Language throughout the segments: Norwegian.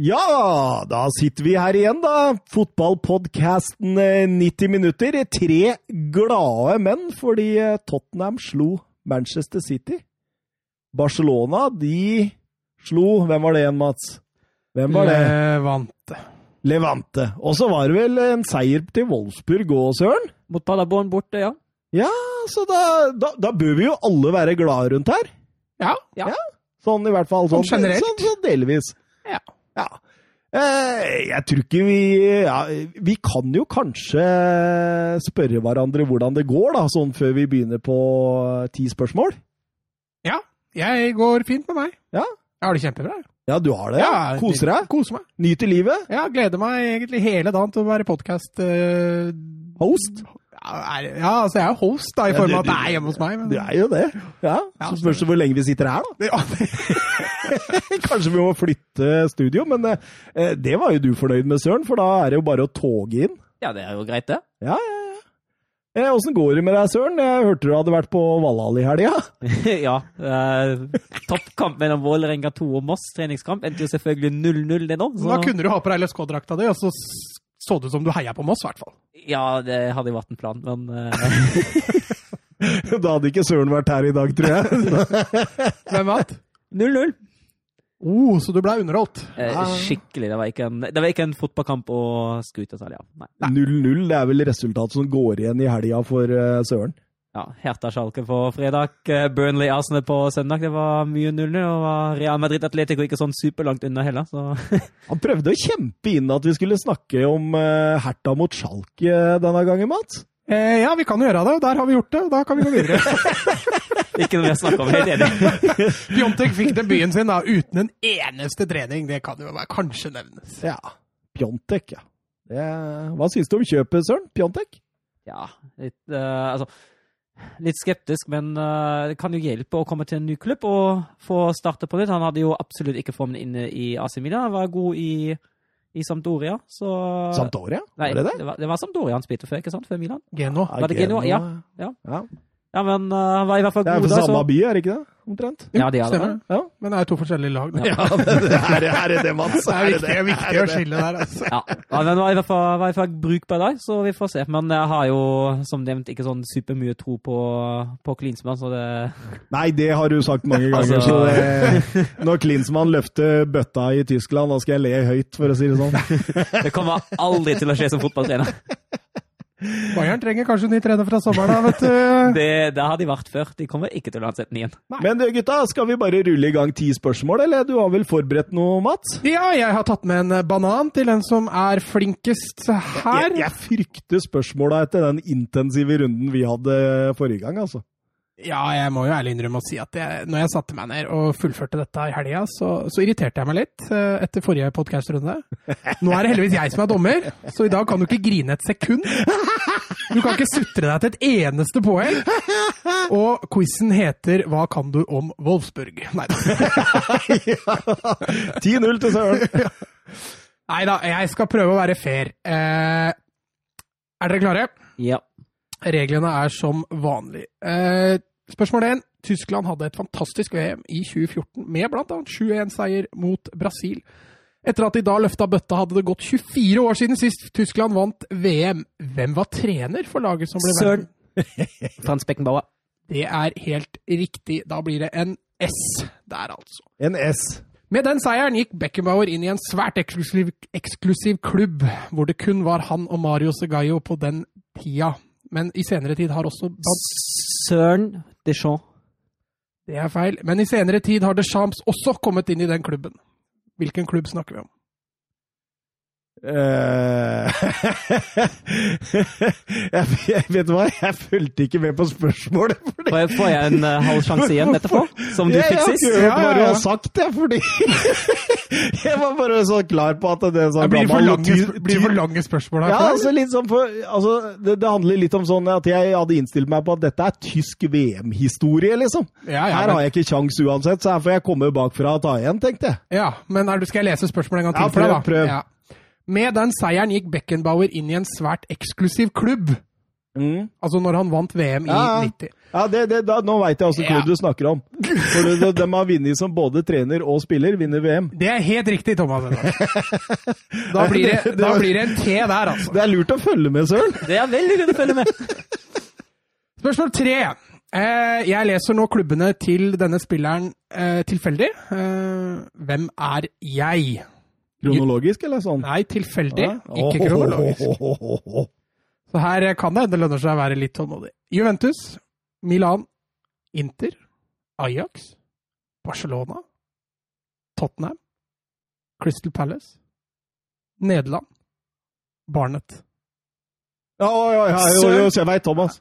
Ja, da sitter vi her igjen, da. Fotballpodkasten 90 minutter. Tre glade menn fordi eh, Tottenham slo Manchester City. Barcelona, de slo Hvem var det igjen, Mats? Hvem var det? Levante. Levante. Og så var det vel en seier til Wolfsburg òg, Søren? Mot Paderborn borte, ja. Ja, så da, da, da bør vi jo alle være glade rundt her. Ja. Ja. Sånn i hvert fall. Sånn, Sånn generelt. Sånn, sånn delvis. Ja. Ja. Eh, jeg tror ikke vi ja, Vi kan jo kanskje spørre hverandre hvordan det går, da, sånn før vi begynner på ti spørsmål. ja. Jeg går fint med meg. Ja. Jeg har det kjempebra. Ja, du har det? Ja. Koser deg? Koser meg. Nyter livet? Ja, gleder meg egentlig hele dagen til å være podkast Host? Ja, er- ja, altså jeg er host da, i Ja, form av at det er hjemme hos meg. Men... Du er jo det. Ja. Så spørs det hvor lenge vi sitter her, da. Kanskje vi må flytte studio, men eh, det var jo du fornøyd med, Søren, for da er det jo bare å toge inn. Ja, det er jo greit, det. Ja, ja, ja. Eh, Åssen går det med deg, Søren? Jeg hørte du hadde vært på Valhall i helga. ja. eh, toppkamp mellom Vålerenga 2 og Moss, treningskamp, endte jo selvfølgelig 0-0 det nå. Da kunne du ha på deg LSK-drakta di, og så s- så det ut som du heia på Moss, i hvert fall. Ja, det hadde jo vært en plan, men eh, Da hadde ikke Søren vært her i dag, tror jeg. Hvem vant? 0-0. Oh, så du ble underholdt. Eh, skikkelig. Det var ikke en, det var ikke en fotballkamp å skryte av, ja. 0-0, det er vel resultatet som går igjen i helga for uh, Søren. Ja, Hertha Schalke på fredag, eh, Burnley Arsenal på søndag. Det var mye 0-0, og Real Madrid Atletico ikke sånn superlangt unna heller, så Han prøvde å kjempe inn at vi skulle snakke om Hertha mot Schalke denne gangen, Mats. Eh, ja, vi kan jo gjøre det. Der har vi gjort det, da kan vi gå videre. ikke noe vi har snakka om. Helt enig. Pjontek fikk debuten sin da, uten en eneste trening. Det kan jo være, kanskje nevnes. Ja. Pjontek, ja. Det, hva syns du om kjøpet, Søren? Pjontek? Ja, litt, uh, altså, litt skeptisk, men eh, det kan jo hjelpe å komme til en ny klubb og få starte på nytt. Han hadde jo absolutt ikke formen inne i AC Milan. Han var god i, i Sampdoria, så Sampdoria? Nei, Var det det? Det var, det var Sampdoria han spilte før, ikke sant? Før Milan? Geno. Var det Genoa? Ja. Ja. Ja. Ja, men uh, han var i hvert fall god. Det er for samme by, er det ikke det? Omtrent. Ja, de hadde Stemmer det. det. Ja. Men det er to forskjellige lag. Ja, det er, er det Mats? Det er viktig, det er viktig Er å skille der, altså. Ja, ja men det var i hvert fall, i hvert fall brukbar dag, så vi får se. Men jeg har jo, som nevnt, ikke sånn supermye tro på, på Klinsmann, så det Nei, det har du sagt mange ganger. Altså- Så det, når Klinsmann løfter bøtta i Tyskland, da skal jeg le høyt, for å si det sånn. Det kommer aldri til å skje som fotballtrener. Bayern trenger kanskje en ny trener fra sommeren, da, vet du. Det, det har de vært før. De kommer ikke til å ansette den igjen. Men gutta, skal vi bare rulle i gang ti spørsmål, eller? Du har vel forberedt noe, Mats? Ja, jeg har tatt med en banan til den som er flinkest her. Jeg, jeg frykter spørsmåla etter den intensive runden vi hadde forrige gang, altså. Ja, jeg må jo ærlig innrømme å si at jeg, når jeg satte meg ned og fullførte dette i helga, så, så irriterte jeg meg litt eh, etter forrige podkastrunde. Nå er det heldigvis jeg som er dommer, så i dag kan du ikke grine et sekund. Du kan ikke sutre deg til et eneste poeng. Og quizen heter 'Hva kan du om Wolfsburg?' Nei da. 10-0 til Søren. Nei da, jeg skal prøve å være fair. Eh, er dere klare? Ja. Reglene er som vanlig. Eh, spørsmål 1. Tyskland hadde et fantastisk VM i 2014 med bl.a. 7-1-seier mot Brasil. Etter at de da løfta bøtta, hadde det gått 24 år siden sist Tyskland vant VM. Hvem var trener for laget som ble Søren. Frans Beckenbauer. Det er helt riktig. Da blir det en S der, altså. En S. Med den seieren gikk Beckenbauer inn i en svært eksklusiv, eksklusiv klubb, hvor det kun var han og Mario Segallo på den tida. Men i senere tid har også Søren Deschamps. Det er feil. Men i senere tid har Deschamps også kommet inn i den klubben. Hvilken klubb snakker vi om? Eh, jeg, jeg vet hva, jeg fulgte ikke med på spørsmålet. Fordi... Får jeg, får jeg en uh, halv sjanse igjen etterpå? Som du ja, fikk jeg sist? har ikke hørt Ja, hva ja, du har sagt, jeg, fordi Jeg var bare så klar på at det sånn Blir det for lange, blir det for lange spørsmål her? Ja, altså litt sånn for, altså, det, det handler litt om sånn at jeg hadde innstilt meg på at dette er tysk VM-historie, liksom. ja, ja, Her har jeg ikke kjangs uansett, så her får jeg komme bakfra og ta igjen, tenkte jeg. ja, men er du, skal jeg lese spørsmålet en gang til Ja, prøv, prøv. Med den seieren gikk Beckenbauer inn i en svært eksklusiv klubb, Mm. Altså når han vant VM i Ja, ja. 90. Ja, det, det, da, Nå veit jeg åssen Ja. du snakker om. For de, de, de har vunnet som både trener og spiller. Vinner VM. Det er helt riktig, Thomas. Da blir det, da blir det en T der, altså. Det er lurt å følge med, Søren. Det er veldig lurt å følge med. Spørsmål tre. Eh, jeg leser nå klubbene til denne spilleren eh, tilfeldig. Eh, hvem er jeg? Kronologisk, eller sånn? Nei, tilfeldig, Ja. ikke kronologisk. Åhåhåhåhå. Så her kan det hende det lønner seg å være litt tålmodig. Juventus, Milan, Inter, Ajax, Barcelona, Tottenham, Crystal Palace, Nederland, Barnet. Ja, ja, ja, jo, jo, jeg veit, Thomas.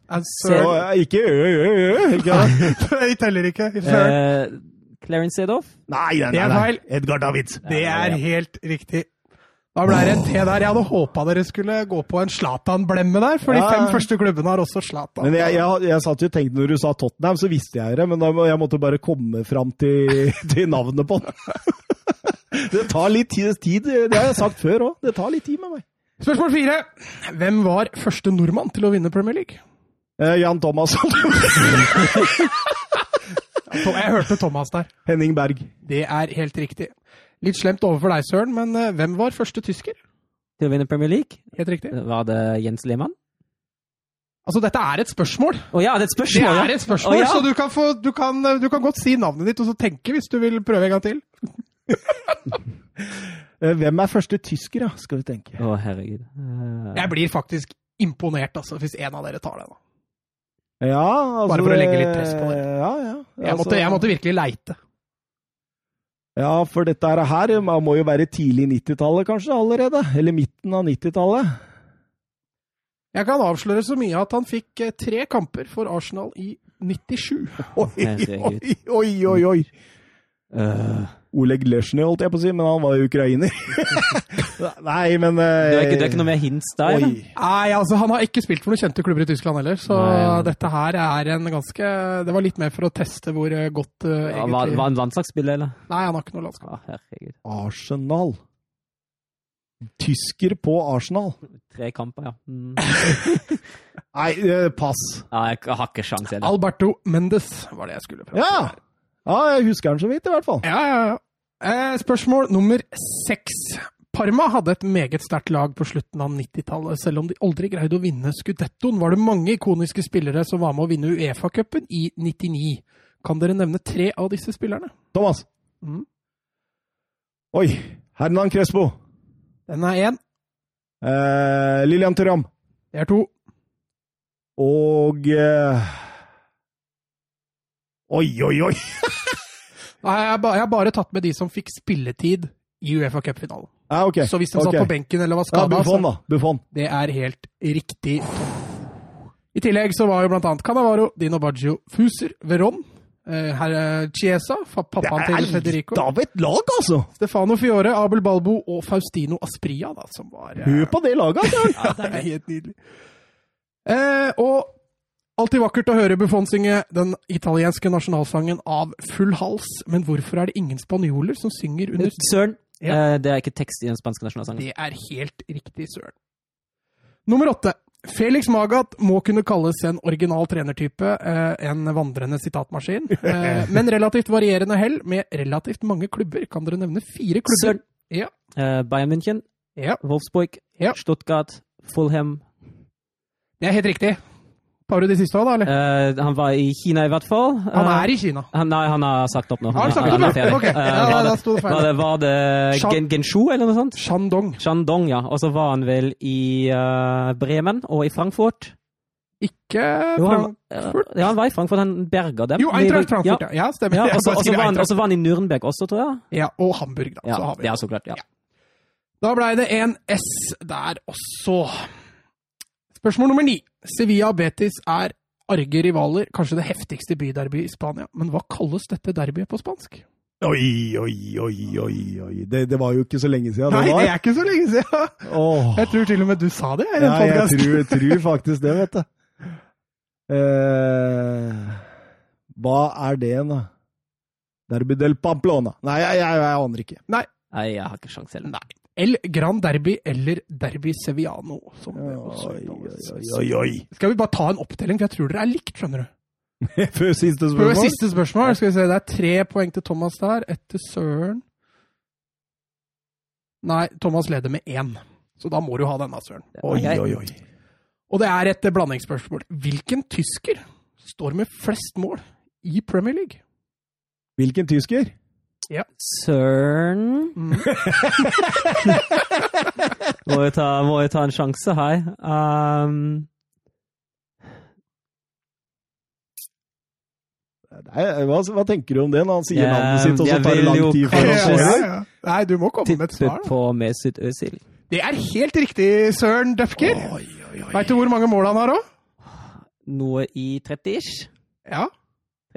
Ikke ø, ø, ø. Ikke det? Jeg teller ikke. Eh, Clarence Sedoff. Nei, nei, Det nei, nei. feil. Edgar Davids. Det er helt riktig. Da ble det en T der. Jeg hadde håpa dere skulle gå på en Zlatan-blemme der, for de Ja, fem ja. første klubbene har også Zlatan. Men jeg, jeg, jeg satt jo og tenkte når du sa Tottenham, så visste jeg det, men da, må- jeg måtte bare komme fram til, til navnet på den. Det tar litt tid, tid, det har jeg sagt før òg. Det tar litt tid med meg. Spørsmål fire. Hvem var første nordmann til å vinne Premier League? Eh, Jan Thomasson. Jeg hørte Thomas der. Henning Berg. Det er helt riktig. Litt slemt overfor deg, Søren, men eh, hvem var første tysker? Til å vinne Premier League. Helt riktig. Var det Jens Lehmann? Altså, dette er et spørsmål. Å ja, det er et spørsmål! det er et spørsmål, oh, ja. så du kan, få, du, kan, du kan godt si navnet ditt og så tenke hvis du vil prøve en gang til. Eh, Hvem er første tysker, da, skal vi tenke. Å, herregud. Uh... Jeg blir faktisk imponert altså, hvis en av dere tar det. da. Ja, altså Bare for å legge litt press på det. Ja, ja. Jeg, Altså, måtte, jeg måtte virkelig leite. Ja, for dette her man må jo være tidlig 90-tallet kanskje allerede. Eller midten av 90-tallet. Jeg kan avsløre så mye at han fikk eh, tre kamper for Arsenal i 97. Oi, oi, oi, oi, eh, Oleg Lesjny, holdt jeg på å si, men han var jo ukrainer. Nei, men det, er ikke, det er ikke noe mer hints der? Oi. Nei, altså Han har ikke spilt for noen kjente klubber i Tyskland heller, så Nei, ja. dette her er en ganske Det var litt mer for å teste hvor eh, godt uh, Ja, egentlig var, var han landslagsspiller, eller? Nei, han har ikke noe landslag. Ah. Arsenal. Tysker på Arsenal. Tre kamper, ja. Mm. Nei, eh, pass. ja jeg har ikke sjans heller. Alberto Mendes var det jeg skulle prøve til. Ja. Ja, jeg husker den så vidt, i hvert fall. Ja, ja, ja. Eh, spørsmål nummer seks. Parma hadde et meget sterkt lag på slutten av 90-tallet. Selv om de aldri greide å vinne skudettoen, var det mange ikoniske spillere som var med å vinne Uefa-cupen i 99. Kan dere nevne tre av disse spillerne? Thomas. Mm. Oi. Hernan Crespo. Den er én. Eh, Lilian Thuram. Det er to. Og eh... Oi, oi, oi! Nei, jeg, har bare, jeg har bare tatt med de som fikk spilletid i Uefa Cup-finalen. Ah, okay. Så hvis de satt på benken eller var Ja, Buffon, da. Buffon. det er helt riktig. I tillegg så var jo blant annet Canavaro, Dino Baggio, Fuser, Veron, eh, herr Chiesa, pappaen til Federico, litt av et lag, altså! Stefano Fiore, Abel Balbo og Faustino Aspria, da, som var eh, Hør på det laget, altså! Ja, det er helt nydelig. Eh, og alltid vakkert å høre Buffon synge den italienske nasjonalsangen av full hals, men hvorfor er det ingen spanjoler som synger under Søren, Ja. eh, det er ikke tekst i den spanske nasjonalsangen. Det er helt riktig, søren. Nummer åtte. Felix Magath må kunne kalles en original trenertype, eh, en vandrende sitatmaskin. Eh, men relativt varierende hell med relativt mange klubber. Kan dere nevne fire klubber? Søren, Ja. eh, Bayern München, Ja, Wolfsburg, Ja. Stuttgart, Fulham. det er helt riktig. Tar du de siste òg, da? eller? Uh, han var i Kina i hvert fall. Han Eh, er i Kina. han, nei, han har sagt opp nå. Har han sagt opp, er ja? Ok, Eh, ja, da det, sto det feil. var det, var det Gen Genshu eller noe sånt? Shandong. Shandong, ja. Og så var han vel i uh, Bremen og i Frankfurt. Ikke Jo, han, Frankfurt? ja, han var i Frankfurt. Han berga dem. Jo, Eintracht Frankfurt, ja. ja stemmer. Ja, og så var, var han i Nürnberg også, tror jeg. Ja, og Hamburg, da. Ja, så har vi ja så klart. ja. Da blei det en S der også. Spørsmål nummer ni. Sevilla og Betis er arge rivaler, kanskje det heftigste byderby i Spania. Men hva kalles dette derbyet på spansk? Oi, oi, oi, oi. oi. Det, det var jo ikke så lenge siden Nei, det det er ikke så lenge siden! Oh. Jeg tror til og med du sa det i en Ja, jeg tror, tror, tror faktisk det, vet du. Eh, hva er det, da? Derby del Pamplona. Nei, jeg, jeg, jeg aner ikke. Nei, jeg har ikke sjans heller. Nei. El Gran Derby eller Derby Seviano. Som det Oi, oi, oi, oi. Skal vi bare ta en opptelling, for jeg tror dere er likt, skjønner du. Før siste Før spørsmål? siste spørsmål. Skal vi se, Det er tre poeng til Thomas der, Etter til Søren. Nei, Thomas leder med én. Så da må du ha denne, Søren. Oi, oi, oi. Og det er et blandingsspørsmål. Hvilken tysker står med flest mål i Premier League? Hvilken tysker? Søren Mm. må, jeg ta, må jeg ta en sjanse her. Um, Nei, hva, hva tenker du om det når han sier Ja, navnet sitt, og så tar det lang tid før han svarer? Nei, du må komme med et svar. på Mesut Özil. Det er helt riktig, Søren Døfker. Veit du hvor mange mål han har òg? Noe i 30-ish? Ja,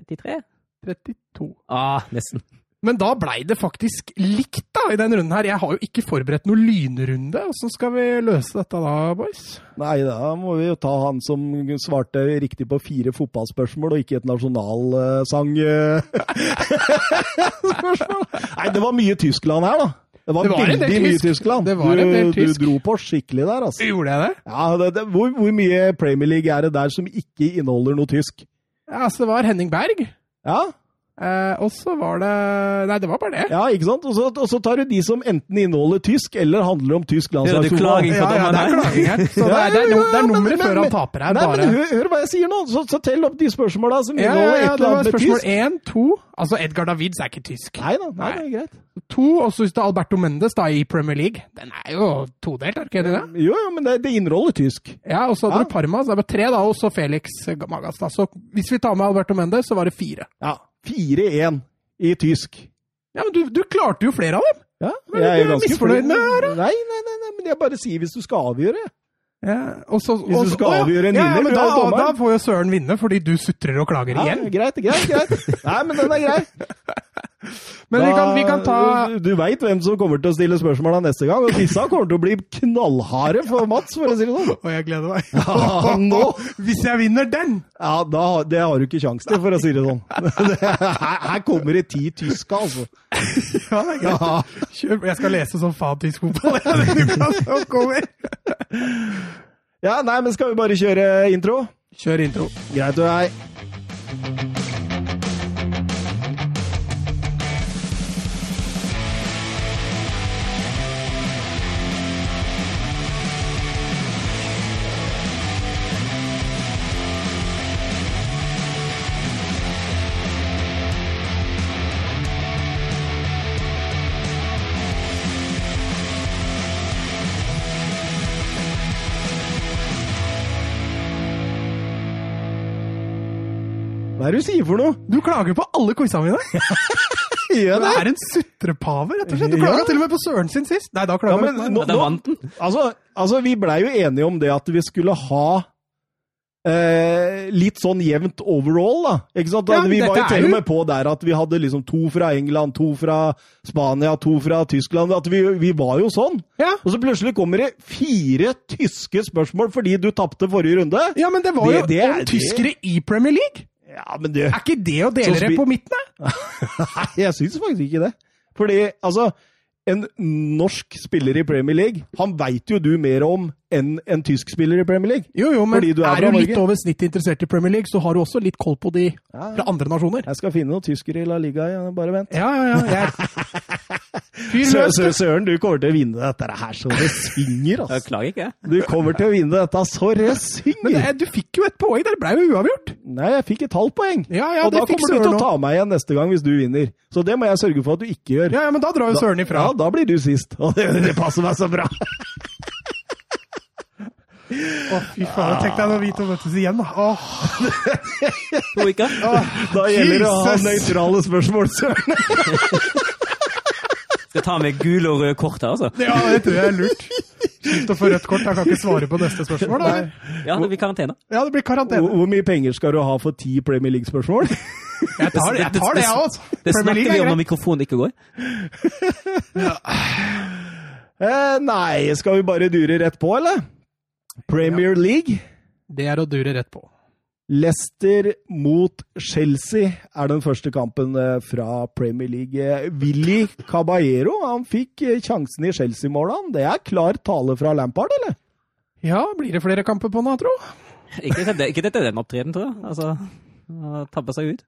33? 32. Ah, nesten. Men da blei det faktisk likt da, i den runden her. Jeg har jo ikke forberedt noen lynrunde. Åssen skal vi løse dette da, boys? Nei, da må vi jo ta han som svarte riktig på fire fotballspørsmål, og ikke et nasjonalsangspørsmål. Nei, det var mye Tyskland her, da. Det var, Det var veldig mye tysk. Tyskland. Du, tysk. du dro på skikkelig der, altså. Gjorde jeg det? Ja, det, det, hvor, hvor mye Premier League er det der som ikke inneholder noe tysk? Ja, altså, det var Henning Berg. Ja, Eh, og så var det Nei, det var bare det. ja ikke sant? Og så, og så tar du de som enten inneholder tysk, eller handler om tysk landslagsfotball. Ja, ja, det er klaging her. Så det Ja, er, det er, ja, det er nummeret før han taper her. Nei, bare. men hør, hør hva jeg sier nå! Så, så tell opp de spørsmåla som ja, ja, inneholder ja, et det eller var annet med spørsmål tysk. én, to. Altså, Edgar Davids er ikke tysk. Nei da, nei, det er greit. To, og så hvis det er Alberto Mendes da i Premier League. Den er jo todelt, er ikke det? Jo, jo, men det, det inneholder tysk. Ja, og så hadde Ja. du Parma, så det var tre da, og så Felix Magas. da. Så hvis vi tar med Alberto Mendes, så var det fire. Ja. 4-1 i tysk. Ja, men du, du klarte jo flere av dem! Ja, Men jeg er er ganske misfornøyd med det her, Nei, nei, nei, nei, men jeg bare sier hvis du skal avgjøre. Ja, og så, Hvis du skal avgjøre en ja, ja, vinner, men da, da får jo Søren vinne, fordi du sutrer og klager Ja, igjen. greit, greit, greit. Nei, men den er grei. Men vi kan, vi kan ta Du, veit hvem som kommer til å stille spørsmål da neste gang, og disse kommer til å bli knallharde for Mats, for å si det sånn. Og jeg gleder meg. Ja, nå Hvis jeg vinner den! Ja, da, det har du ikke kjangs til, for å si det sånn. Her, kommer det ti tyske, altså. Ja, det er greit. Kjør, jeg skal lese som faen tysk fotball. ja, nei, men skal vi bare kjøre intro? Kjør intro. Greit og hei. Hva er det du sier for noe? Du klager på alle quizene mine. Gjør Du er en sutrepave, rett og slett. Du klaga Ja. til og med på Søren sin sist. Nei, da Ja, men nå, nå- vant den. Altså, altså vi blei jo enige om det at vi skulle ha eh, litt sånn jevnt overall, da. Ikke sant? Ja, vi var jo til og med på der at vi hadde liksom to fra England, to fra Spania, to fra Tyskland. At vi, vi var jo sånn. Ja. Og så plutselig kommer det fire tyske spørsmål fordi du tapte forrige runde. ja, men det var Det- jo det om tyskere i Premier League. Ja, men det Er ikke det å dele det på midten, da? Nei, jeg syns faktisk ikke det. Fordi, altså En norsk spiller i Premier League, han veit jo du mer om enn en tysk spiller i Premier League. Jo, jo, men Fordi du er er, du litt over snittet interessert i Premier League, så har du også litt koll på de fra andre nasjoner. Jeg skal finne noen tyskere i La Liga, bare vent. Ja, ja, ja. Jeg... Søren, du kommer til å vinne dette her så det synger, Jeg altså. klager ikke. Du kommer til å vinne dette så det Men det, du fikk jo et poeng, det ble jo uavgjort. Nei, jeg fikk et halvt poeng. Ja, ja, og da fikk kommer du til å ta meg igjen neste gang hvis du vinner. Så det må jeg sørge for at du ikke gjør. Ja, ja, men da drar jo Søren ifra. Ja, da blir du sist. Og det, det passer meg så bra. Å, fy faen. Tenk deg når vi to møtes igjen, da. Åh. To. Da gjelder det å ha nøytrale spørsmål, Søren. Skal ta med gule og røde kort her, altså. Ja, det tror jeg er lurt. Slutt å få rødt kort. Jeg kan ikke svare på neste spørsmål. da. Ja, det blir karantene. Ja, det blir karantene. hvor mye penger skal du ha for ti Premier League-spørsmål? Jeg tar, jeg tar det, jeg òg. Det snakker vi om når mikrofonen ikke går. Eh, nei, skal vi bare dure rett på, eller? Premier League? Det er å dure rett på. Leicester mot Chelsea er den første kampen eh, fra Premier League. Eh, Willy Caballero han fikk eh, sjansen i Chelsea-målet. Det er klar tale fra Lampard, eller? Ja, blir det flere kamper på nå, tro? Ikke, dette- ikke dette den opptreden, tror jeg. Altså, tabbe seg ut.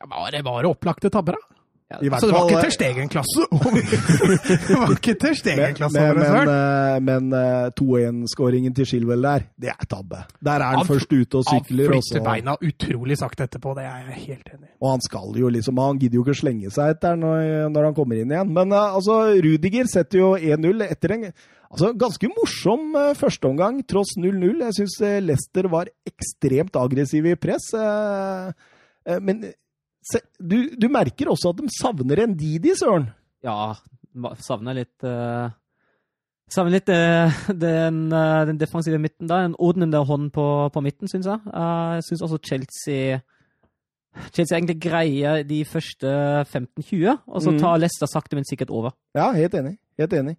Ja, var det bare opplagte tabber, da? Ja, I hvert Så det var fall, ikke Ter Stegen-klasse? det var ikke Ter Stegen-klasse men, men, eh, men eh, 2-1-skåringen til Shilwell der, det er tabbe. Der er han, Han- først ute og sykler, Han flytter også. beina utrolig sakte etterpå, det er jeg helt enig i. og han skal jo liksom Han gidder jo ikke slenge seg etter når, når han kommer inn igjen. Men eh, altså, Rudiger setter jo 1-0 etter en altså, ganske morsom førsteomgang, tross 0-0. Jeg syns Leicester var ekstremt aggressiv i press. eh, eh, men du, du merker også at de savner en Didi, søren. Ja, savner litt uh, Savner litt uh, den, uh, den defensive midten der. En ordnende hånd på, på midten, syns jeg. Jeg syns også Chelsea Chelsea egentlig greier de første 15-20, og så Mm. tar Leicester sakte, men sikkert over. Ja, helt enig. Helt enig.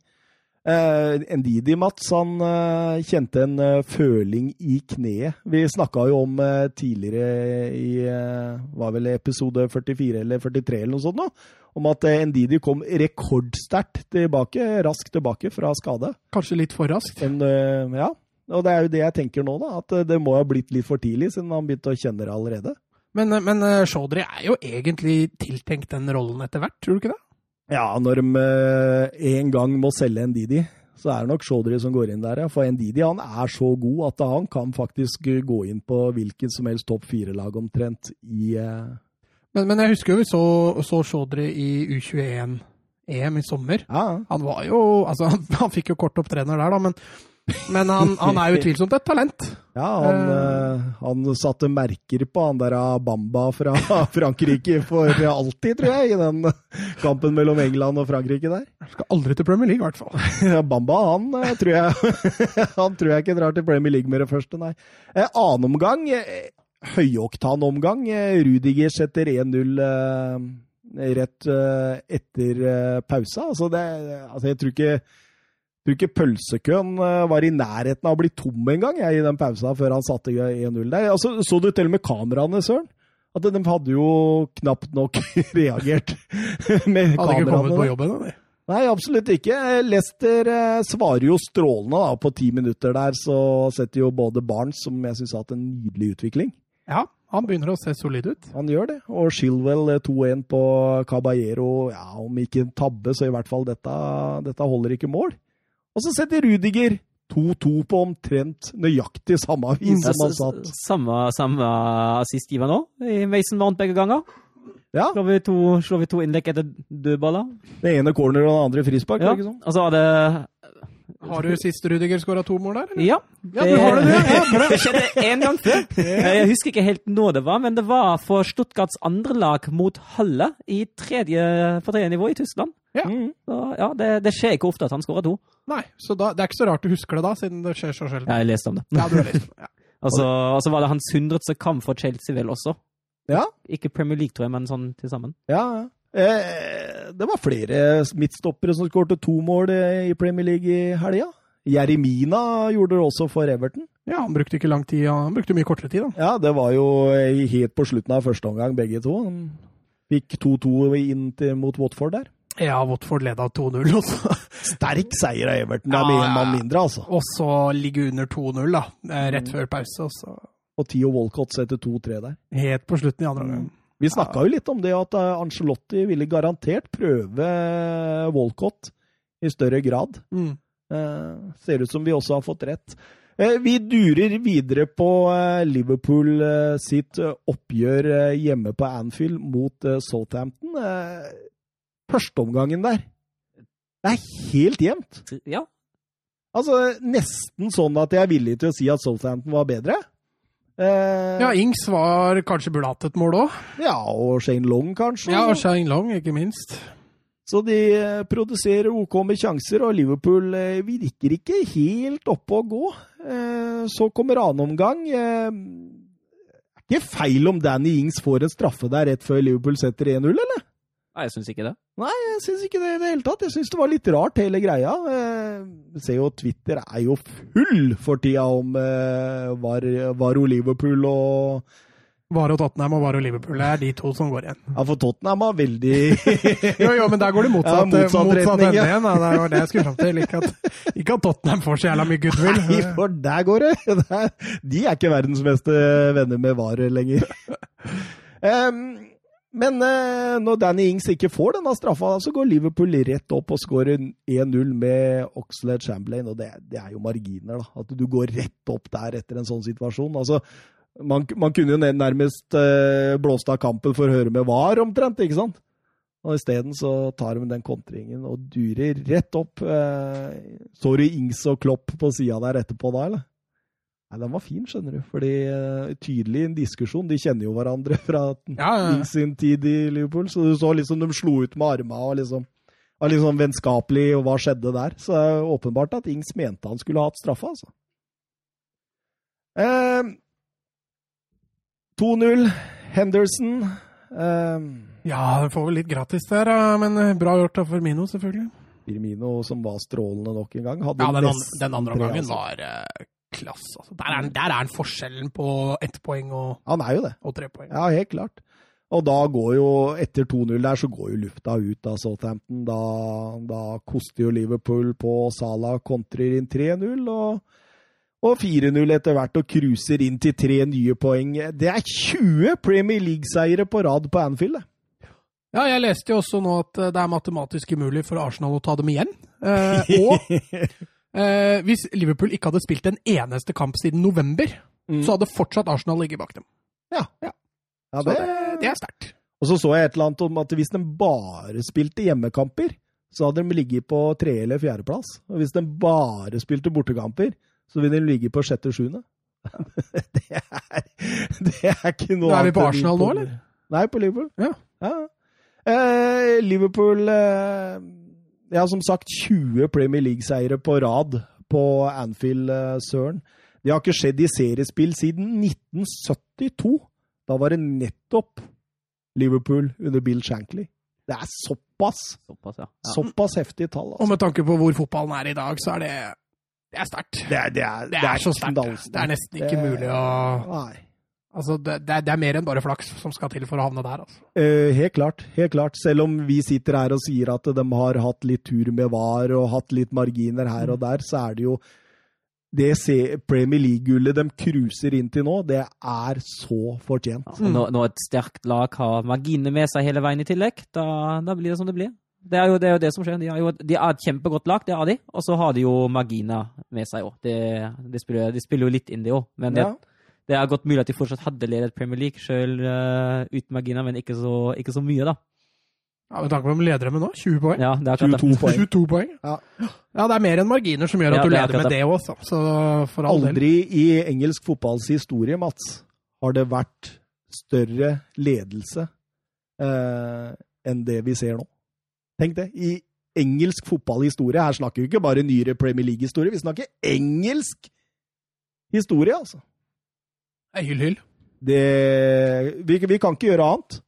Eh, Ndidi, Mats, han eh, kjente en eh, føling i kneet. Vi snakka jo om eh, tidligere i eh, var vel episode 44 eller 43 eller noe sånt nå, om at eh, Ndidi kom rekordsterkt tilbake, raskt tilbake fra skade. Kanskje litt for raskt. En, ja, og det er jo det jeg tenker nå, da. At det må ha blitt litt for tidlig, siden han begynte å kjenne det allerede. Men, men Chaudhry er jo egentlig tiltenkt den rollen etter hvert, tror du ikke det? Ja, når de eh, en gang må selge Ndidi, så er det nok Chaudhry som går inn der. ja. For Ndidi han er så god at han kan faktisk eh, gå inn på hvilket som helst topp fire-lag omtrent i eh, Men, men jeg husker jo vi så, så Chaudhry i U21-EM i sommer. Ja, Han var jo Altså, han, han fikk jo kort opptrener der, da, men, men han, han er jo utvilsomt et talent. ja han, eh, han satte merker på han der Bamba fra Frankrike for alltid, tror jeg, i den kampen mellom England og Frankrike der. Skal aldri til Premier League, i hvert fall. Bamba, han eh, tror jeg Han tror jeg ikke drar til Premier League med det første, nei. Eh, annen omgang, høyoktanomgang. Rudiger setter 1-0 eh, rett etter pausa. Altså, det, altså, jeg tror ikke tror ikke pølsekøen eh, var i nærheten av å bli tom engang i den pausa før han satte 1-0 der. Altså, så du til og med kameraene, Søren? At de hadde jo knapt nok reagert med Hadde ikke kommet på jobben jobb ennå, de. Nei, absolutt ikke. Leicester eh, svarer jo strålende da. På ti minutter der så setter jo både Barnes, som jeg syns har hatt en nydelig utvikling. Ja, han begynner å se solid ut. Han gjør det. Og Shilwell eh, 2-1 på Caballero. Ja, om ikke en tabbe, så i hvert fall dette, dette holder ikke mål. Og så setter Rudiger 2-2 på omtrent nøyaktig samme vis som han satt. Samme, samme assistgiver nå. I Mason vant begge ganger. Ja, Slår vi to, slår vi to innlegg etter dødballer. Det ene corner og det andre frispark. Ja. ikke sånn? Og så hadde det Har du sist Rudiger skåra to mål der, eller? Ja. Ja, du har det. Ja, det skjedde én gang før. Jeg husker ikke helt når det var, men det var for Stuttgarts andre lag mot Halle i tredje, på tredje nivå i Tyskland. Ja. Mm. Så, ja, det, det skjer ikke ofte at han skårer to. Nei, så da, det er ikke så rart du husker det da, siden det skjer så sjelden. Jeg leste om det. Ja, du har lest det. Ja. Og så og så var det hans hundredste kamp for Chelsea vel også. Ja. Ikke Premier League, tror jeg, men sånn til sammen. Ja, ja. Eh, det var flere midtstoppere som skårte to mål eh, i Premier League i helga. Jeremina gjorde det også for Everton. Ja, han brukte ikke lang tid, han brukte mye kortere tid, da. Ja, det var jo eh, helt på slutten av første omgang, begge to. Han fikk 2-2 inn til, mot Watford der. Ja, Watford leda 2-0 også. Sterk seier av Everton. Det er Ja, med én mann mindre, altså. Og så ligge under 2-0, da. Rett før pause. Og så Og Tio Walcott setter 2-3 der. helt på slutten i andre omgang. Vi snakka jo litt om det at Angelotti Ancelotti ville garantert prøve eh, Walcott i større grad. Mm. Eh, ser ut som vi også har fått rett. Eh, vi durer videre på eh, Liverpool eh, sitt eh, oppgjør eh, hjemme på Anfield mot eh, Southampton. Eh, Førsteomgangen der, det er helt jevnt. Ja. Altså nesten sånn at jeg er villig til å si at Southampton var bedre. Eh, Ja, Ings var kanskje burde hatt et mål òg. ja, og Shane Long, kanskje. Ja, og Shane Long, ikke minst. Så de eh, produserer OK med sjanser, og Liverpool eh, virker ikke helt oppe å gå. Eh, Så kommer annen omgang. Eh, ikke feil om Danny Ings får en straffe der rett før Liverpool setter 1-0, eller? Nei, jeg syns ikke det. Nei, jeg syns ikke det i det hele tatt. Jeg syns det var litt rart, hele greia. Eh, ser jo Twitter er jo full for tida om eh, var, var og Liverpool og Var og Tottenham og Var og Liverpool det er de to som går igjen. Ja, for Tottenham har veldig Jo, jo, men der går det motsatt, Ja, motsatt motsatt retning, ende ja. igjen. Ja, det var det jeg skulle fram til. Ikke at, ikke at Tottenham får så jævla mye goodwill. Nei, for der går det! Der, de er ikke verdens beste venner med VAR lenger. Em, men eh, når Danny Ings ikke får denne straffa, så går Liverpool rett opp og skårer 1-0 med Oxlade Chamberlain, og det, det er jo marginer, da. At du går rett opp der etter en sånn situasjon. Altså, man, man kunne jo nærmest eh, blåst av kampen for å høre med VAR, omtrent, ikke sant? Og isteden så tar de den kontringen og durer rett opp. Eh, så du Ings og Klopp på sida der etterpå da, eller? Nei, den var fin, skjønner du. Fordi eh, tydelig en diskusjon. De kjenner jo hverandre fra Ja, ja. Sin tid i Liverpool. Så du så liksom de slo ut med armene og liksom var liksom vennskapelig, og hva skjedde der? Så det er åpenbart at Ings mente han skulle ha hatt straffa, altså. Eh, 2-0. Henderson. Eh, Ja, den får vel litt gratis der, men eh, bra gjort av Firmino, selvfølgelig. Firmino, som var strålende nok en gang, Ja, den, an den andre omgangen altså. var eh, klasse. Altså. Der, er, der er forskjellen på ett poeng og, Han er jo det. og tre poeng. Ja, helt klart. Og da går jo, etter 2-0 der, så går jo lufta ut av Southampton. Da, da koster jo Liverpool på Salah, kontrer inn 3-0, og, og 4-0 etter hvert, og cruiser inn til tre nye poeng. Det er 20 Premier League-seiere på rad på Anfield, det. Ja, jeg leste jo også nå at det er matematisk umulig for Arsenal å ta dem igjen. Eh, og eh, hvis Liverpool ikke hadde spilt en eneste kamp siden november, Mm. så hadde fortsatt Arsenal ligget bak dem. Ja, Så det, det, det er sterkt. Og så så jeg et eller annet om at hvis de bare spilte hjemmekamper, så hadde de ligget på tre- eller fjerdeplass. Og hvis de bare spilte bortekamper, så ville de ligge på sjette-sjuende. det, er, det er ikke noe er vi på Arsenal nå, eller? Nei, på Liverpool. Ja. Eh, Liverpool eh, Ja, som sagt, 20 Premier League-seiere på rad på Anfield, eh, Søren. Det har ikke skjedd i seriespill siden 1972. Da var det nettopp Liverpool under Bill Shankly. Det er såpass, Såpass, ja. ja. såpass heftige tall. Og Altså. med tanke på hvor fotballen er i dag, så er det det er sterkt. Det er, det er, Det er så sterkt. det. Det er nesten ikke Det- mulig å Nei. Altså, det, det, er, er mer enn bare flaks som skal til for å havne der, altså. Eh, helt klart. helt klart. Selv om vi sitter her og sier at de har hatt litt tur med VAR og hatt litt marginer her og der, så er det jo det Premier League-gullet de cruiser inn til nå, det er så fortjent. Ja, når, når et sterkt lag har marginene med seg hele veien i tillegg, da, da blir det som det blir. Det er jo det, er jo det som skjer. De har jo de er et kjempegodt lag, det har de. Og så har de jo marginer med seg òg. Det, de spiller, de spiller jo litt inn, det òg. Men det, Ja. Det er godt mulig at de fortsatt hadde ledet Premier League sjøl uten marginer, men ikke så, ikke så mye, da. Ja, Med tanke på hvem leder med nå? 20 poeng? Ja, det er akkurat det. 22 poeng. 22 poeng. Ja. ja, det er mer enn marginer som gjør at Ja, du er leder med det også. Så for all del. Aldri i engelsk fotballs historie, Mats, har det vært større ledelse eh, enn det vi ser nå. Tenk det. I engelsk fotballhistorie, her snakker vi ikke bare nyere Premier League-historie, vi snakker engelsk historie, altså. Hyll, hyll. Det, vi, vi kan ikke gjøre annet.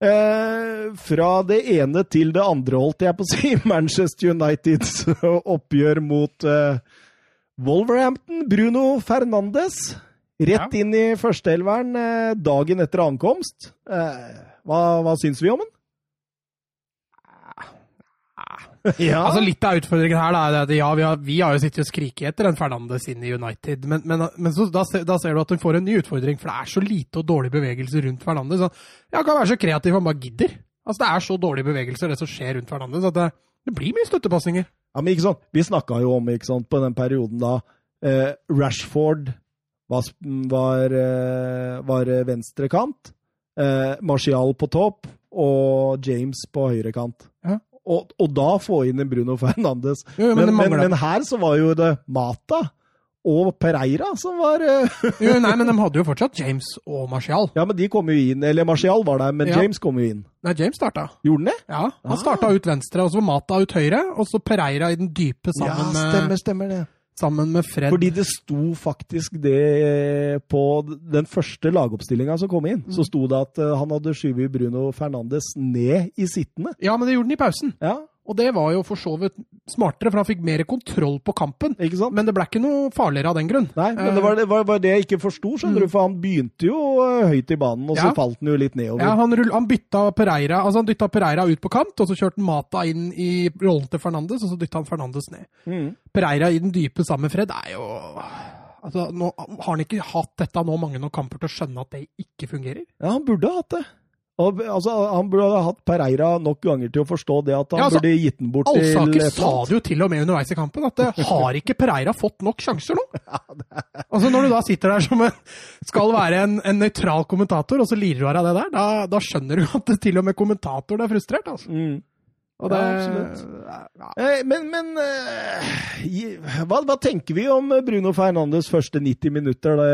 Eh, fra det ene til det andre, holdt jeg på å si. Manchester Uniteds oppgjør mot eh, Wolverhampton. Bruno Fernandes. Rett inn i førsteelveren eh, dagen etter ankomst. Eh, hva, hva syns vi om den? ja. Altså Litt av utfordringen her da, er at ja, vi har, vi har jo sittet og skriket etter en Fernandes inn i United, men, men, men så, da, da ser du at hun får en ny utfordring, for det er så lite og dårlig bevegelse rundt Fernandes. Så, ja, han kan være så kreativ han bare gidder. Altså Det er så dårlige bevegelser, det som skjer rundt Fernandes, at det, det blir mye støttepasninger. Ja, men ikke sant? Vi snakka jo om ikke sant, på den perioden da eh, Rashford var, var, eh, var venstrekant, eh, Martial på topp og James på høyrekant. Ja. Og, og da få inn en Bruno Fernandes. Jo, jo, Men, men men, men her så var jo det Mata og Pereira som var eh, Jo, nei, men de hadde jo fortsatt James og Martial. Ja, men de kom jo inn. Eller Martial var der, men Ja. James kom jo inn. Nei, James starta. Gjorde han det? Ja, Han Ah. starta ut venstre, og så var Mata ut høyre, og så Pereira i den dype sammen, med ja, stemmer, stemmer det. Sammen med Fred. Fordi det sto faktisk det på den første lagoppstillinga som kom inn. Så sto det at eh, han hadde skyvet Bruno Fernandes ned i sittende. Ja, men det gjorde han i pausen. Ja, Og det var jo for så vidt smartere, for han fikk mer kontroll på kampen. Ikke sant? Men det ble ikke noe farligere av den grunn. Nei, men det var det, var, var det jeg ikke forsto, skjønner du. For han begynte jo eh, høyt i banen, og så Mm. Ja. falt han jo litt nedover. Ja, han, rull, han bytta Pereira altså han dytta Pereira ut på kant, og så kjørte han Mata inn i rollen til Fernandes, og så dytta han Fernandes ned. Mm. Pereira i den dype sammen med Fred er jo altså, nå Har han ikke hatt dette nå mange nok kamper til å skjønne at det ikke fungerer? Ja, han burde hatt det. Og, altså, han burde ha hatt Pereira nok ganger til å forstå det at han Ja, altså, burde gitt den bort til Alsaker sa det jo til og med underveis i kampen, at det har ikke Pereira fått nok sjanser nå? Altså Når du da sitter der som en, skal være en, en nøytral kommentator, og så lirer du av deg det der, da, da skjønner du at det til og med kommentatoren er frustrert. altså. Mm. Og det, Ja, absolutt. Ja. Eh, Men, men eh, hva, hva tenker vi om Bruno Fernandes første 90 minutter? Da,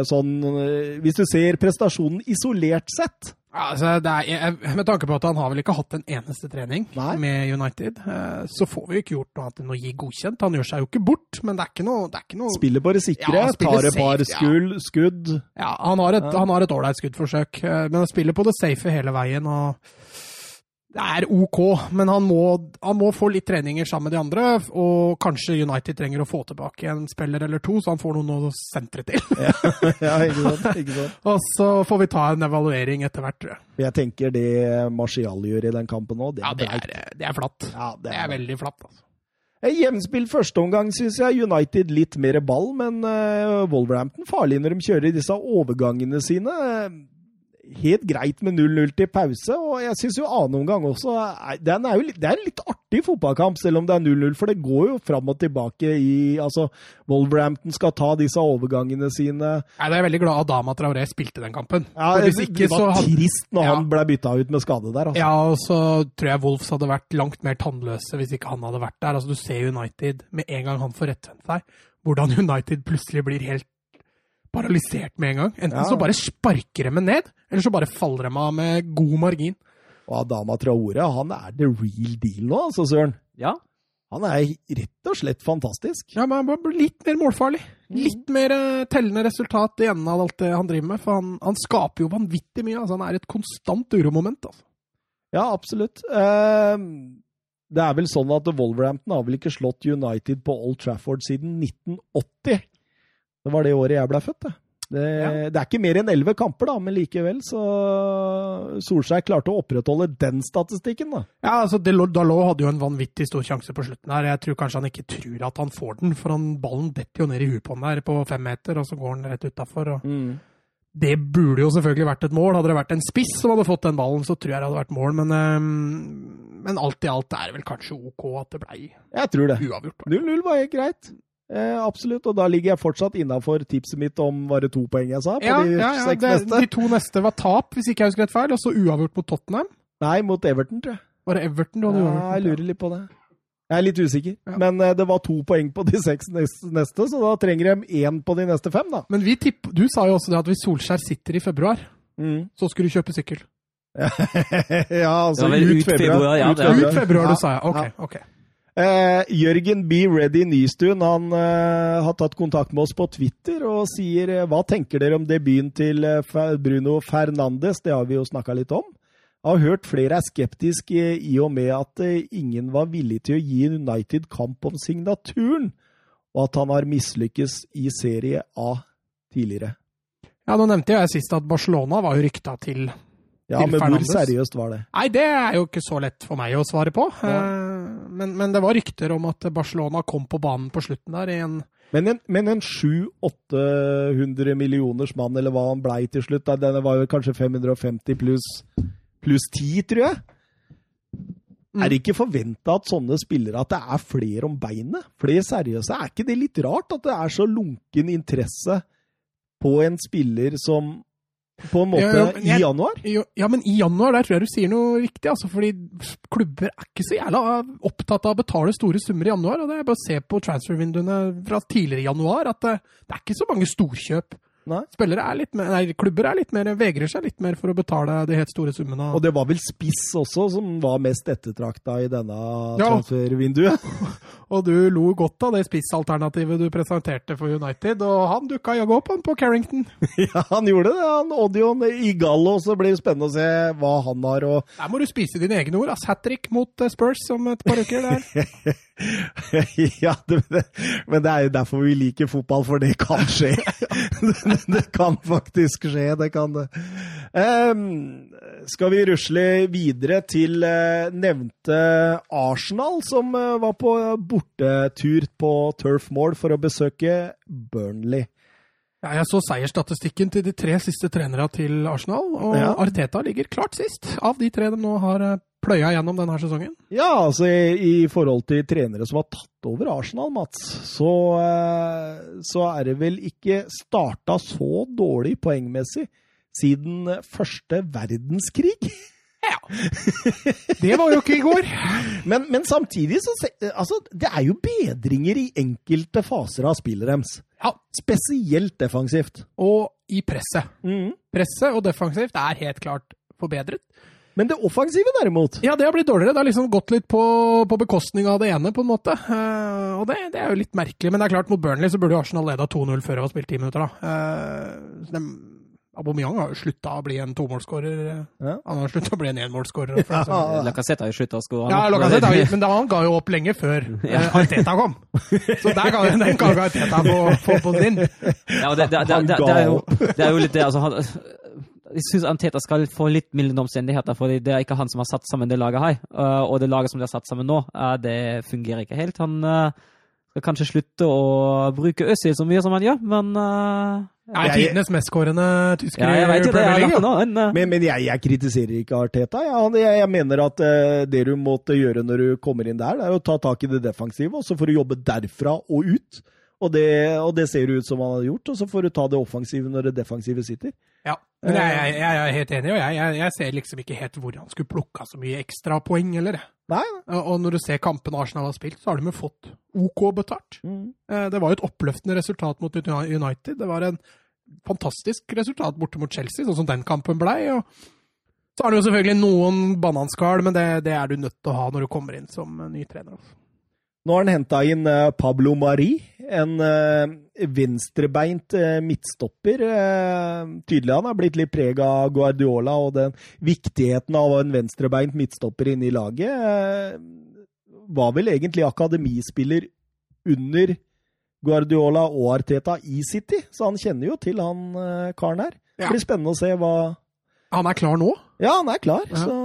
eh, sånn, eh, hvis du ser prestasjonen isolert sett? Ja, Altså, det er, med tanke på at han har vel ikke hatt en eneste trening Nei. med United, eh, så får vi jo ikke gjort noe annet enn å gi godkjent. Han gjør seg jo ikke bort, men det er ikke noe, det er ikke noe Spiller bare sikre, Ja, spiller tar et par skull, ja. skudd. Ja, han har et, Ja. han har ålreit skuddforsøk, eh, men han spiller på det safe hele veien. og Det er OK, men han må, han må få litt treninger sammen med de andre. Og kanskje United trenger å få tilbake en spiller eller to, så han får noen å sentre til. ja, ikke sant? Ikke sant? Og så får vi ta en evaluering etter hvert, tror jeg. Jeg tenker det Marcial gjør i den kampen nå, det Ja, er det er, det er flatt. Ja, Det er veldig flatt, altså. Eh, første omgang, syns jeg. United litt mer ball, men uh, Wolverhampton farlig når de kjører disse overgangene sine. Helt greit med 0-0 til pause, og jeg syns jo annen omgang også den er jo Det er en litt artig fotballkamp, selv om det er 0-0, for det går jo fram og tilbake i Altså, Wolverhampton skal ta disse overgangene sine. Nei, det er veldig glad Adama Traoré spilte den kampen. Ja, For hvis ikke, det var hadde trist når Ja. han ble bytta ut med skade der. Altså. Ja, og så tror jeg Wolves hadde vært langt mer tannløse hvis ikke han hadde vært der. Altså, Du ser United med en gang han får rettvendt seg, hvordan United plutselig blir helt paralysert med en gang. Enten Ja. så bare sparker de ned, eller så bare faller de av med god margin. Og Adama Traore, han er the real deal nå, altså, Søren. Ja. Han er rett og slett fantastisk. Ja, men han bare blir litt mer målfarlig. Litt mer eh, tellende resultat i enden av alt det han driver med. For han, han skaper jo vanvittig mye. altså Han er et konstant uromoment. altså. Ja, absolutt. Eh, det er vel sånn at Wolverhampton har vel ikke slått United på Old Trafford siden 1980. Det var det året jeg ble født, det. Det, det er ikke mer enn elleve kamper, da, men likevel så Solskjær klarte å opprettholde den statistikken, da. Ja, altså Dalot hadde jo en vanvittig stor sjanse på slutten her. Jeg tror kanskje han ikke tror at han får den, for han, ballen detter jo ned i huet på han der på fem meter, og så går han rett utafor. Det burde jo selvfølgelig vært et mål. Hadde det vært en spiss som hadde fått den ballen, så tror jeg det hadde vært mål, men, øhm, men alt i alt er det vel kanskje OK at det blei Jeg tror det. uavgjort. 0-0 var helt greit. Eh, absolutt. Og da ligger jeg fortsatt innafor tipset mitt om var det to poeng jeg sa? På Ja, de ja, ja seks det, neste? de to neste var tap, hvis ikke jeg husker rett feil, og så uavgjort mot Tottenham. Nei, mot Everton, tror jeg. Var det Everton du hadde Ja, uavgjort jeg lurer litt på det. Jeg er litt usikker. Ja. Men eh, det var to poeng på de seks neste, så da trenger de én på de neste fem, da. Men vi tipp, du sa jo også det at hvis Solskjær sitter i februar, så skulle du kjøpe sykkel. ja, altså ut ut februar. februar, ja, Ut det Ut februar, Ja, du sa jeg. Ok, ja. ok. Eh, Jørgen B. Ready Nystuen han eh, har tatt kontakt med oss på Twitter og sier eh, hva tenker dere om debuten til eh, Bruno Fernandes? Det har vi jo snakka litt om. Jeg har hørt flere er skeptiske eh, i og med at ingen var villig til å gi United kamp om signaturen, og at han har mislykkes i Serie A tidligere. Ja, nå nevnte jeg sist at Barcelona var jo rykta til Ja, men men hvor seriøst var det? Nei, det er jo ikke så lett for meg å svare på. Eh, Men, men det var rykter om at Barcelona kom på banen på slutten der i en Men en, men en 700-800 millioners mann, eller hva han blei til slutt, da, denne var jo kanskje 550 pluss plus 10, tror jeg. Mm. Er det ikke forventa at sånne spillere at det er flere om beinet? Flere seriøse? Er ikke det litt rart at det er så lunken interesse på en spiller som på en måte Ja, ja, jeg- i januar? Jo, Ja, men i januar der tror jeg du sier noe riktig, altså. Fordi klubber er ikke så jævla opptatt av å betale store summer i januar. og Det er bare å se på transfervinduene fra tidligere i januar, at det, det er ikke så mange storkjøp. Nei. Spillere er litt mer, nei, klubber er litt mer, vegrer seg litt mer for å betale de helt store summene. Og det var vel spiss også som var mest ettertrakta i denne Ja. transfervinduet. Og du lo godt av det spissalternativet du presenterte for United, og han dukka jaggu opp han på Carrington. ja, han gjorde det. Han Odion Igallo, så blir det spennende å se hva han har. og Der må du spise dine egne ord. Hat trick mot eh, Spurs om et par uker. der. ja, det, men det er jo derfor vi liker fotball, for det kan skje. det, kan faktisk skje, det kan det. Um, skal vi rusle videre til uh, nevnte Arsenal, som uh, var på bortetur på Turf Moor for å besøke Burnley. Ja, jeg så seiersstatistikken til de tre siste trenerne til Arsenal, og Ja. Arteta ligger klart sist av de tre de nå har eh, pløya gjennom denne sesongen. Ja, altså i, i forhold til trenere som har tatt over Arsenal, Mats, så, eh, så er det vel ikke starta så dårlig poengmessig siden første verdenskrig. Det var jo ikke i går! Men, men samtidig så Altså, det er jo bedringer i enkelte faser av spillet deres. Ja, Spesielt defensivt. Og i presset. Presset og defensivt er helt klart forbedret. Men det offensive, derimot Ja, det har blitt dårligere. Det har liksom gått litt på, på bekostning av det ene, på en måte. Uh, og det, det er jo litt merkelig. Men det er klart, mot Burnley så burde jo Arsenal leda 2-0 før det var spilt ti minutter, da. Uh, så dem- Aubameyang har jo slutta å bli en tomålsskårer. Ja. Han har slutta å bli en enmålsskårer. for den saks. Lacassette har jo slutta å skåre. Ja, Lacazette har men han ga jo opp lenge før Ja. eh, Arteta kom. Så der ga, den ga Arteta på, på, på sin. Ja, og det, det, det, det, det, er jo, det er jo litt det, altså han, Jeg syns Anteta skal få litt mildere omstendigheter, for det er ikke han som har satt sammen det laget her. Og det laget som de har satt sammen nå, det fungerer ikke helt. Han skal kanskje slutte å bruke Øzil så mye som han gjør, men Er tidenes mestkårende tysker ja, jeg vet det. Jeg nå, men, Men, men jeg, jeg kritiserer ikke Arteta. Jeg, jeg, jeg mener at uh, det du måtte gjøre når du kommer inn der, det er å ta tak i det defensive, og så får du jobbe derfra og ut. Og det, og det ser ut som han har gjort, og så får du ta det offensive når det defensive sitter. Ja, men jeg, jeg, jeg er helt enig, og jeg, jeg, ser liksom ikke helt hvor han skulle plukka så mye ekstrapoeng, eller? Nei, Og når du ser kampene Arsenal har spilt, så har de jo fått OK betalt. Mm. Eh, Det var jo et oppløftende resultat mot United. Det var en fantastisk resultat borte mot Chelsea, sånn som den kampen blei. Så har du jo selvfølgelig noen bananskall, men det, det er du nødt til å ha når du kommer inn som eh, ny trener. altså. Nå har han henta inn eh, Pablo Mari, en eh, venstrebeint eh, midtstopper. Tydelig han har blitt litt preg av Guardiola og den viktigheten av en venstrebeint midtstopper inne i laget. Var vel egentlig akademispiller under Guardiola og Arteta i City, så han kjenner jo til han karen her. Det blir spennende å se hva Han er klar nå. Ja, han er klar, Ja. så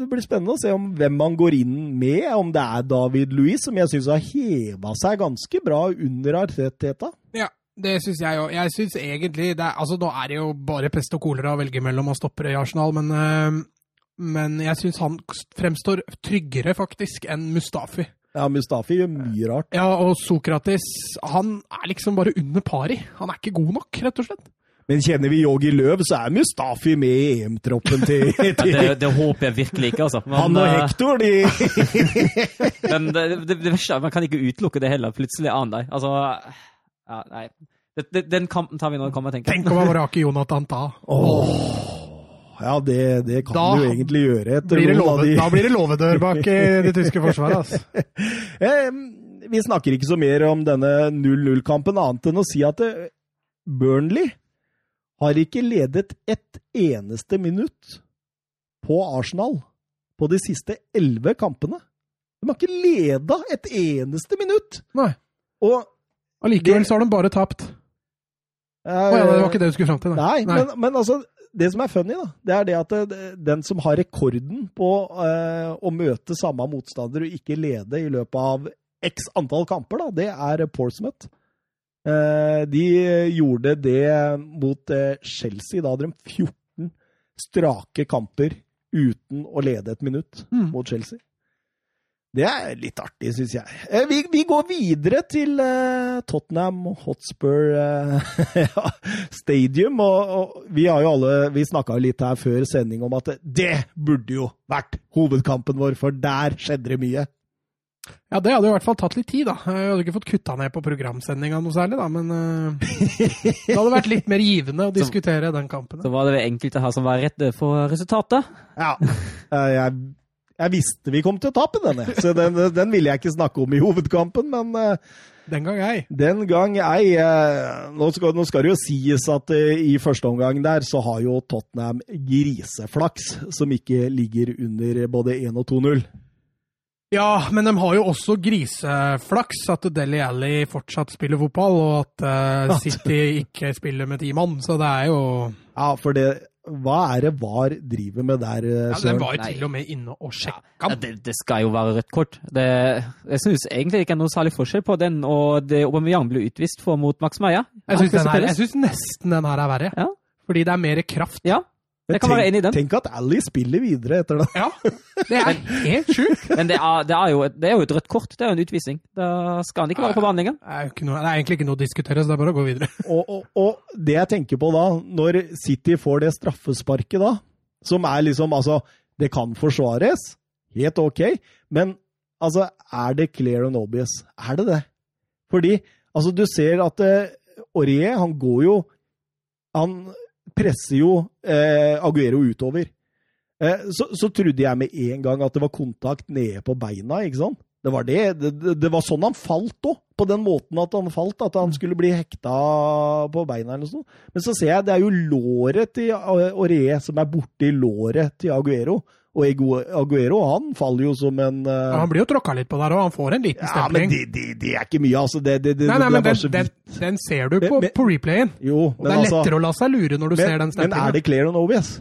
det blir spennende å se om hvem han går inn med. Om det er David Louis, som jeg syns har heva seg ganske bra under Arteta. Ja, det syns jeg òg. Jeg syns egentlig er, Altså, nå er det jo bare pest og kolera å velge mellom og stoppere i Arsenal, men, øh, men jeg syns han fremstår tryggere, faktisk, enn Mustafi. Ja, Mustafi gjør mye rart. Ja, og Sokrates, han er liksom bare under pari. Han er ikke god nok, rett og slett. Men kjenner vi Yogi Løv, så er Mustafi med i EM-troppen til, ja, det, det håper jeg virkelig ikke, altså. Men, Han og uh, Hector, de Men det, det, det verste er man kan ikke utelukke det heller. Plutselig er han der. Altså ja, Nei. Det, det, den kampen tar vi når det kommer, tenker jeg. Tenk om han var Rake Jonathan da. Ja, det, det kan Da du egentlig gjøre etter Blir det lovet av de da blir det låvedør bak i det tyske forsvaret. Altså. Eh, Vi snakker ikke så mer om denne 0-0-kampen, annet enn å si at eh, Burnley har ikke ledet ett eneste minutt på Arsenal på de siste elleve kampene. De har ikke leda et eneste minutt! Nei. Og Allikevel så har de bare tapt. eh, oh, ja, det var ikke det du skulle fram til? Nei, Men, men altså, det som er funny, da, det er det at det, den som har rekorden på eh, å møte samme motstander og ikke lede i løpet av x antall kamper, da, det er Portsmouth. Eh, de gjorde det mot eh, Chelsea. Da hadde de 14 strake kamper uten å lede et minutt Mm. mot Chelsea. Det er litt artig, syns jeg. Eh, vi, vi går videre til uh, Tottenham Hotspur uh, Stadium. Og, og vi har jo alle Vi snakka jo litt her før sending om at det burde jo vært hovedkampen vår, for der skjedde det mye. Ja, det hadde i hvert fall tatt litt tid, da. Jeg hadde ikke fått kutta ned på programsendinga noe særlig, da, men uh, det hadde vært litt mer givende å diskutere den kampen. Så var det enkelte her som var redde for resultatet. Ja. Eh, Jeg, jeg visste vi kom til å tape denne, så den, den ville jeg ikke snakke om i hovedkampen. Men uh, Den gang ei. den gang ei eh, nå, skal, nå skal det jo sies at eh, i første omgang der så har jo Tottenham griseflaks som ikke ligger under både 1 og 2-0. Ja, men de har jo også griseflaks at Deli Alli fortsatt spiller fotball, og at uh, City ikke spiller med ti mann, så det er jo Ja, for det Hva er det VAR driver med der, Søren? ja, Den var jo Nei. til og med inne og sjekka Ja, det, det skal jo være rødt kort. Det, jeg syns egentlig ikke er noe særlig forskjell på den og det Aubameyang ble utvist for mot Max Meyer. Jeg syns nesten den her er verre. Ja. Fordi det er mer kraft. Ja, jeg kan være enig i den. Tenk at Ally spiller videre etter det. Ja, det er helt sjukt. Men det er, det, er jo, et- det er jo et rødt kort. Det er jo en utvisning. Da skal han ikke være på banen lenger. Er, det er egentlig ikke noe å diskutere, så det er bare å gå videre. Og, og, og det jeg tenker på da, når City får det straffesparket da, som er liksom Altså, det kan forsvares, helt OK, men altså, er det clear and obvious? Er det det? Fordi altså, du ser at uh, Aurier, han går jo Han presser jo eh, Aguero utover. Eh, så, så trodde jeg med en gang at det var kontakt nede på beina, ikke sant? Det var det. Det, det, var sånn han falt òg. På den måten at han falt, at han skulle bli hekta på beina eller noe sånt. Men så ser jeg det er jo låret til Aurier som er borti låret til Aguero. Og Aguero han faller jo som en uh... Ja, han blir jo tråkka litt på der òg, han får en liten stempling. Ja, men det, det, det er ikke mye, altså. Det, Nei, nei, men den, den, den ser du på, Men- men- på replayen. Jo, Og altså det er altså lettere å la seg lure når du ser den stemplingen. men er det clear and obvious?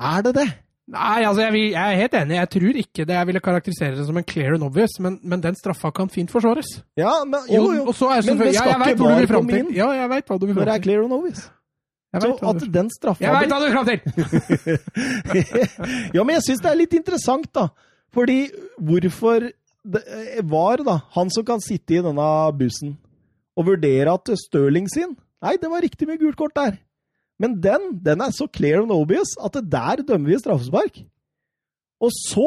Er det det? Nei, altså jeg, jeg er helt enig. Jeg tror ikke det jeg ville karakterisere det som en clear and obvious, men, men den straffa kan fint forsvares. Ja, men jo, jo. og så er Men det selvfølgelig skal ja, jeg ikke fram komme til. inn. Ja, jeg vet hva du vil Når det er til. clear and obvious. Jeg Så at den straffa jeg veit hva du vil til! ja, men jeg syns det er litt interessant, da. Fordi hvorfor det var da han som kan sitte i denne bussen og vurdere at Stirling sin Nei, det var riktig med gult kort der. Men den den er så clear and obvious at det der dømmer vi straffespark. Og så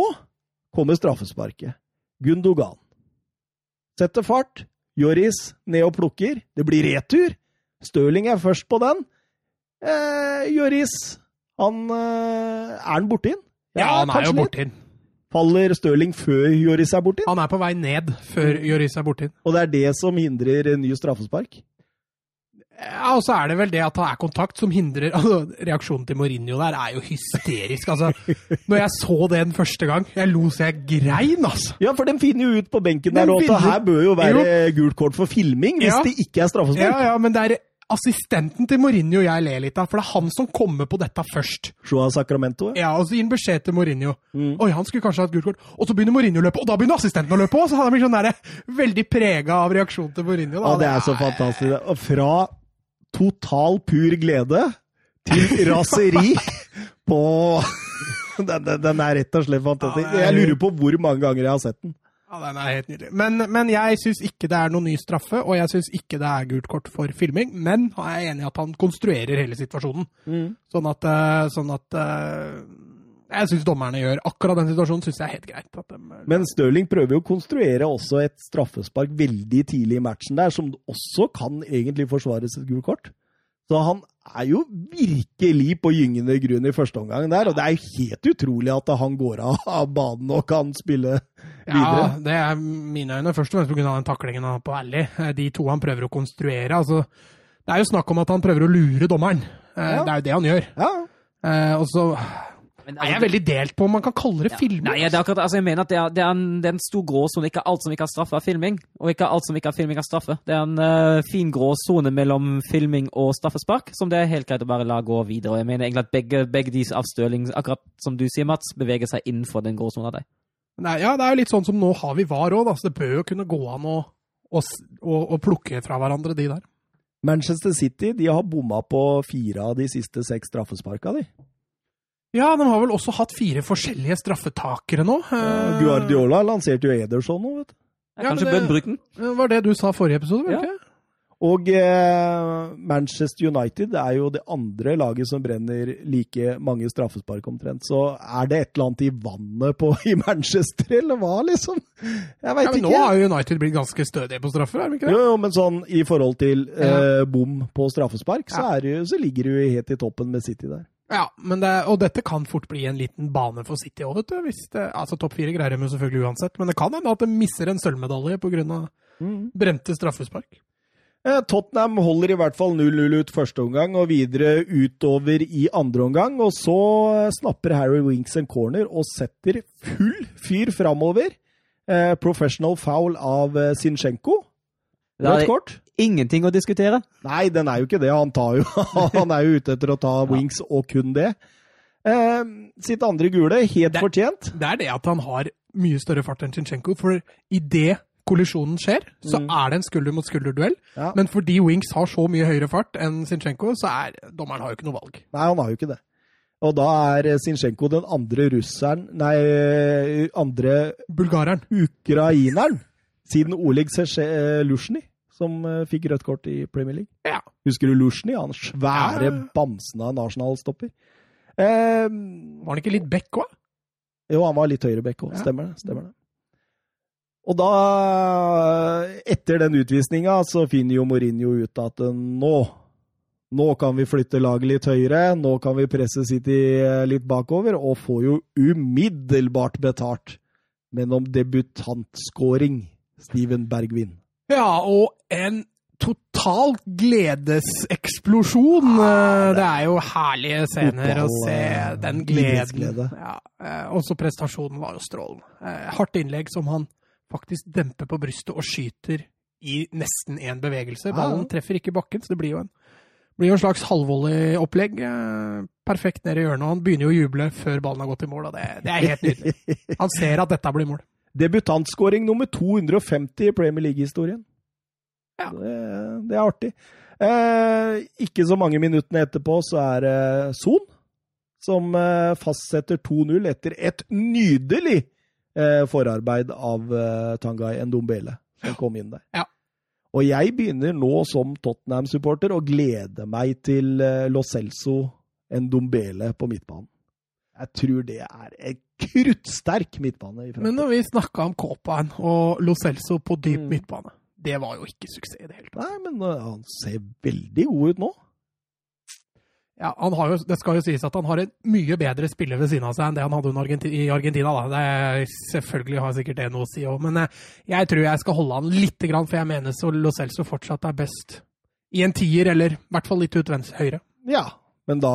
kommer straffesparket. Gundogan. Setter fart. Joris ned og plukker. Det blir retur. Stirling er først på den. Eh, Joris, han eh, Er han borti den? Ja, han er jo borti den. Faller Stirling før Joris er borti den? Han er på vei ned før Joris er borti den. Og det er det som hindrer ny straffespark? Ja, og så er det vel det at det er kontakt som hindrer altså, Reaksjonen til Mourinho der er jo hysterisk. altså. Når jeg så det den første gang, jeg lo så jeg grein, altså. Ja, for de finner jo ut på benken De der og at her bør jo være gult kort for filming hvis Ja. det ikke er straffespark. Ja, ja, men det er assistenten til Mourinho jeg ler litt av, for det er han som kommer på dette først. Joa Sacramento. Ja. Ja, og så gir han beskjed til Mourinho. Mm. Oi, han skulle kanskje ha et gult kort. Og så begynner Mourinho å løpe, og da begynner assistenten å løpe òg! Så han blir sånn der, veldig prega av reaksjonen til Mourinho. Da. Ja, det er så fantastisk. Og fra total pur glede til raseri på den, den, den er rett og slett fantastisk. Jeg lurer på hvor mange ganger jeg har sett den. Ja, den er helt nydelig. Men, men jeg syns ikke det er noen ny straffe, og jeg syns ikke det er gult kort for filming. Men jeg er enig i at han konstruerer hele situasjonen. Sånn at, eh, sånn at eh, Jeg syns dommerne gjør akkurat den situasjonen synes jeg er helt greit. At de, Men Stirling prøver jo å konstruere også et straffespark veldig tidlig i matchen der, som også kan egentlig forsvares et gult kort. Så han er jo virkelig på gyngende grunn i første omgang der, og det er jo helt utrolig at han går av, banen og kan spille videre. Ja, det er mine øyne først og fremst pga. den taklingen han på Ally. Eh, De to han prøver å konstruere. altså Det er jo snakk om at han prøver å lure dommeren. Eh, Ja. Det er jo det han gjør. Ja, Eh, Og så Men, er jeg veldig delt på om man kan kalle det filming. Nei, det er akkurat, altså jeg mener at det er, det er, en, det er en stor gråsone. Ikke alt som ikke har straffe, er filming. Og ikke alt som ikke har filming, er straffe. Det er en uh, fin gråsone mellom filming og straffespark, som det er helt greit å bare la gå videre. Og jeg mener egentlig at begge, begge de av Stirling, akkurat som du sier, Mats, beveger seg innenfor den gråsona der. Nei, ja, det er jo litt sånn som nå har vi VAR òg, så det bør jo kunne gå an å, å, å, å plukke fra hverandre, de der. Manchester City de har bomma på fire av de siste seks straffesparka, de. Ja, de har vel også hatt fire forskjellige straffetakere nå. Ja, Guardiola lanserte jo Ederson nå, vet du. Ja, Kanskje det- bønnbryten? Det var det du sa forrige episode, var det ikke? Og eh, Manchester United er jo det andre laget som brenner like mange straffespark omtrent. Så er det et eller annet i vannet på, i Manchester, eller hva, liksom? Jeg veit Ja, ikke. nå har jo United blitt ganske stødige på straffer, er de ikke det? Jo, jo, men sånn i forhold til eh, bom på straffespark, så, er det jo, så ligger jo helt i toppen med City der. Ja, men det, og dette kan fort bli en liten bane for City òg, vet du. Hvis det, altså Topp fire greier de selvfølgelig uansett, men det kan hende at de misser en sølvmedalje pga. brente straffespark. Eh, Tottenham holder i hvert fall 0-0 ut første omgang og videre utover i andre omgang. Og så snapper Harry Winks en corner og setter full fyr framover. Eh, professional foul av eh, Zinchenko. Da er det kort. ingenting å diskutere. Nei, den er jo ikke det. Han, tar jo, han er jo ute etter å ta wings og kun det. Eh, sitt andre gule, helt Det- fortjent. Det er det at han har mye større fart enn Chinchenko, for idet kollisjonen skjer, så er det en skulder-mot-skulder-duell. Ja. Men fordi Wings har så mye høyere fart enn Zinchenko, så er dommeren har jo ikke noe valg. Nei, han har jo ikke det. Og da er Zinchenko den andre russeren Nei, andre Bulgareren. ukraineren siden Oleg Lusjny, som eh, fikk rødt kort i Premier League. Ja. Husker du Lusjny? Han svære Ja. bamsen av en Arsenal-stopper. Eh, Var han ikke litt back òg? jo, han var litt høyere bekk òg. Ja. Stemmer det. stemmer det. Og da, etter den utvisninga, så finner jo Mourinho ut at eh, nå nå kan vi flytte laget litt høyere, nå kan vi presse City eh, litt bakover, og får jo umiddelbart betalt. Men om debutantscoring, Steven Bergvin. Ja, og en total gledeseksplosjon. Ja, Det er jo herlige scener å se eh, den gleden. Ja, eh, også prestasjonen var jo strålende. Eh, Hardt innlegg som han faktisk demper på brystet og skyter i nesten én bevegelse. Ballen treffer ikke bakken, så det blir jo en, blir jo en slags halvvolley-opplegg. eh, Perfekt ned i hjørnet. Han begynner jo å juble før ballen har gått i mål, og det, det er helt nydelig. Han ser at dette blir mål. Debutantscoring nummer 250 i Premier League-historien. Ja. Det, det er artig. Eh, ikke så mange minuttene etterpå så er det Son som eh, fastsetter 2-0 etter et nydelig eh, forarbeid av eh, Tangai Ndombele, som kom inn der. Ja. Og jeg begynner nå som Tottenham-supporter å glede meg til eh, Lo Celso Ndombele på midtbanen. Jeg tror det er en kruttsterk midtbane. i. Men når vi snakka om Kåpan og Lo Celso på dyp Mm. midtbane, det var jo ikke suksess i det hele tatt. Nei, men uh, han ser veldig god ut nå. Ja, han har jo, Det skal jo sies at han har en mye bedre spiller ved siden av seg enn det han hadde i Argentina. da. Det er, selvfølgelig har sikkert det noe å si òg, men eh, jeg tror jeg skal holde han lite grann, for jeg mener så Lo Celso fortsatt er best i en tier, eller i hvert fall litt ut venstre høyre. Ja, men, da,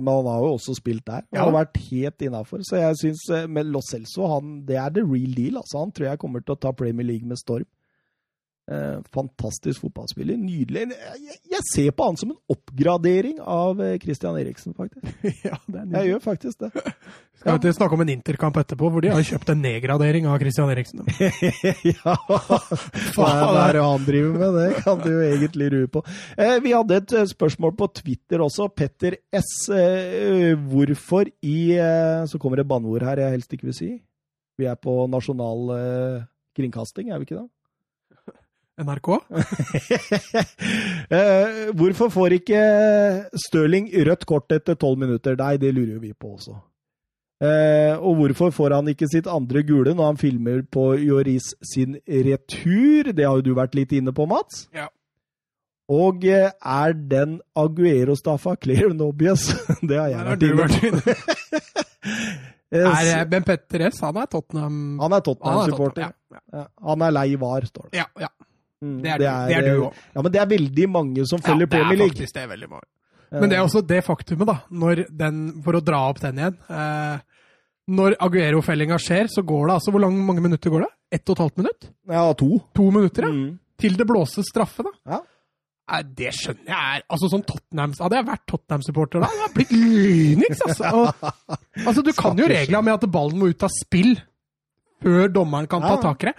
man har jo også spilt der. Han Ja. har vært helt innafor. Så jeg syns uh, Lo Celso han, det er the real deal. altså. Han tror jeg kommer til å ta Premier League med storm. Eh, fantastisk fotballspiller. Nydelig. Jeg, jeg ser på han som en oppgradering av eh, Christian Eriksen, faktisk. ja, det er Jeg nydelig. gjør faktisk det. Skal vi snakke om en interkamp etterpå, hvor de har kjøpt en nedgradering av Christian Eriksen. ja, hva er det han driver med? Det kan du jo egentlig rue på. Eh, vi hadde et eh, spørsmål på Twitter også. Petter S. Eh, hvorfor i Så kommer det banneord her jeg helst ikke vil si. Vi er på nasjonal kringkasting, er vi ikke det? NRK? eh, hvorfor får ikke Stirling rødt kort etter tolv minutter? Nei, det lurer jo vi på også. Eh, og hvorfor får han ikke sitt andre gule når han filmer på Joris sin retur? Det har jo du vært litt inne på, Mats. Ja. Og eh, er den Aguero-staffa clear and obvious? det har jeg Der har vært inne på. på. Er, eh, Ben Petter S, han er Tottenham... han er Han er Tottenham-supporter. Tottenham, Ja, Ja, han er lei var, står det. ja, ja. Mm, Det er, du- det er du òg. Ja, men det er veldig mange som følger Ja, det Premier er League. faktisk det er veldig mange. Men det er også det faktumet, da, når den, for å dra opp den igjen eh, Når Aguero-fellinga skjer, så går det altså Hvor lang, mange minutter går det? Ett og et halvt minutt? Ja, to. To minutter, ja. Mm. Til det blåses straffe, da. Ja. Nei, det skjønner jeg er Altså, sånn Tottenham Hadde jeg vært Tottenham-supporter da, hadde jeg blitt lynings, altså. Og, altså, du kan jo regla med at ballen må ut av spill før dommeren kan ta tak i det.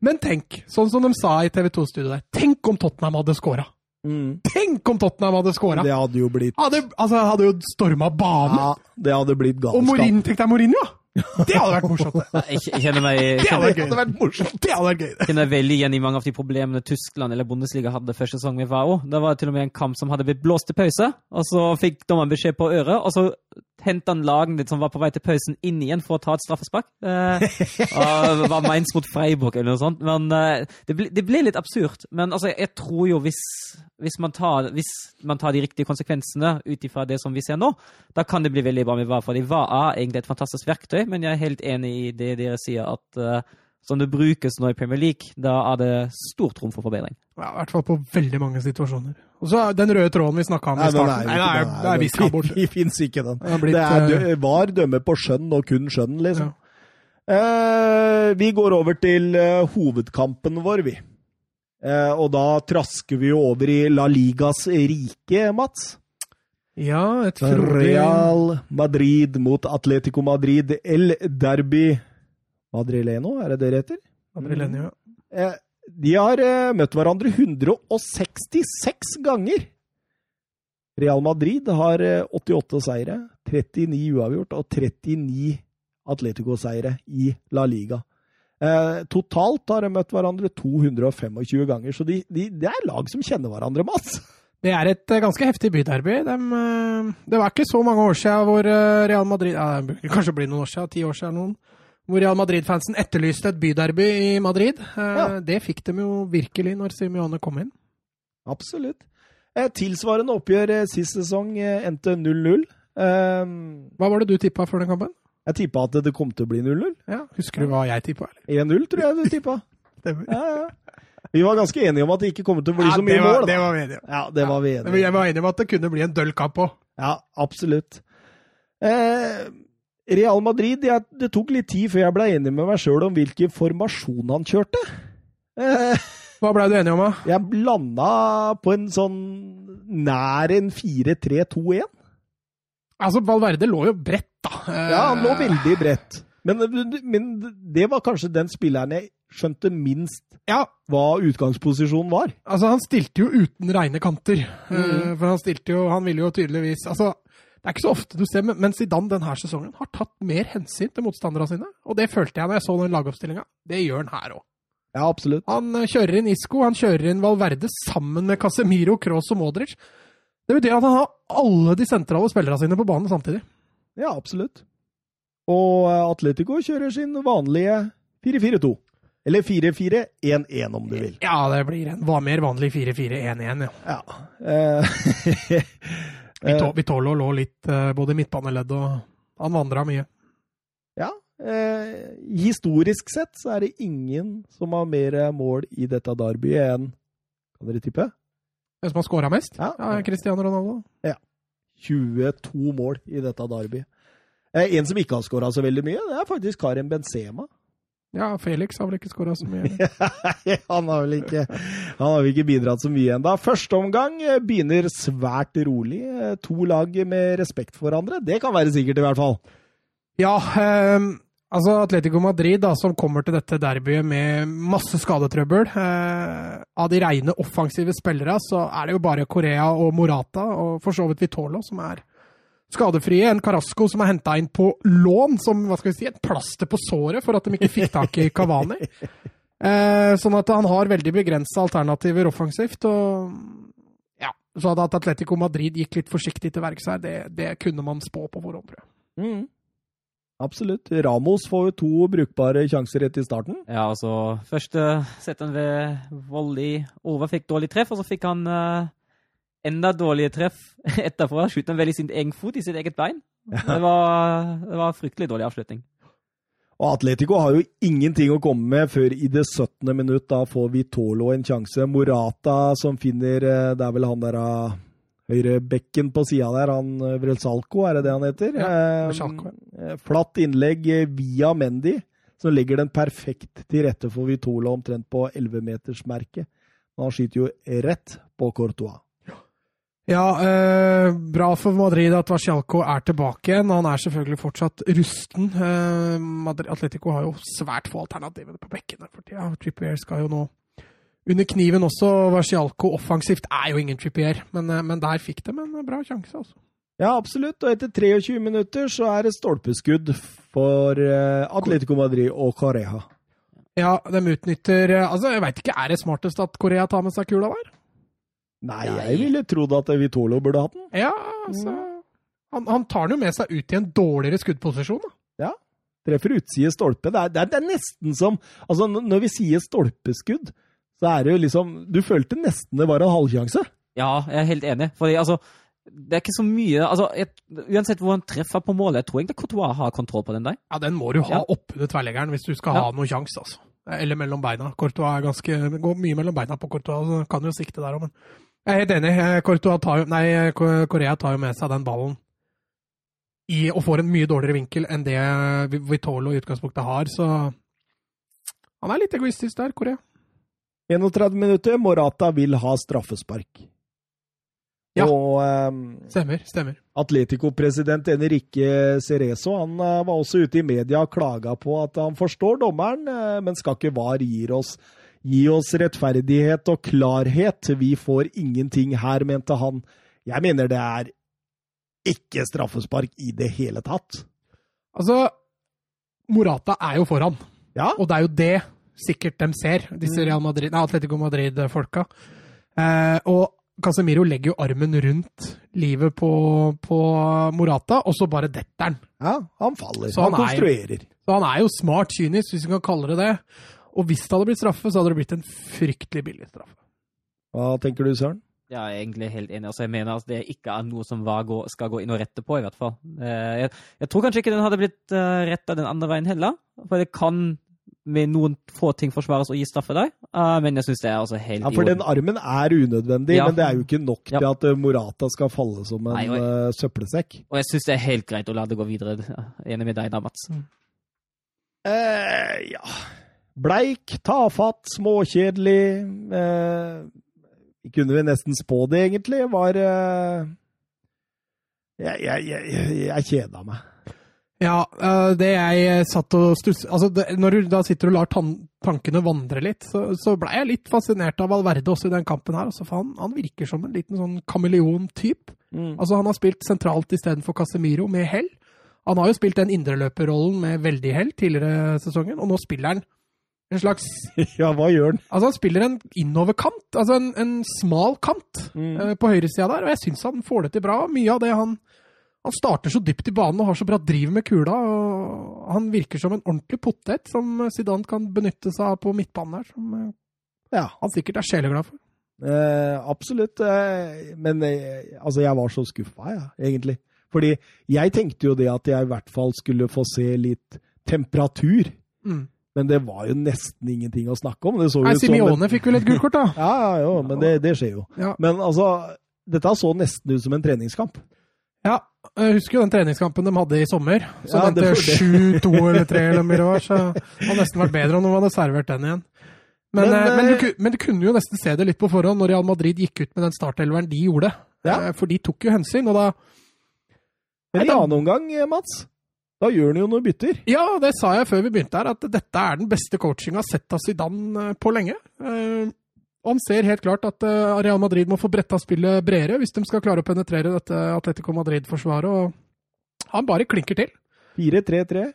Men tenk, sånn som de sa i TV 2-studioet der, tenk om Tottenham hadde scora! Mm. Tenk om Tottenham hadde scora! Det hadde jo blitt Hadde, altså, hadde jo storma banen. Ja, det hadde blitt Og Morin, Mourinho, tenk deg Mourinho! ja. Det hadde vært morsomt! Jeg, kjenner meg jeg Det hadde kjenner, vært hadde vært morsomt. Det hadde vært gøy! Jeg kjenner veldig igjen i mange av de problemene Tyskland eller Bundesliga hadde første sesong med VAO. Det var til og med en kamp som hadde blitt blåst til pause, og så fikk dommeren beskjed på øret, og så hentet han lagen som var på vei til pausen, inn igjen for å ta et straffespark. Eh, var Mainz mot Freiburg eller noe sånt. Men eh, det, ble, det ble litt absurd. Men altså, jeg tror jo hvis, hvis, man, tar, hvis man tar de riktige konsekvensene ut ifra det som vi ser nå, da kan det bli veldig bra med VAR. For VAR er egentlig et fantastisk verktøy, men jeg er helt enig i det dere sier, at eh, som det brukes nå i Premier League, da er det stort rom for forbedring. Ja, I hvert fall på veldig mange situasjoner. Og så den røde tråden vi snakka om i starten. Nei, det er, det er visst her borte. Vi fins ikke, den. Det blitt, Det er eh, dø- var dømme på skjønn og kun skjønn, liksom. Ja. Eh, vi går over til eh, hovedkampen vår, vi. Eh, og da trasker vi jo over i La Ligas rike, Mats. Ja, et frodig Real Madrid mot Atletico Madrid. El Derby Madrileno, er det det det heter? Madrilenio. Eh, de har eh, møtt hverandre 166 ganger. Real Madrid har eh, 88 seire, 39 uavgjort og 39 Atletico-seire i La Liga. Eh, totalt har de møtt hverandre 225 ganger, så de, de, det er lag som kjenner hverandre, Mats. Det er et eh, ganske heftig byderby. Eh, det var ikke så mange år siden hvor eh, Real Madrid ja, Det burde kanskje bli noen år siden, ti år siden eller noen. Hvor Real Madrid-fansen etterlyste et byderby i Madrid. Eh, Ja. Det fikk de jo virkelig når Simione kom inn. Absolutt. Eh, tilsvarende oppgjør eh, sist sesong endte 0-0. Eh, Hva var det du tippa før den kampen? jeg tippa at det kom til å bli 0-0. Ja, Husker du hva jeg tippa? 1-0, tror jeg du tippa. Ja, ja. Vi var ganske enige om at det ikke kommer til å bli Ja, så mye var, mål. Det var vi enige om. Ja, det var vi enige om. Jeg var enig om at det kunne bli en døll kamp òg. Ja, absolutt. Eh, Real Madrid jeg, Det tok litt tid før jeg ble enig med meg sjøl om hvilken formasjon han kjørte. Eh, Hva blei du enig om, da? jeg landa på en sånn nær en 4-3-2-1. Altså, Valverde lå jo bredt, da. Eh, Ja, han lå veldig bredt. Men, men det var kanskje den spilleren jeg skjønte minst Ja, hva utgangsposisjonen var. altså, han stilte jo uten reine kanter. Eh, Mhm. for han stilte jo Han ville jo tydeligvis Altså, det er ikke så ofte du ser, men Zidane denne sesongen har tatt mer hensyn til motstanderne sine. Og det følte jeg når jeg så den lagoppstillinga. Det gjør han her òg. Ja, absolutt. Han eh, kjører inn Isco, han kjører inn Valverde sammen med Casemiro, Kroos og Modric. Det betyr at han har alle de sentrale spillerne sine på banen samtidig. Ja, absolutt. Og eh, Atletico kjører sin vanlige 4-4-2. Eller 4-4-1-1, om du vil. Ja, det blir en hva mer vanlig 4-4-1-1, ja. Ja. Eh, Vitolo lå litt eh, både i midtbaneledd og Han vandra mye. ja. Eh, historisk sett så er det ingen som har mer mål i dette derbyet enn Kan dere tippe? Hvem som har scora mest? Ja. Ja, Cristiano Ronaldo. 22 mål i dette derbyet. Eh, en som ikke har skåra så veldig mye, det er faktisk Karim Benzema. Ja, Felix har vel ikke skåra så mye. han har vel ikke, han har vel ikke bidratt så mye ennå. Første omgang eh, begynner svært rolig. Eh, To lag med respekt for hverandre. Det kan være sikkert, i hvert fall. Ja, eh, altså Atletico Madrid, da, som kommer til dette derbyet med masse skadetrøbbel. Eh, av de rene offensive spillere så er det jo bare Korea og Morata, og for så vidt Vitolo, som er skadefrie. En Carasco som er henta inn på lån, som hva skal vi si, et plaster på såret for at de ikke fikk tak i Kavani. Eh, sånn at han har veldig begrensa alternativer offensivt. og ja, Så at Atletico Madrid gikk litt forsiktig til verks her, det, det kunne man spå på forhånd, tror jeg. Absolutt. Ramos får jo to brukbare sjanser rett i starten. Ja, altså Første setten ved volley over fikk dårlig treff, og så fikk han eh, enda dårlige treff etterfra. Skjøt han veldig sint sin egen fot, i sitt eget bein. Det var, det var fryktelig dårlig avslutning. Og Atletico har jo ingenting å komme med før i det 17. minutt. Da får Vitolo en sjanse. Morata som finner eh, Det er vel han der av høyrebekken på sida der, han eh, Vrelsalco, er det det han heter? Ja, Eh, eh, Flatt innlegg eh, via Mendy, som legger den perfekt til rette for Vitolo omtrent på 11-metersmerket. Han skyter jo rett på Courtois. Ja, eh, bra for Madrid at Vascialco er tilbake igjen. Han er selvfølgelig fortsatt rusten. Eh, Madrid, Atletico har jo svært få alternativer på bekkene for tida. Trippier skal jo nå under kniven også. Vascialco offensivt er jo ingen Trippier, men, eh, men der fikk de en bra sjanse, altså. Ja, absolutt. Og etter 23 minutter så er det stolpeskudd for eh, Atletico Madrid og Corea. Ja, de utnytter eh, Altså, jeg veit ikke, er det smartest at Korea tar med seg kula der? Nei, jeg ville trodd at Vitolo burde hatt den. Ja, altså Han, han tar den jo med seg ut i en dårligere skuddposisjon, da. Treffer utside stolpe. Det er, det, er, det er nesten som Altså, når vi sier stolpeskudd, så er det jo liksom Du følte nesten det var en halvsjanse. Ja, jeg er helt enig. Fordi altså, det er ikke så mye altså, jeg, Uansett hvor han treffer på målet, jeg tror egentlig Courtois har kontroll på den der. Ja, Den må du ha Ja. oppunder tverrleggeren hvis du skal Ja. ha noen sjanse, altså. Eller mellom beina. Courtois er ganske, går mye mellom beina på Courtois, så kan jo sikte der òg, men Jeg er helt enig. Eh, tar jo, nei, Korea tar jo med seg den ballen i, og får en mye dårligere vinkel enn det Vitolo i utgangspunktet har, så Han er litt egoistisk der, Korea. 31 minutter. Morata vil ha straffespark. Ja. Og um, Stemmer. stemmer. Atletico-president Enrique Cerezo han uh, var også ute i media og klaga på at han forstår dommeren, uh, men skal ikke VAR gir oss, gi oss rettferdighet og klarhet. Vi får ingenting her, mente han. Jeg mener det er ikke straffespark i det hele tatt. Altså, Morata er jo foran. Ja, Og det er jo det sikkert de ser, disse Real Madrid, nei, Atletico Madrid-folka. Eh, og Casemiro legger jo armen rundt livet på, på Morata, og så bare detter han. ja han faller. Så han, han er- konstruerer. Så han er jo smart kynisk, hvis vi kan kalle det det. Og hvis det hadde blitt straffe, så hadde det blitt en fryktelig billig straffe. Hva tenker du, Søren? Ja, jeg er egentlig helt enig. Altså, jeg mener at det ikke er noe som VAR skal gå inn og rette på, i hvert fall. Eh, Jeg, jeg tror kanskje ikke den hadde blitt uh, retta den andre veien heller. For det kan med noen få ting forsvares og gi straffe der. Eh, men jeg syns det er altså helt Ja, for den armen er unødvendig, Ja. men det er jo ikke nok Ja. til at eh, Morata skal falle som en Nei, og- eh, søppelsekk. Og jeg syns det er helt greit å la det gå videre. Enig med deg da, Mats. Eh, ja Bleik, tafatt, småkjedelig. Eh, kunne vi nesten spå det, egentlig. Var eh, Jeg, jeg, jeg, jeg kjeda meg. Ja, eh, det jeg satt og stusset Altså, det, når du da sitter og lar tankene vandre litt, så, så blei jeg litt fascinert av Valverde også i den kampen her. Altså, for han, han virker som en liten sånn kameleon-typ. Altså, han har spilt sentralt istedenfor Casemiro med hell. Han har jo spilt den indreløperrollen med veldig hell tidligere sesongen, og nå spiller han en slags Ja, hva gjør han? Altså, han spiller en innoverkant, altså en, en smal kant eh, på høyresida der, og jeg syns han får det til bra. Mye av det han Han starter så dypt i banen og har så bra driv med kula, og han virker som en ordentlig potet som Zidane kan benytte seg av på midtbanen her, som eh, Ja, han sikkert er sjeleglad for. eh, absolutt. Eh, men altså, jeg var så skuffa, jeg, egentlig. Fordi jeg tenkte jo det at jeg i hvert fall skulle få se litt temperatur. Mm. Men det var jo nesten ingenting å snakke om. Det Nei, Simione fikk vel et gullkort, da. Ja, ja, jo, men det, det skjer jo. Ja. Men altså, dette så nesten ut som en treningskamp. Ja, jeg husker jo den treningskampen de hadde i sommer. Så Ja, den det til får- 7-2 eller 3 eller mye det var, så det hadde nesten vært bedre om de hadde servert den igjen. Men, Men, eh, men, du, eh, men du kunne jo nesten se det litt på forhånd når Real Madrid gikk ut med den startelveren de gjorde. Ja. Eh, For de tok jo hensyn, og da Men i annen omgang, Mats, da gjør han jo noen bytter. Ja, det sa jeg før vi begynte her, at dette er den beste coachinga sett av Zidane eh, på lenge. Eh, Han ser helt klart at eh, Real Madrid må få bretta spillet bredere hvis de skal klare å penetrere dette Atletico Madrid-forsvaret. og Han bare klinker til. 4-3-3.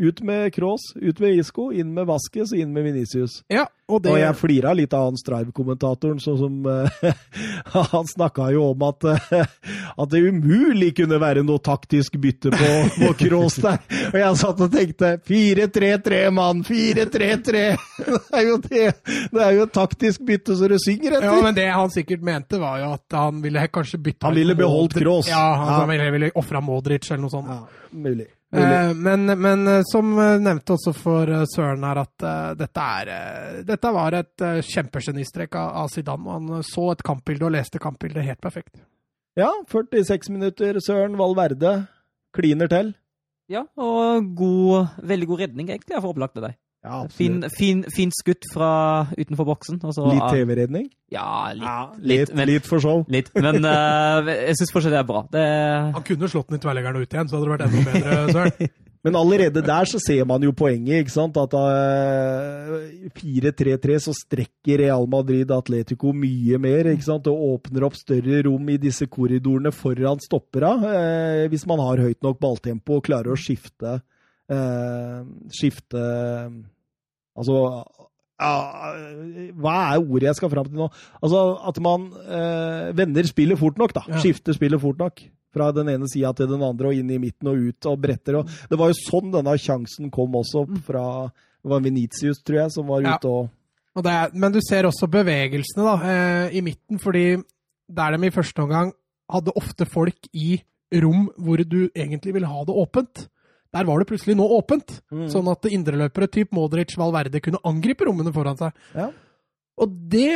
Ut med Kroos, ut med Isco, inn med Vaskes, inn med Venicius. Ja, og det Og jeg flira litt av han Strive-kommentatoren, sånn som eh, Han snakka jo om at, eh, at det umulig kunne være noe taktisk bytte på, på Kroos der. Og jeg satt og tenkte 4-3-3, mann! 4-3-3! Det det! Det er jo et taktisk bytte så det synger etter. Ja, men det han sikkert mente, var jo at han ville kanskje bytte Han ville beholdt Modric- Ja, han Ja. ville, ville ofra Modric eller noe sånt. Ja, mulig. Eh, men, men eh, som eh, nevnte også for Søren her, at uh, dette, er, uh, dette var et uh, kjempegenistrek av, av Zidane. og Han så et kampbilde og leste kampbildet helt perfekt. Ja, 46 minutter, Søren Valverde. Kliner til. Ja, og god, veldig god redning, egentlig, for opplagt av deg. Ja, Fin, fin, fint skutt fra utenfor boksen. og Litt TV-redning? Ja, litt. Litt, litt, men- litt for show. Litt, men uh, jeg syns fortsatt det er bra. Det, Han kunne slått den i tverrleggeren ut igjen, så hadde det vært enda bedre, Søren. Men allerede der så ser man jo poenget, ikke sant? At uh, 4-3-3 så strekker Real Madrid Atletico mye mer, ikke sant? Og åpner opp større rom i disse korridorene foran stoppera. Uh, hvis man har høyt nok balltempo og klarer å skifte uh, Skifte Altså ja, hva er ordet jeg skal fram til nå? Altså At man vender spillet fort nok, da. Ja. Skifter spillet fort nok fra den ene sida til den andre og inn i midten og ut og bretter. Og det var jo sånn denne sjansen kom også fra Det var Venitius, tror jeg, som var ute og Og det er, men du ser også bevegelsene da, eh, i midten, fordi der de i første omgang hadde ofte folk i rom hvor du egentlig vil ha det åpent. Der var det plutselig nå åpent, Mm. sånn at indreløpere typ Modric Valverde kunne angripe rommene foran seg. Ja. Og det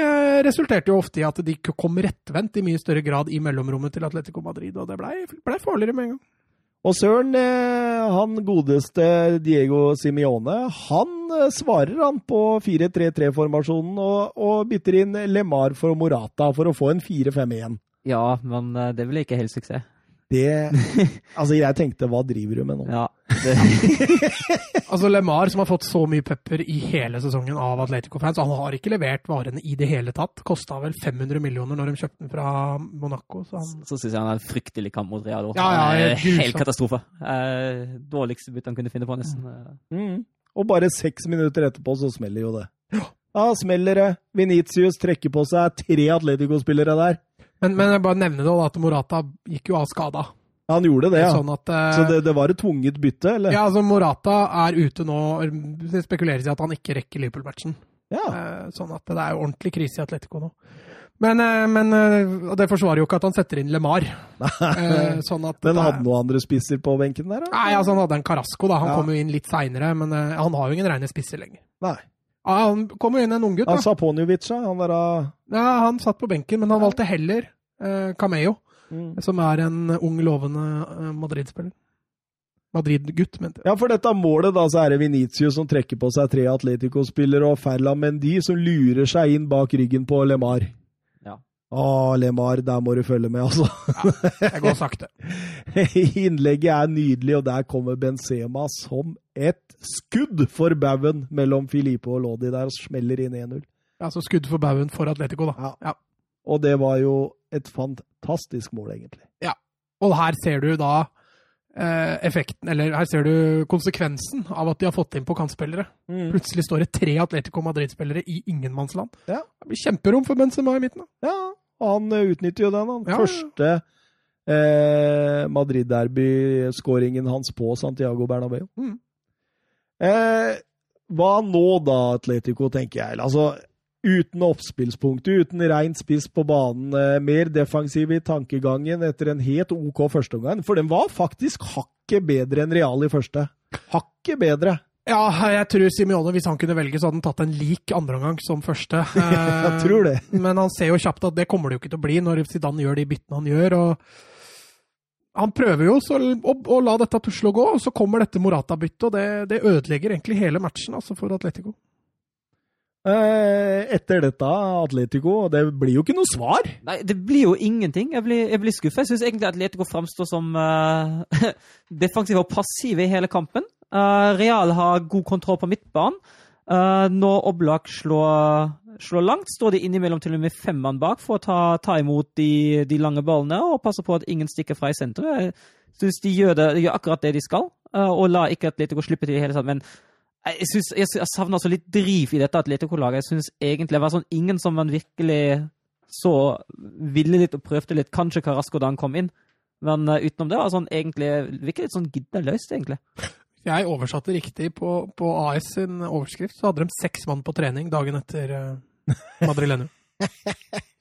resulterte jo ofte i at de kom rettvendt i mye større grad i mellomrommet til Atletico Madrid, og det blei ble farligere med en gang. Og Søren, eh, han godeste Diego Simione, han eh, svarer han på 4-3-3-formasjonen og, og bytter inn Lemar for Morata for å få en 4-5-1. Ja, men eh, det ble ikke helt suksess. Det Altså, jeg tenkte, hva driver du med nå? Ja, det, Altså Lemar, som har fått så mye pepper i hele sesongen av Atletico-fans, han har ikke levert varene i det hele tatt. Kosta vel 500 millioner når de kjøpte den fra Monaco. Så han så syns jeg han har en fryktelig kamp mot Real. Ja, ja, helt katastrofe. Eh, dårligste bytte han kunne finne på, nesten. Mm. Og bare seks minutter etterpå så smeller jo det. Ja, smeller det. Venitius trekker på seg tre Atletico-spillere der. Men, men jeg bare nevner det da, at Morata gikk jo av skada. Han gjorde det, ja. Sånn at uh, Så det, det var et tvunget bytte, eller? Ja, altså Morata er ute nå. Det spekuleres i at han ikke rekker Liverpool-matchen. Ja. Uh, Sånn at det er jo ordentlig krise i Atletico nå. Men, eh, men og det forsvarer jo ikke at han setter inn LeMar. Sånn at Men hadde noen andre spisser på benken der, da? Nei, altså han hadde en Carasco, da. Han Ja. kom jo inn litt seinere, men han har jo ingen reine spisser lenger. Nei. Ja, han kom jo inn en unggutt, Han da. Saponjovic, ja. Han der av Ja, han satt på benken, men han valgte heller eh, Cameo, mm. som er en ung, lovende eh, Madrid-spiller. Madrid-gutt, mente jeg. Ja, for dette målet, da, så er det Venitius som trekker på seg tre Atletico-spillere, og Ferland Mendy som lurer seg inn bak ryggen på Lemar. Å, Lemar, der må du følge med, altså. Ja, Jeg går sakte. Innlegget er nydelig, og der kommer Benzema som et skudd for baugen mellom Filipe og Lodi der, og smeller inn 1-0. Ja, så skudd for baugen for Atletico, da. Ja. Ja. Og det var jo et fantastisk mål, egentlig. Ja. Og her ser du da eh, effekten, eller her ser du konsekvensen av at de har fått inn på kantspillere. Plutselig står det tre Atletico Madrid-spillere i ingenmannsland. Ja. Det blir kjemperom for Benzema i midten. da. Ja, og han eh, utnytter jo den. Han. Ja. Første eh, Madrid-derby-skåringen hans på Santiago Bernabeu. Mm. Eh, hva nå da, Atletico, tenker jeg. Altså, uten oppspillspunktet, uten reint spiss på banen, eh, mer defensiv i tankegangen etter en helt OK førsteomgang. For den var faktisk hakket bedre enn Real i første. Hakket bedre. Ja, jeg tror Simione, hvis han kunne velge, så hadde han tatt en lik andreomgang som første. Jeg tror det. Men han ser jo kjapt at det kommer det jo ikke til å bli når Zidane gjør de byttene han gjør. og Han prøver jo så, å, å la dette tusle og gå, og så kommer dette Morata-byttet, og det, det ødelegger egentlig hele matchen altså for Atletico. Eh, etter dette, Atletico, det blir jo ikke noe svar. Nei, det blir jo ingenting. Jeg blir, jeg blir skuffa. Jeg syns egentlig Atletico framstår som uh, defensive og passive i hele kampen. Eh, Real har god kontroll på midtbanen. Eh, når Oblak slår, slår langt, står de innimellom til og med fem bak for å ta, ta imot de, de lange ballene og passe på at ingen stikker fra i senteret. Jeg syns de de gjør akkurat det de skal, eh, og la ikke Atletico slippe til i hele tatt. Men jeg, synes, jeg, jeg savner så litt driv i dette Atletico-laget. Jeg syns egentlig det var sånn ingen som man virkelig så ville litt og prøvde litt. Kanskje Carasco da han kom inn. Men utenom det var sånn egentlig virker litt sånn gidda løst, egentlig. Jeg oversatte riktig på, på AS sin overskrift, så hadde de seks mann på trening dagen etter uh, Madrileno.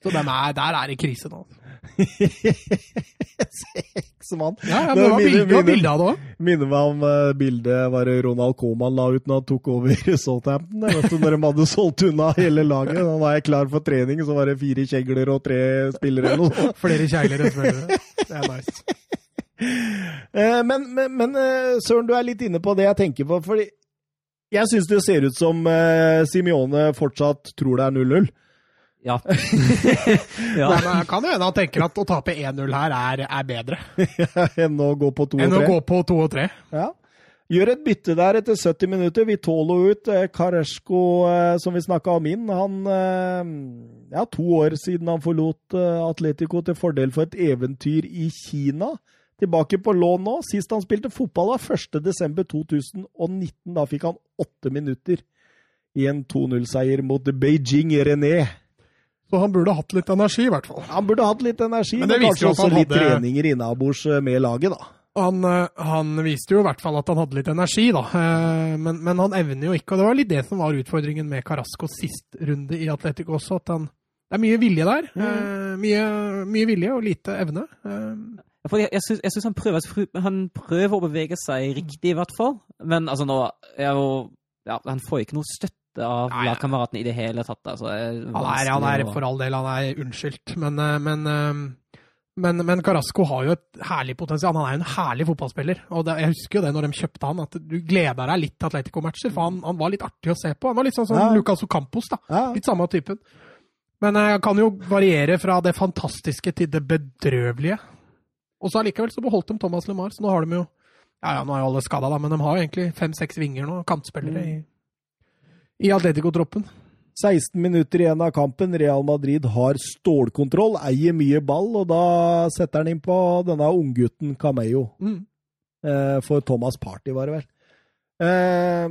Så dem er, der er det krise nå. Seks mann. Ja, ja, men Det var bilde, bilde av det òg. Minner meg om uh, bildet var Ronald Coman la ut når han tok over Southampton. Vet du, når de hadde solgt unna hele laget. Da var jeg klar for trening, så var det fire kjegler og tre spillere. Flere kjegler enn spillere. Det er nice. Eh, Men, men, men eh, Søren, du er litt inne på det jeg tenker på. fordi jeg syns det ser ut som uh, Simione fortsatt tror det er 0-0. Ja. ja. Nei, men kan jo hende han tenker at å tape 1-0 her er, er bedre Enn å gå på 2 enn å og 3. gå på 2 og 3. Ja. Gjør et bytte der etter 70 minutter. Vitolo ut. Karesko, eh, som vi snakka om inn, han eh, Ja, to år siden han forlot Atletico til fordel for et eventyr i Kina. Tilbake på lån nå. Sist han spilte fotball, var 1.12.2019. Da fikk han åtte minutter i en 2-0-seier mot Beijing René. Så han burde hatt litt energi, i hvert fall. Han burde hatt litt energi, men, det men kanskje også litt hadde... treninger innabords med laget, da. Han, eh, han, viste jo i hvert fall at han hadde litt energi, da. Eh, men, men, han evner jo ikke. Og det var litt det som var utfordringen med Carascos sist runde i Atletico også. At han, det er mye vilje der. Mm. Eh, mye, mye, vilje og lite evne. Jeg, jeg, jeg syns han prøver, han prøver å bevege seg riktig, i hvert fall. Men altså nå jo, ja, Han får ikke noe støtte av lagkameratene i det hele tatt. Altså, han, er, han er for all del han er unnskyldt, men, men men, men, Carasco har jo et herlig potensial. Han er jo en herlig fotballspiller. og det, Jeg husker jo det når de kjøpte han, at du gleda deg litt til Atletico-matcher. For han, han, var litt artig å se på. Han var litt sånn som ja. Lucas Ocampos. da. Ja. Litt samme typen. Men jeg kan jo variere fra det fantastiske til det bedrøvelige. Og så allikevel så beholdt de Thomas LeMar, så nå har de jo Ja, ja, nå er jo alle skada, da, men de har jo egentlig fem-seks vinger nå, kantspillere, mm. i, i Atletico-troppen. 16 minutter igjen av kampen. Real Madrid har stålkontroll, eier mye ball, og da setter han inn på denne unggutten Cameo. Mm. Eh, for Thomas Party, var det vel. Eh,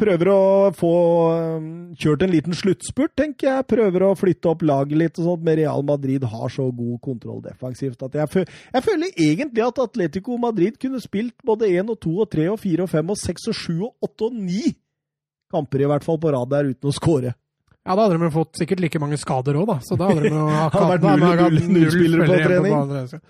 prøver å få eh, kjørt en liten sluttspurt, tenker jeg. Prøver å flytte opp laget litt og sånt, men Real Madrid har så god kontroll defensivt at jeg, jeg føler egentlig at Atletico Madrid kunne spilt både 1 og 2 og 3 og 4 og 5 og 6 og 7 og 8 og 9 kamper i hvert fall på rad der uten å skåre. Ja, da hadde de fått sikkert like mange skader òg, da. Så da hadde de jo akkurat vært null, null, null, spillere på trening.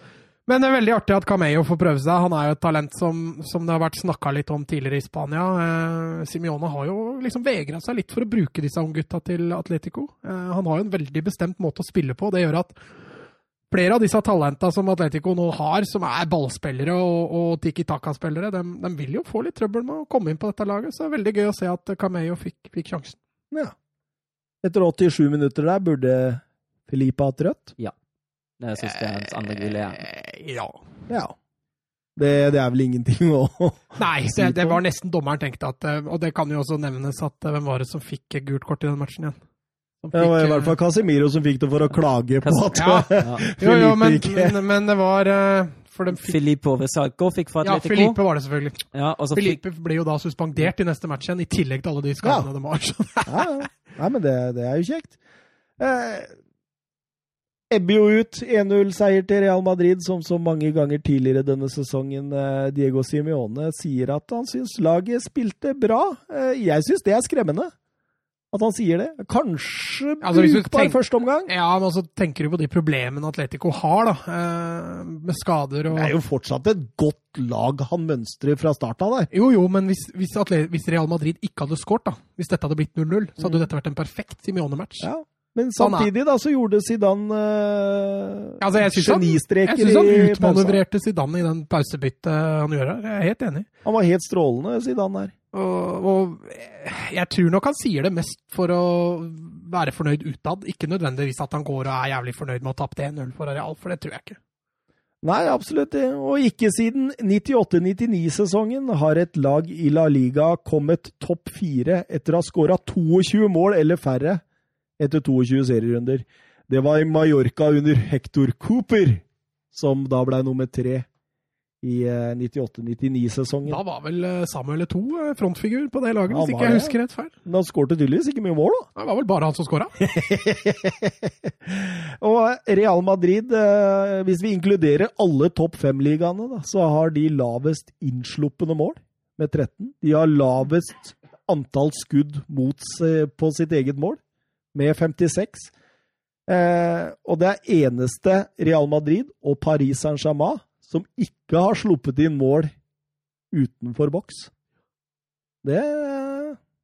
Men det er veldig artig at Cameo får prøve seg. Han er jo et talent som, som det har vært snakka litt om tidligere i Spania. Eh, Simione har jo liksom vegra seg litt for å bruke disse unggutta til Atletico. Eh, han har jo en veldig bestemt måte å spille på. Det gjør at flere av disse talentene som Atletico nå har, som er ballspillere og, og tiki taka-spillere, de, de, vil jo få litt trøbbel med å komme inn på dette laget. Så det er veldig gøy å se at Cameo fikk, fikk sjansen. Ja. Etter 87 minutter der burde Filipe hatt rødt? Ja. Det syns jeg er andre gule. Ja. Eh, ja. ja. Det, det, er vel ingenting å Nei, det, det, var nesten dommeren tenkte at eh, Og det kan jo også nevnes at eh, hvem var det som fikk gult kort i den matchen igjen? Fikk, det var i hvert fall Casemiro som fikk det for å klage på at ja. ja. Jo, jo, men, men, men, det var for Filippo Vesalco fikk for Atletico. Ja, Filipe var det selvfølgelig. Ja, Filipe ble jo da suspendert i neste match igjen, i tillegg til alle de skadene ja. de har. ja, ja. Nei, men det, det er jo kjekt. Eh, ebber jo ut 1-0-seier til Real Madrid, som så mange ganger tidligere denne sesongen. Eh, Diego Simione sier at han syns laget spilte bra. Eh, jeg syns det er skremmende. At han sier det. Kanskje altså, brukbar første omgang. Ja, men så tenker du på de problemene Atletico har, da. Eh, med skader og Det er jo fortsatt et godt lag han mønstrer fra starten av der. Jo, jo, men hvis, hvis, hvis Real Madrid ikke hadde skåret, da, hvis dette hadde blitt 0-0, så hadde mm. dette vært en perfekt Simione-match. Ja. Men samtidig da, så gjorde Zidane uh, altså, genistreker i pausen. Jeg syns han utmanøvrerte Zidane i den pausebyttet han gjør her. Jeg er helt enig. Han var helt strålende, Zidane der. Og, og, jeg tror nok han sier det mest for å være fornøyd utad. Ikke nødvendigvis at han går og er jævlig fornøyd med å ha tapt 1-0 for Areal, for det tror jeg ikke. Nei, absolutt. Og ikke siden 98-99-sesongen har et lag i La Liga kommet topp fire etter å ha skåra 22 mål eller færre etter 22 serierunder. Det var i Mallorca under Hector Cooper, som da ble nummer tre i 98-99-sesongen. Eh, da var vel eh, Samuel to eh, frontfigur på det laget, hvis ikke jeg husker rett feil. Men han skårte tydeligvis ikke mye mål, da. Det var vel bare han som skåra. og Real Madrid, hvis vi inkluderer alle topp fem-ligaene, så har de lavest innsluppende mål, med 13. De har lavest antall skudd mot, på sitt eget mål, med 56. Eh, og det er eneste Real Madrid og Paris Saint-Germain som ikke har sluppet inn mål utenfor boks. Det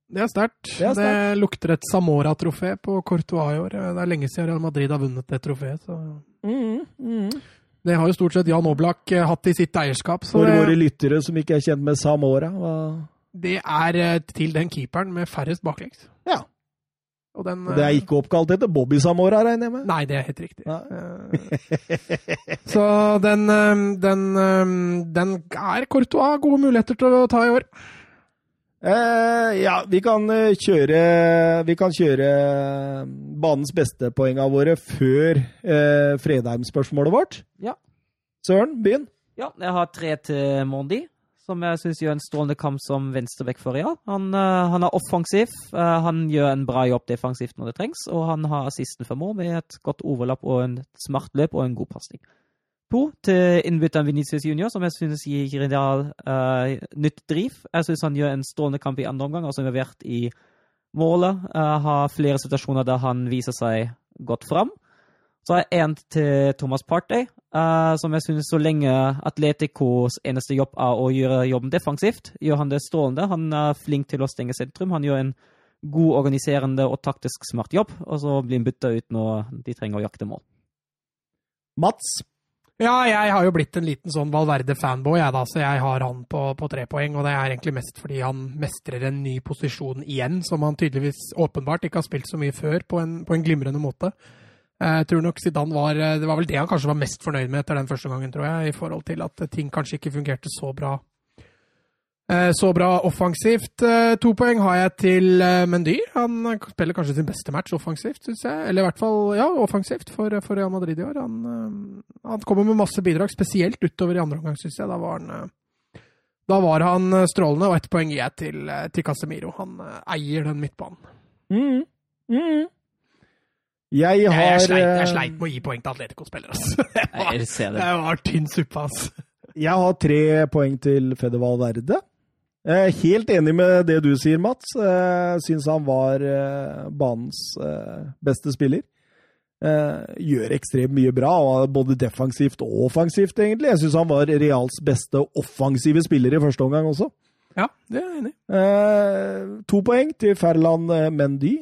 det er sterkt. Det, det, lukter et Samora-trofé på Courtois i år. Det er lenge siden Real Madrid har vunnet det trofeet. Mm, mm. Det har jo stort sett Jan Oblak eh, hatt i sitt eierskap. For våre lyttere som ikke er kjent med Samora? Hva? Det er eh, til den keeperen med færrest baklengs. Den, Det er ikke oppkalt etter Bobby Samora, regner jeg med? Nei, det er helt riktig. Eh, Så den, eh, den, eh, den er Courtois gode muligheter til å ta i år. Eh, ja, vi kan eh, kjøre Vi kan kjøre eh, banens beste poenga våre før eh, Fredheim-spørsmålet vårt. Ja. Søren, begynn. Ja, jeg har tre til Mondi, som jeg syns gjør en strålende kamp som venstreback for Real. Han, eh, han er offensiv, eh, han gjør en bra jobb defensivt når det trengs, og han har assisten for mål med et godt overlapp og en smart løp og en god pasning. To til innbytteren Venezia Junior, som jeg synes gir Real uh, nytt driv. Jeg synes han gjør en strålende kamp i andre omgang, altså involvert i målet. Uh, har flere situasjoner der han viser seg godt fram. Så er en til Thomas Partey, eh, som jeg synes så lenge Atleticos eneste jobb er å gjøre jobben defensivt, gjør han det strålende. Han er flink til å stenge sentrum. Han gjør en god organiserende og taktisk smart jobb, og så blir han bytta ut når de trenger å jakte mål. Mats. Ja, jeg har jo blitt en liten sånn Valverde-fanboy, jeg da, så jeg har han på, på tre poeng. Og det er egentlig mest fordi han mestrer en ny posisjon igjen, som han tydeligvis åpenbart ikke har spilt så mye før, på en, på en glimrende måte. Eh, Jeg tror nok Zidane var Det var vel det han kanskje var mest fornøyd med etter den første gangen, tror jeg, i forhold til at ting kanskje ikke fungerte så bra. Eh, Så bra offensivt. Eh, To poeng har jeg til eh, Mendy. Han spiller kanskje sin beste match offensivt, syns jeg. Eller i hvert fall ja, offensivt for, for Real Madrid i år. Han, eh, han kommer med masse bidrag, spesielt utover i andre omgang, syns jeg. Da var han eh, da var han eh, strålende, og ett poeng gir jeg til, eh, til Casemiro. Han eh, eier den midtbanen. Mm. Mm. Jeg Jeg, har jeg, sleit, jeg eh, sleit med å gi poeng til Atletico-spillere, altså. Det var, Jeg ser det. det var tynn suppe, altså. Jeg har tre poeng til Federval Verde. Jeg er helt enig med det du sier, Mats. Jeg syns han var eh, banens eh, beste spiller. Eh, Gjør ekstremt mye bra, både defensivt og offensivt, egentlig. Jeg syns han var Reals beste offensive spiller i første omgang også. Ja, det er jeg enig i. Eh, to poeng til Ferland eh, Mendy.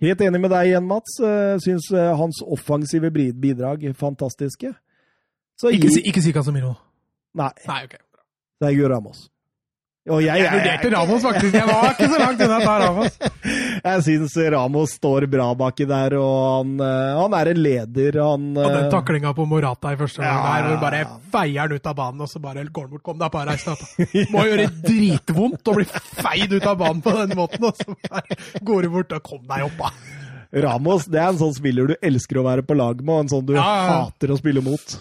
Helt enig med deg igjen, Mats. Eh, Syns eh, hans offensive bidrag er fantastiske. Så Ikke, si- ikke si Casemiro. Nei, Nei, ok. Sergio Ramos. Og jeg, Jeg vurderte Ramos, faktisk. Jeg var ikke så langt unna å ta Ramos. Jeg syns Ramos står bra baki der, og han, eh, han er en leder. Han Og den eh, taklinga på Morata i første omgang Ja, der, hvor bare feier han ut av banen, og så bare går han bort. Kom deg, på reis da. Må gjøre dritvondt å bli feid ut av banen på den måten, og så bare går du bort og kom deg opp, da. Ramos det er en sånn spiller du elsker å være på lag med, og en sånn du Ja, ja, hater å spille mot.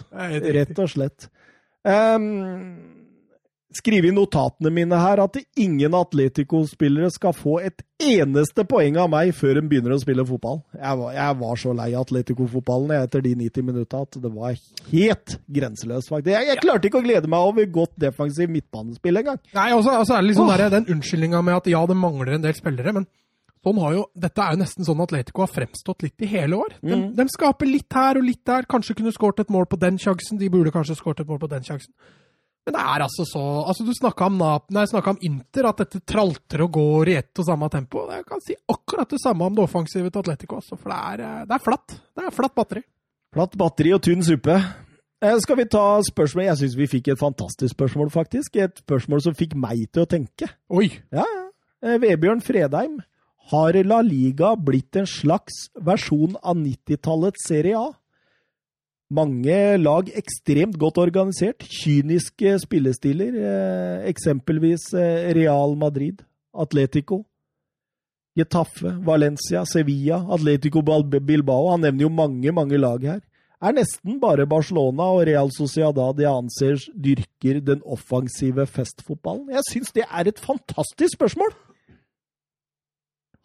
Rett og slett. Um, skrive i notatene mine her at ingen Atletico-spillere skal få et eneste poeng av meg før de begynner å spille fotball. Jeg var, jeg var så lei av Atletico-fotballen etter de 90 minutta at det var helt grenseløst, faktisk. Jeg, jeg klarte ikke å glede meg over godt defensiv midtbanespill engang. Nei, og så altså, så er det liksom der, den unnskyldninga med at ja, det mangler en del spillere, men sånn har jo, dette er jo nesten sånn Atletico har fremstått litt i hele år. De, Mm. de skaper litt her og litt der. Kanskje kunne skåret et mål på den sjansen. De burde kanskje skåret et mål på den sjansen. Men det er altså så altså Du snakka om, nei, om Inter, at dette tralter og går i ett og samme tempo. Jeg kan si akkurat det samme om det offensive til Atletico også, for det er, eh, det er flatt. Det er flatt batteri. Flatt batteri og tynn suppe. Eh, skal vi ta spørsmål? Jeg syns vi fikk et fantastisk spørsmål, faktisk. Et spørsmål som fikk meg til å tenke. Oi! Ja, ja. Eh, Vebjørn Fredheim. Har La Liga blitt en slags versjon av 90-tallets Serie A? Mange lag ekstremt godt organisert. Kyniske spillestiler. Eh, eksempelvis eh, Real Madrid, Atletico, Getafe, Valencia, Sevilla, Atletico Bilbao. Han nevner jo mange, mange lag her. Er nesten bare Barcelona og Real Sociedad jeg anser dyrker den offensive festfotballen. Jeg syns det er et fantastisk spørsmål!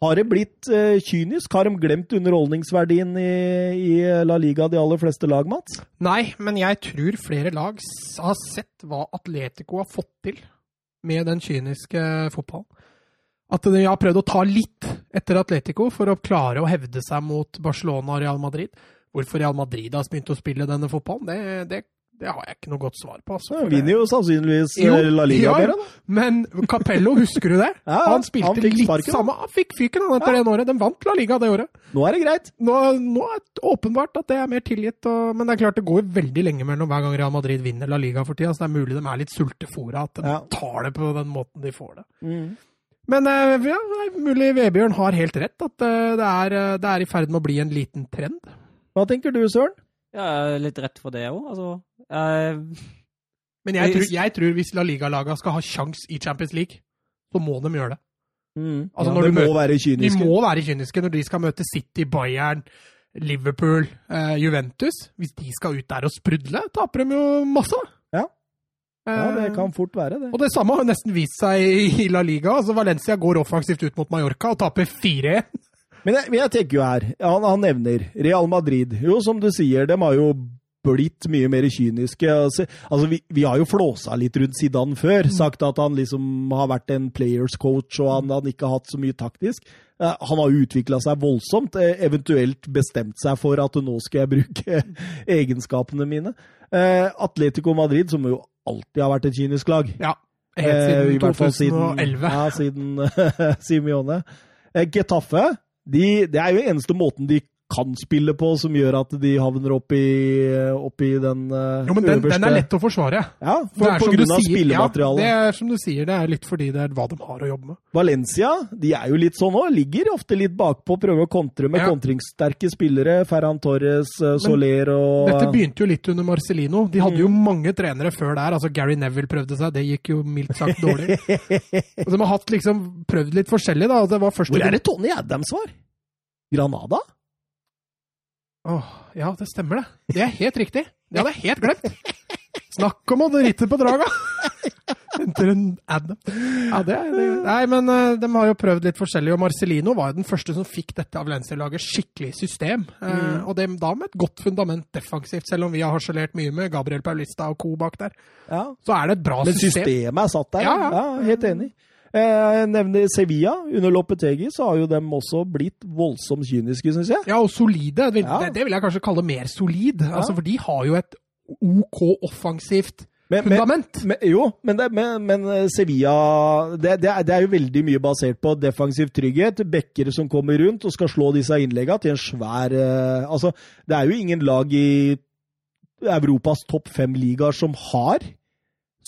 Har det blitt eh, kynisk? Har de glemt underholdningsverdien i, i La Liga, de aller fleste lag, Mats? Nei, men jeg tror flere lag har sett hva Atletico har fått til med den kyniske fotballen. At de har prøvd å ta litt etter Atletico for å klare å hevde seg mot Barcelona og Real Madrid. Hvorfor Real Madrid har begynt å spille denne fotballen, det, det, det har jeg ikke noe godt svar på. Altså, Ja, vinner jo sannsynligvis Jo, eh, La Liga bedre, da. Men Capello, husker du det? Ja, han spilte han litt sparken. samme Han fikk fyken han etter Ja. det året. De vant La Liga det året. Nå er det greit. Nå, nå er det åpenbart at det er mer tilgitt, og, men det er klart det går veldig lenge mellom hver gang Real Madrid vinner La Liga for tida, så det er mulig de er litt sultefòra, at de Ja. tar det på den måten de får det. Mm. Men eh, ja, mulig Vebjørn har helt rett, at eh, det er, det er i ferd med å bli en liten trend. Hva tenker du, Søren? Ja, jeg er litt rett for det òg. Altså, Jeg... Men jeg tror, jeg tror hvis La Liga-laga skal ha sjans i Champions League, så må de gjøre det. Altså, ja, når det må møter- være De må være kyniske når de skal møte City, Bayern, Liverpool, eh, Juventus. Hvis de skal ut der og sprudle, taper de jo masse. Ja. Ja, det Eh, kan fort være det. Og det samme har nesten vist seg i La Liga. Altså Valencia går offensivt ut mot Mallorca og taper 4-1. Men jeg, jeg tenker jo her, han, han nevner Real Madrid. Jo, som du sier, de har jo blitt mye mer kyniske. Altså, altså vi, vi har jo flåsa litt rundt Zidane før. Sagt at han liksom har vært en players coach, og han, han ikke har hatt så mye taktisk. Eh, Han har utvikla seg voldsomt, eh, eventuelt bestemt seg for at nå skal jeg bruke egenskapene mine. Eh, Atletico Madrid, som jo alltid har vært et kynisk lag. Ja, helt siden i hvert fall siden, 2011. ja, siden Simione. Getafe, de, det er jo eneste måten de kan spille på som gjør at de havner opp i, opp i den eh, Jo, men den, øverste den er lett å forsvare. Ja, Det er på som du grunn av sier- spillematerialet. Ja, det er som du sier, det er litt fordi det er hva de har å jobbe med. Valencia de er jo litt sånn òg. Ligger ofte litt bakpå, prøver å kontre med Ja. kontringssterke spillere. Ferran Torres, eh, Soler og Dette begynte jo litt under Marcelino. De hadde jo Mm. mange trenere før der. altså Gary Neville prøvde seg, det gikk jo mildt sagt dårlig. Og de har hatt liksom prøvd litt forskjellig, da. Det var først Hvor er det Tony Adams var? Granada? Åh, ja, det stemmer det. Det er helt riktig. Det hadde jeg helt glemt. Snakk om å ritte på draga! Ja, det er det. Nei, men eh, de har jo prøvd litt forskjellig, og Marcelino var jo den første som fikk dette av Valencia-laget skikkelig system. Eh, Mm. og det, da med et godt fundament defensivt, selv om vi har harselert mye med Gabriel Paulista og co. bak der. Ja. Så er det et bra Men system. systemet er satt der. Ja, Ja, ja. helt enig. Eh, Jeg nevner Sevilla. Under Lopetegi så har jo dem også blitt voldsomt kyniske, syns jeg. Ja, og solide. Det, Ja. det, det vil jeg kanskje kalle mer solid. Altså, for de har jo et OK offensivt Men, men, fundament. men, jo, men, det, men, men eh, Sevilla det, det, er, det er jo veldig mye basert på defensiv trygghet. bekkere som kommer rundt og skal slå disse innleggene til en svær eh, Altså, det er jo ingen lag i Europas topp fem-ligaer som har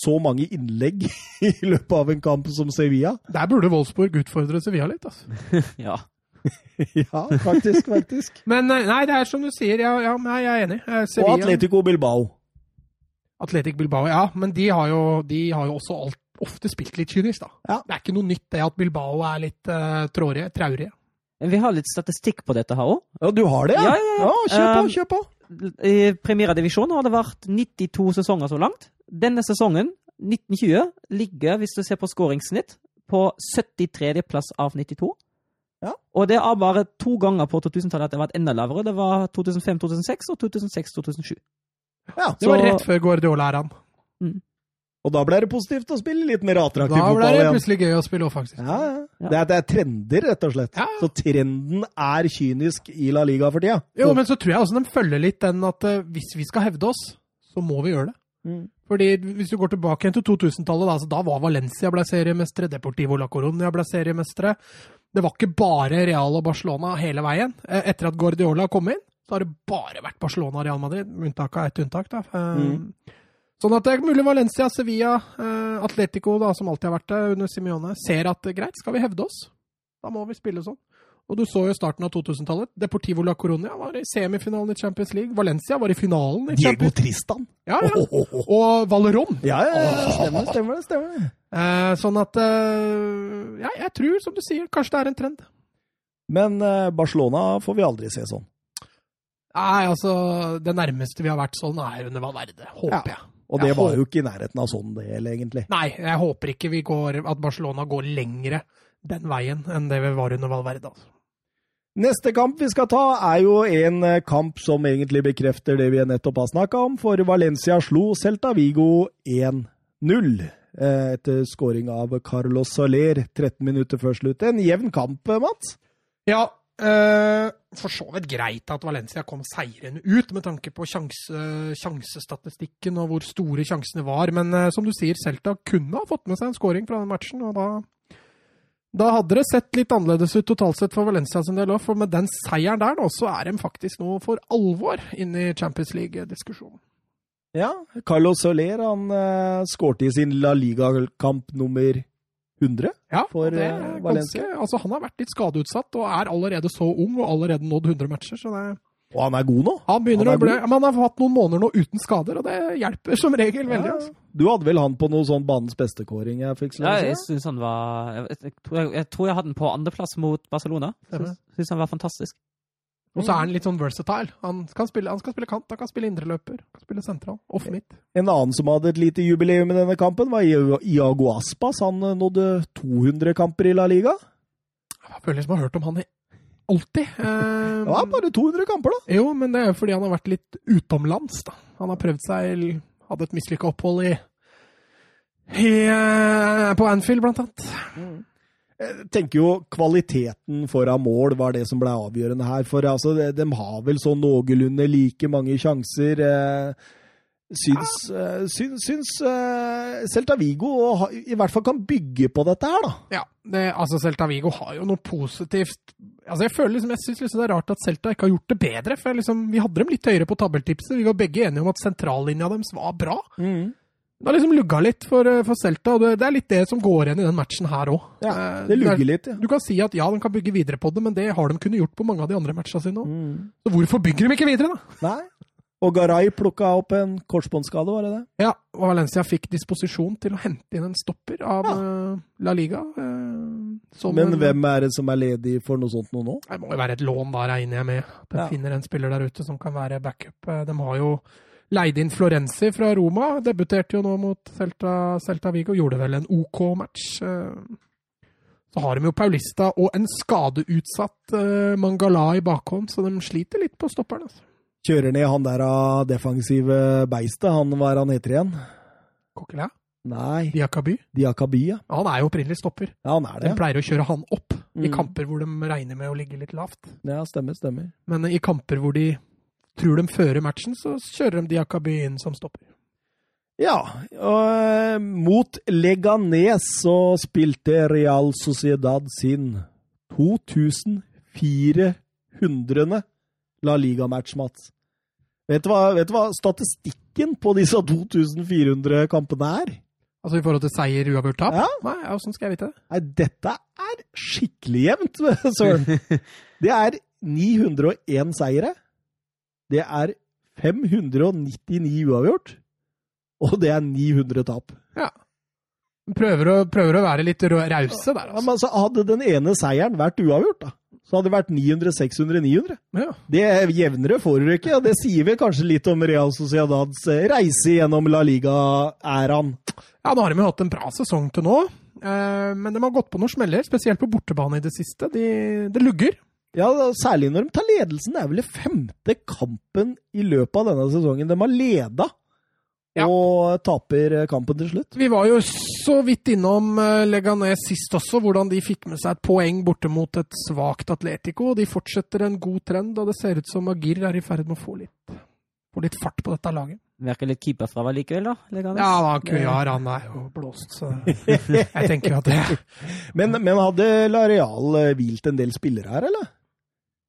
så mange innlegg i løpet av en kamp som Sevilla. Der burde Wolfsburg utfordre Sevilla litt. altså. ja. Ja, faktisk, faktisk. Men eh, nei, det er som du sier. Ja, ja nei, jeg er enig. Sevilla, Og Atletico Bilbao. Atletic Bilbao, ja. Men de har jo, de har jo også alt, ofte spilt litt kynisk, da. Ja. Det er ikke noe nytt det at Bilbao er litt uh, trårige, traurige. Vi har litt statistikk på dette her òg. Ja, du har det, Ja, ja, ja. kjør på, kjør på. I premieredivisjonen har det vært 92 sesonger så langt. Denne sesongen, 1920, ligger, hvis du ser på skåringssnitt, på 73. plass av 92. Ja. Og det er bare to ganger på 2000-tallet at det har vært enda lavere. Det var 2005-2006 og 2006-2007. Ja, Det var Så- rett før Guardiola-æraen. Og da ble det positivt å spille litt mer attraktiv Da ble det igjen. plutselig gøy å spille offensivt. Ja, ja. Ja. Det, er, det er trender, rett og slett. Ja. Så trenden er kynisk i La Liga for tida. Jo, men så tror jeg også de følger litt den at uh, hvis vi skal hevde oss, så må vi gjøre det. Mm. Fordi hvis du går tilbake igjen til 2000-tallet, da, da var Valencia ble seriemestere, Deportivo la Coronia ble seriemestere. Det var ikke bare Real og Barcelona hele veien. Eh, Etter at Guardiola kom inn, så har det bare vært Barcelona og Real Madrid. med Unntak av ett unntak, da. Eh, Mm. Sånn at det er mulig Valencia, Sevilla, eh, Atletico, da, som alltid har vært der under Simione, ser at eh, greit, skal vi hevde oss, da må vi spille sånn. Og du så jo starten av 2000-tallet. Deportivo la Coronia var i semifinalen i Champions League. Valencia var i finalen i Diego Champions Tristan. Ja, ja. Og Valeron. Ja, ja, ja. Stemmer, stemmer. stemmer. Eh, sånn at eh, Ja, jeg tror, som du sier, kanskje det er en trend. Men eh, Barcelona får vi aldri se sånn. Nei, altså Det nærmeste vi har vært sånn, er under Valverde. Håper jeg. Og det var jo ikke i nærheten av sånn del, egentlig. Nei, jeg håper ikke vi går, at Barcelona går lengre den veien enn det vi var under Valverde. Altså. Neste kamp vi skal ta, er jo en eh, kamp som egentlig bekrefter det vi nettopp har snakka om, for Valencia slo Celta Vigo 1-0. eh, Etter scoring av Carlos Soler 13 minutter før slutt. En jevn kamp, eh, Mats? Ja, eh, for så vidt greit at Valencia kom seirende ut, med tanke på sjanse, sjansestatistikken og hvor store sjansene var. Men eh, som du sier, Celta kunne ha fått med seg en scoring fra den matchen, og da da hadde det sett litt annerledes ut totalt sett for Valencia sin del òg, for med den seieren der nå, så er de faktisk nå for alvor inne i Champions League-diskusjonen. Ja, Carlos Soler han uh, skårte i sin La Liga-kamp nummer 100 Ja, for det er eh, ganske, Valencia. altså Han har vært litt skadeutsatt og er allerede så ung og allerede nådd 100 matcher. så det, Og han er god nå. Han begynner Han er å bli, men han har hatt noen måneder nå uten skader, og det hjelper som regel veldig. Ja. altså. Du hadde vel han på noe sånn banens beste-kåring jeg fikk Ja, jeg syns han var jeg, jeg, tror jeg, jeg tror jeg hadde han på andreplass mot Barcelona. Syns han var fantastisk. Og så er han litt sånn versatile. Han kan spille, han skal spille kant, han kan spille indreløper, kan spille sentral. Off midt. En annen som hadde et lite jubileum i denne kampen, var Iago Aspas. Han eh, nådde 200 kamper i La Liga. Jeg føler liksom jeg har hørt om han i alltid. Eh, Det var bare 200 kamper, da. Jo, men det er jo fordi han har vært litt utomlands, da. Han har prøvd seg Hadde et mislykka opphold i, i eh, På Anfield, blant annet. Jeg tenker jo kvaliteten foran mål var det som ble avgjørende her. For altså, de, har vel sånn noenlunde like mange sjanser. Eh, syns ja. syns, syns eh, Celta Vigo i hvert fall kan bygge på dette her, da. Ja, det, altså Celta Vigo har jo noe positivt Altså Jeg føler liksom, jeg synes liksom det er rart at Celta ikke har gjort det bedre. for liksom, Vi hadde dem litt høyere på tabelltipset. Vi var begge enige om at sentrallinja deres var bra. Det har liksom lugga litt for, eh, for Celta, og det, det er litt det som går igjen i den matchen her òg. Ja, det lugger litt, ja. Du kan si at ja, de kan bygge videre på det, men det har de kunnet gjort på mange av de andre matchene sine òg. Så hvorfor bygger de ikke videre, da? Nei. Og Garay plukka opp en korsbåndskade, var det det? Ja, og Valencia fikk disposisjon til å hente inn en stopper av ja. La Liga. eh, som Men en- hvem er det som er ledig for noe sånt noe nå? Det må jo være et lån, da regner jeg med. At de Ja. finner en spiller der ute som kan være backup. Eh, De har jo leid inn Florenzi fra Roma. Debuterte jo nå mot Celta, Celta Vigo. Gjorde vel en OK match. Eh, Så har de jo Paulista og en skadeutsatt eh, Mangala i bakhånd, så de sliter litt på stopperen. Altså. Kjører ned han der av defensive beistet. Han, hva er han heter igjen? Coquelin? Nei, Diakaby? Diakaby, ja. Han er jo opprinnelig stopper. Ja, han er det. De pleier å kjøre han opp i Mm. kamper hvor de regner med å ligge litt lavt. Ja, stemmer, stemmer. Men i kamper hvor de tror de fører matchen, så kjører de Diakaby inn som stopper. Ja, og eh, mot Leganes så spilte Real Sociedad sin 2400. La Liga-match, Mats. Vet du, hva, vet du hva statistikken på disse 2400 kampene er? Altså i forhold til seier, uavgjort, tap? Ja. Nei, Åssen skal jeg vite det? Nei, dette er skikkelig jevnt, søren. Det er 901 seire. Det er 599 uavgjort. Og det er 900 tap. Prøver å, prøver å være litt rause der, Ja, altså. men altså, hadde den ene seieren vært uavgjort, da, så hadde det vært 900, 600, 900. Ja. Det er jevnere får du ikke, og det sier vel kanskje litt om Real Sociedads eh, reise gjennom La Liga-æraen. ja, nå har de jo hatt en bra sesong til nå. Eh, men de har gått på noen smeller, spesielt på bortebane i det siste. De, det lugger. Ja, særlig når de tar ledelsen. Det er vel det femte kampen i løpet av denne sesongen de har leda, Ja. og taper eh, kampen til slutt. Vi var jo så vidt innom eh, Leganes sist også, hvordan de fikk med seg et poeng borte mot et svakt Atletico. og De fortsetter en god trend, og det ser ut som Agir er i ferd med å få litt, få litt fart på dette laget. Virker litt keeperfravær likevel, da? Leganes. Ja, da, Cujar han er jo blåst, så jeg tenker at det Men, men hadde Lareal eh, hvilt en del spillere her, eller?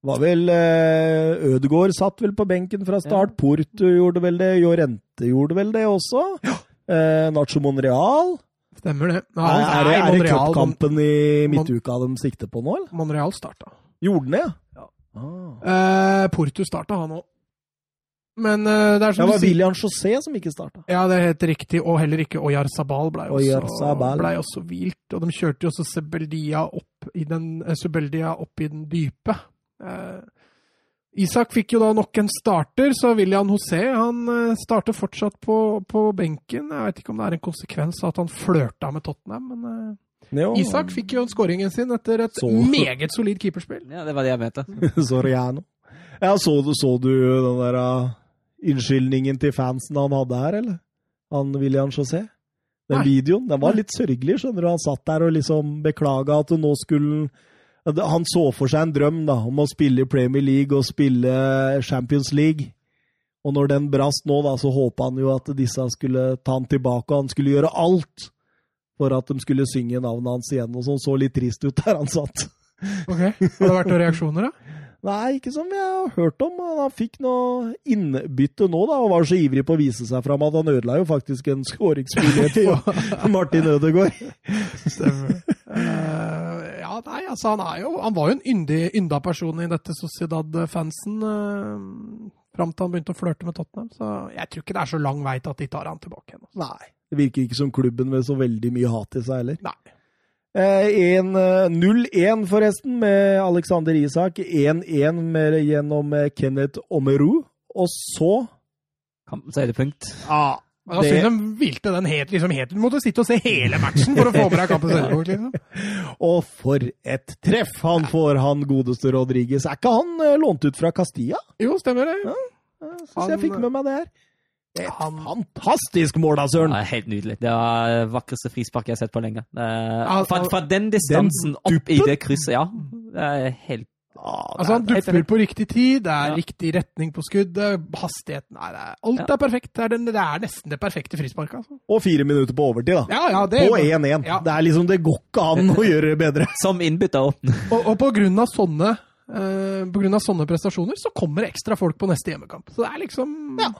Var vel eh, Ødegaard satt vel på benken fra start. Porto gjorde vel det. Jorente gjorde vel det også. Eh, Nacho Monreal. Stemmer det. Ja, er, er det, nei, er det cupkampen i midtuka de sikter på nå, eller? Monreal starta. Gjorde den det, ja? Ja. Ah. Eh, Porto starta, han òg. Men eh, det er Det som var du sier William José som ikke starta. Ja, det er helt riktig. Og heller ikke Oyar Sabal ble også, ble også hvilt. Og de kjørte jo også Sebeldia opp i den, eh, Sebeldia opp i den dype. Eh, Isak fikk jo da nok en starter, så William José han eh, starter fortsatt på, på benken. Jeg vet ikke om det er en konsekvens av at han flørta med Tottenham, men eh, Jo. Isak fikk jo skåringen sin etter et Så- meget solid keeperspill. Ja, det var det jeg mente. Soriano. Ja, så du, så du den der uh, innskyldningen til fansen han hadde her, eller? Han William José? Den Nei. videoen. Den var litt sørgelig, skjønner du. Han satt der og liksom beklaga at nå skulle Han så for seg en drøm da, om å spille i Premier League og spille Champions League. Og når den brast nå, da, så håpa han jo at disse skulle ta han tilbake, og han skulle gjøre alt for at de skulle synge navnet hans igjen. og sånn. Så litt trist ut der han satt. Ok, Har det vært noen reaksjoner, da? Nei, ikke som jeg har hørt om. Han fikk noe innbytte nå, da, og var så ivrig på å vise seg fram at han ødela jo faktisk en skåringsmulighet for Martin Ødegaard. Stemmer. Eh, ja, nei, altså han er jo Han var jo en yndig, ynda person i dette Sociedad-fansen eh, fram til han begynte å flørte med Tottenham. Så jeg tror ikke det er så lang vei til at de tar han tilbake igjen. altså. Nei. Det virker ikke som klubben med så veldig mye hat i seg heller. Nei. Eh, eh, 0-1 forresten med Alexander Isak. 1-1 gjennom eh, Kenneth Omeru. Og så Kampens så er det. Da Det- synes de hvilte den helt, liksom helt Du måtte sitte og se hele matchen for å få med deg kampens høydepunkt, liksom. Og for et treff han får, han godeste Rodriges. Er ikke han eh, lånt ut fra Castilla? Jo, stemmer det. Jeg synes Han- jeg fikk med meg det her. Et Han- fantastisk mål, da, Søren! Det er helt nydelig. Det var det vakreste frisparket jeg har sett på lenge. Det er- Fra, altså, fra den distansen opp i det krysset, ja. Det er helt Ja, Altså, han er- dupper på riktig tid, det er Ja. riktig retning på skuddet, hastigheten er, alt Ja. er perfekt. Det er, den, det er nesten det perfekte frisparket, altså. Og fire minutter på overtid, da. Ja, ja, det På 1-1. Ja. Det er liksom, det går ikke an å gjøre bedre. Som innbytter. Og, og på grunn av sånne eh, på grunn av sånne prestasjoner, så kommer det ekstra folk på neste hjemmekamp. Så det er liksom Ja.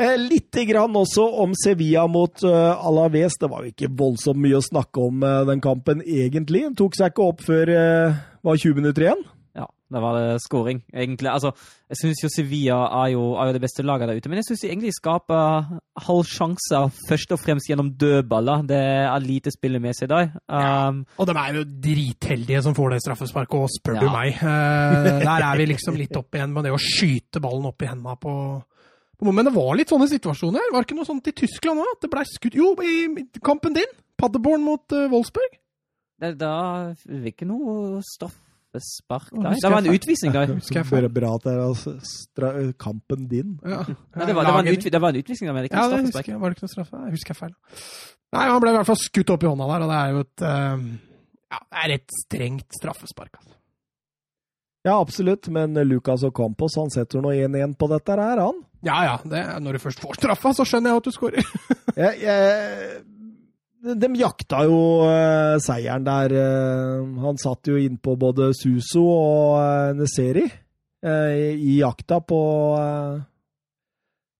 Eh, Litt grann også om Sevilla mot uh, Alaves. Det var jo ikke voldsomt mye å snakke om uh, den kampen, egentlig. Den tok seg ikke opp før uh, var 20 minutter igjen. Ja, da var det scoring, egentlig. Altså, jeg syns jo Sevilla er jo, er jo det beste laget der ute, men jeg syns de egentlig skaper halvsjanser først og fremst gjennom dødballer. Det er lite spillemessig der. Um, Og de er jo dritheldige som får det straffesparket, og spør Ja. du meg. Uh, der er vi liksom litt opp igjen med det å skyte ballen opp i hendene på, på Men det var litt sånne situasjoner. Var det ikke noe sånt i Tyskland òg? At det ble skutt Jo, i kampen din! Paderborn mot uh, Wolfsburg. Det, da vil ikke noe straffespark der. Det var en utvisning der. Skal jeg føre bra det er altså kampen din. Ja, Nei, det, var, det, var en utvi, det var en utvisning der, men ikke Ja, det straffespark. husker jeg. Var det ikke noe straffe? Jeg husker jeg feil. Nei, han ble i hvert fall skutt opp i hånda der, og det er jo et eh, Ja, det er et strengt straffespark. Altså. Ja, absolutt, men Lucas og Campos han setter nå 1-1 på dette her, han. Ja ja, det, når du først får straffa, så skjønner jeg at du skårer. Jeg, jeg, de jakta jo uh, seieren der. Uh, han satt jo innpå både Suso og uh, Neseri eh, i jakta på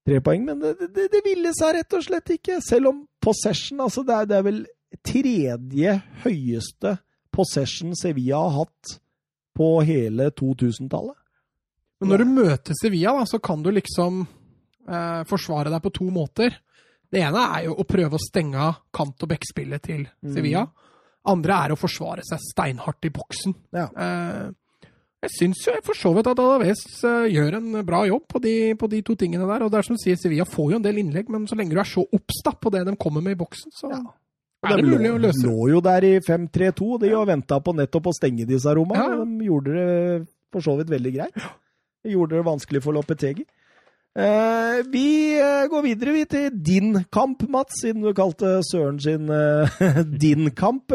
tre poeng, men det, det, det ville seg rett og slett ikke. Selv om possession altså det, er, det er vel tredje høyeste possession Sevilla har hatt på hele 2000-tallet. Men når du møter Sevilla, da, så kan du liksom forsvare deg på to måter. Det ene er jo å prøve å stenge av kant- og bekkspillet til Sevilla. Andre er å forsvare seg steinhardt i boksen. Ja. Eh, jeg syns jo for så vidt at Alaves eh, gjør en bra jobb på de, på de to tingene der. Og det er som du sier, Sevilla får jo en del innlegg, men så lenge du er så obs på det de kommer med i boksen, så Ja. er det de mulig lå, å løse. lå jo der i 5-3-2 de og venta på nettopp å stenge disse rommene. Ja, ja. De gjorde det for så vidt veldig greit. De gjorde det vanskelig for Lopetegi. Eh, vi uh, går videre vi til din kamp, Mats, siden du kalte Søren sin uh, din kamp.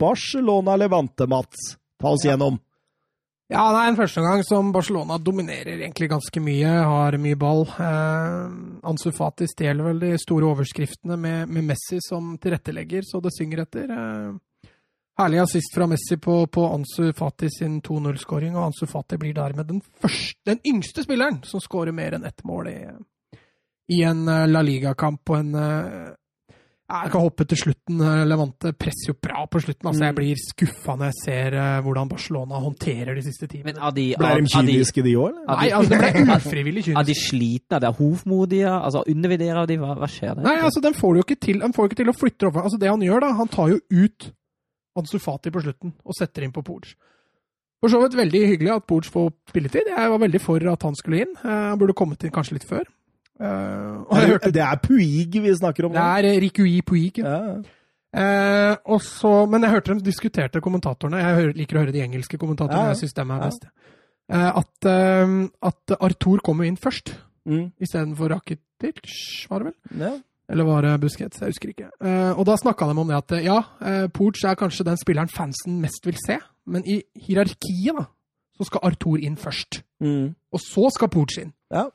Barcelona Levante, Mats. Ta oss gjennom. Ja, det er en første gang som Barcelona dominerer egentlig ganske mye, har mye ball. Ansu Fati stjeler vel de store overskriftene med, med Messi som tilrettelegger, så det synger etter. Eh, herlig assist fra Messi på, på Ansu Fati sin 2-0-skåring, og Ansu Fati blir dermed den, første, den yngste spilleren som skårer mer enn ett mål i, i en eh, La Liga-kamp og en eh, jeg kan hoppe til slutten. eh, Levante presser jo bra på slutten. altså Jeg Mm. blir skuffa når jeg ser hvordan Barcelona håndterer de siste timene. Men er de, Ble de kyniske, de òg? Nei, altså det ble ufrivillig er de kynisk. slitne? Er de hovmodige? Altså, undervurderer de? Hva, hva skjer der? Nei, altså den får du jo ikke til Han får jo ikke til å flytte over. Altså Det han gjør, da Han tar jo ut Ansu Fati på slutten og setter inn på Porch. For så vidt veldig hyggelig at Porch får spilletid. Jeg var veldig for at han skulle inn. Eh, Han burde kommet inn kanskje litt før. Eh, og jeg hørte Det er Puig vi snakker om Det er eh, Rikui Puig. Ja. Eh, og så, men jeg hørte dem diskuterte kommentatorene. Jeg liker å høre de engelske kommentatorene. Ja, ja. Jeg syns dem er best. Eh, at, eh, at Arthur kom jo inn først, Mm. istedenfor Rakitic, var det vel? ja. Eller var det Busquets? Jeg husker ikke. Eh, og da snakka de om det at ja, eh, Porch er kanskje den spilleren fansen mest vil se, men i hierarkiet da, så skal Arthur inn først. Mm. Og så skal Porch inn. Ja.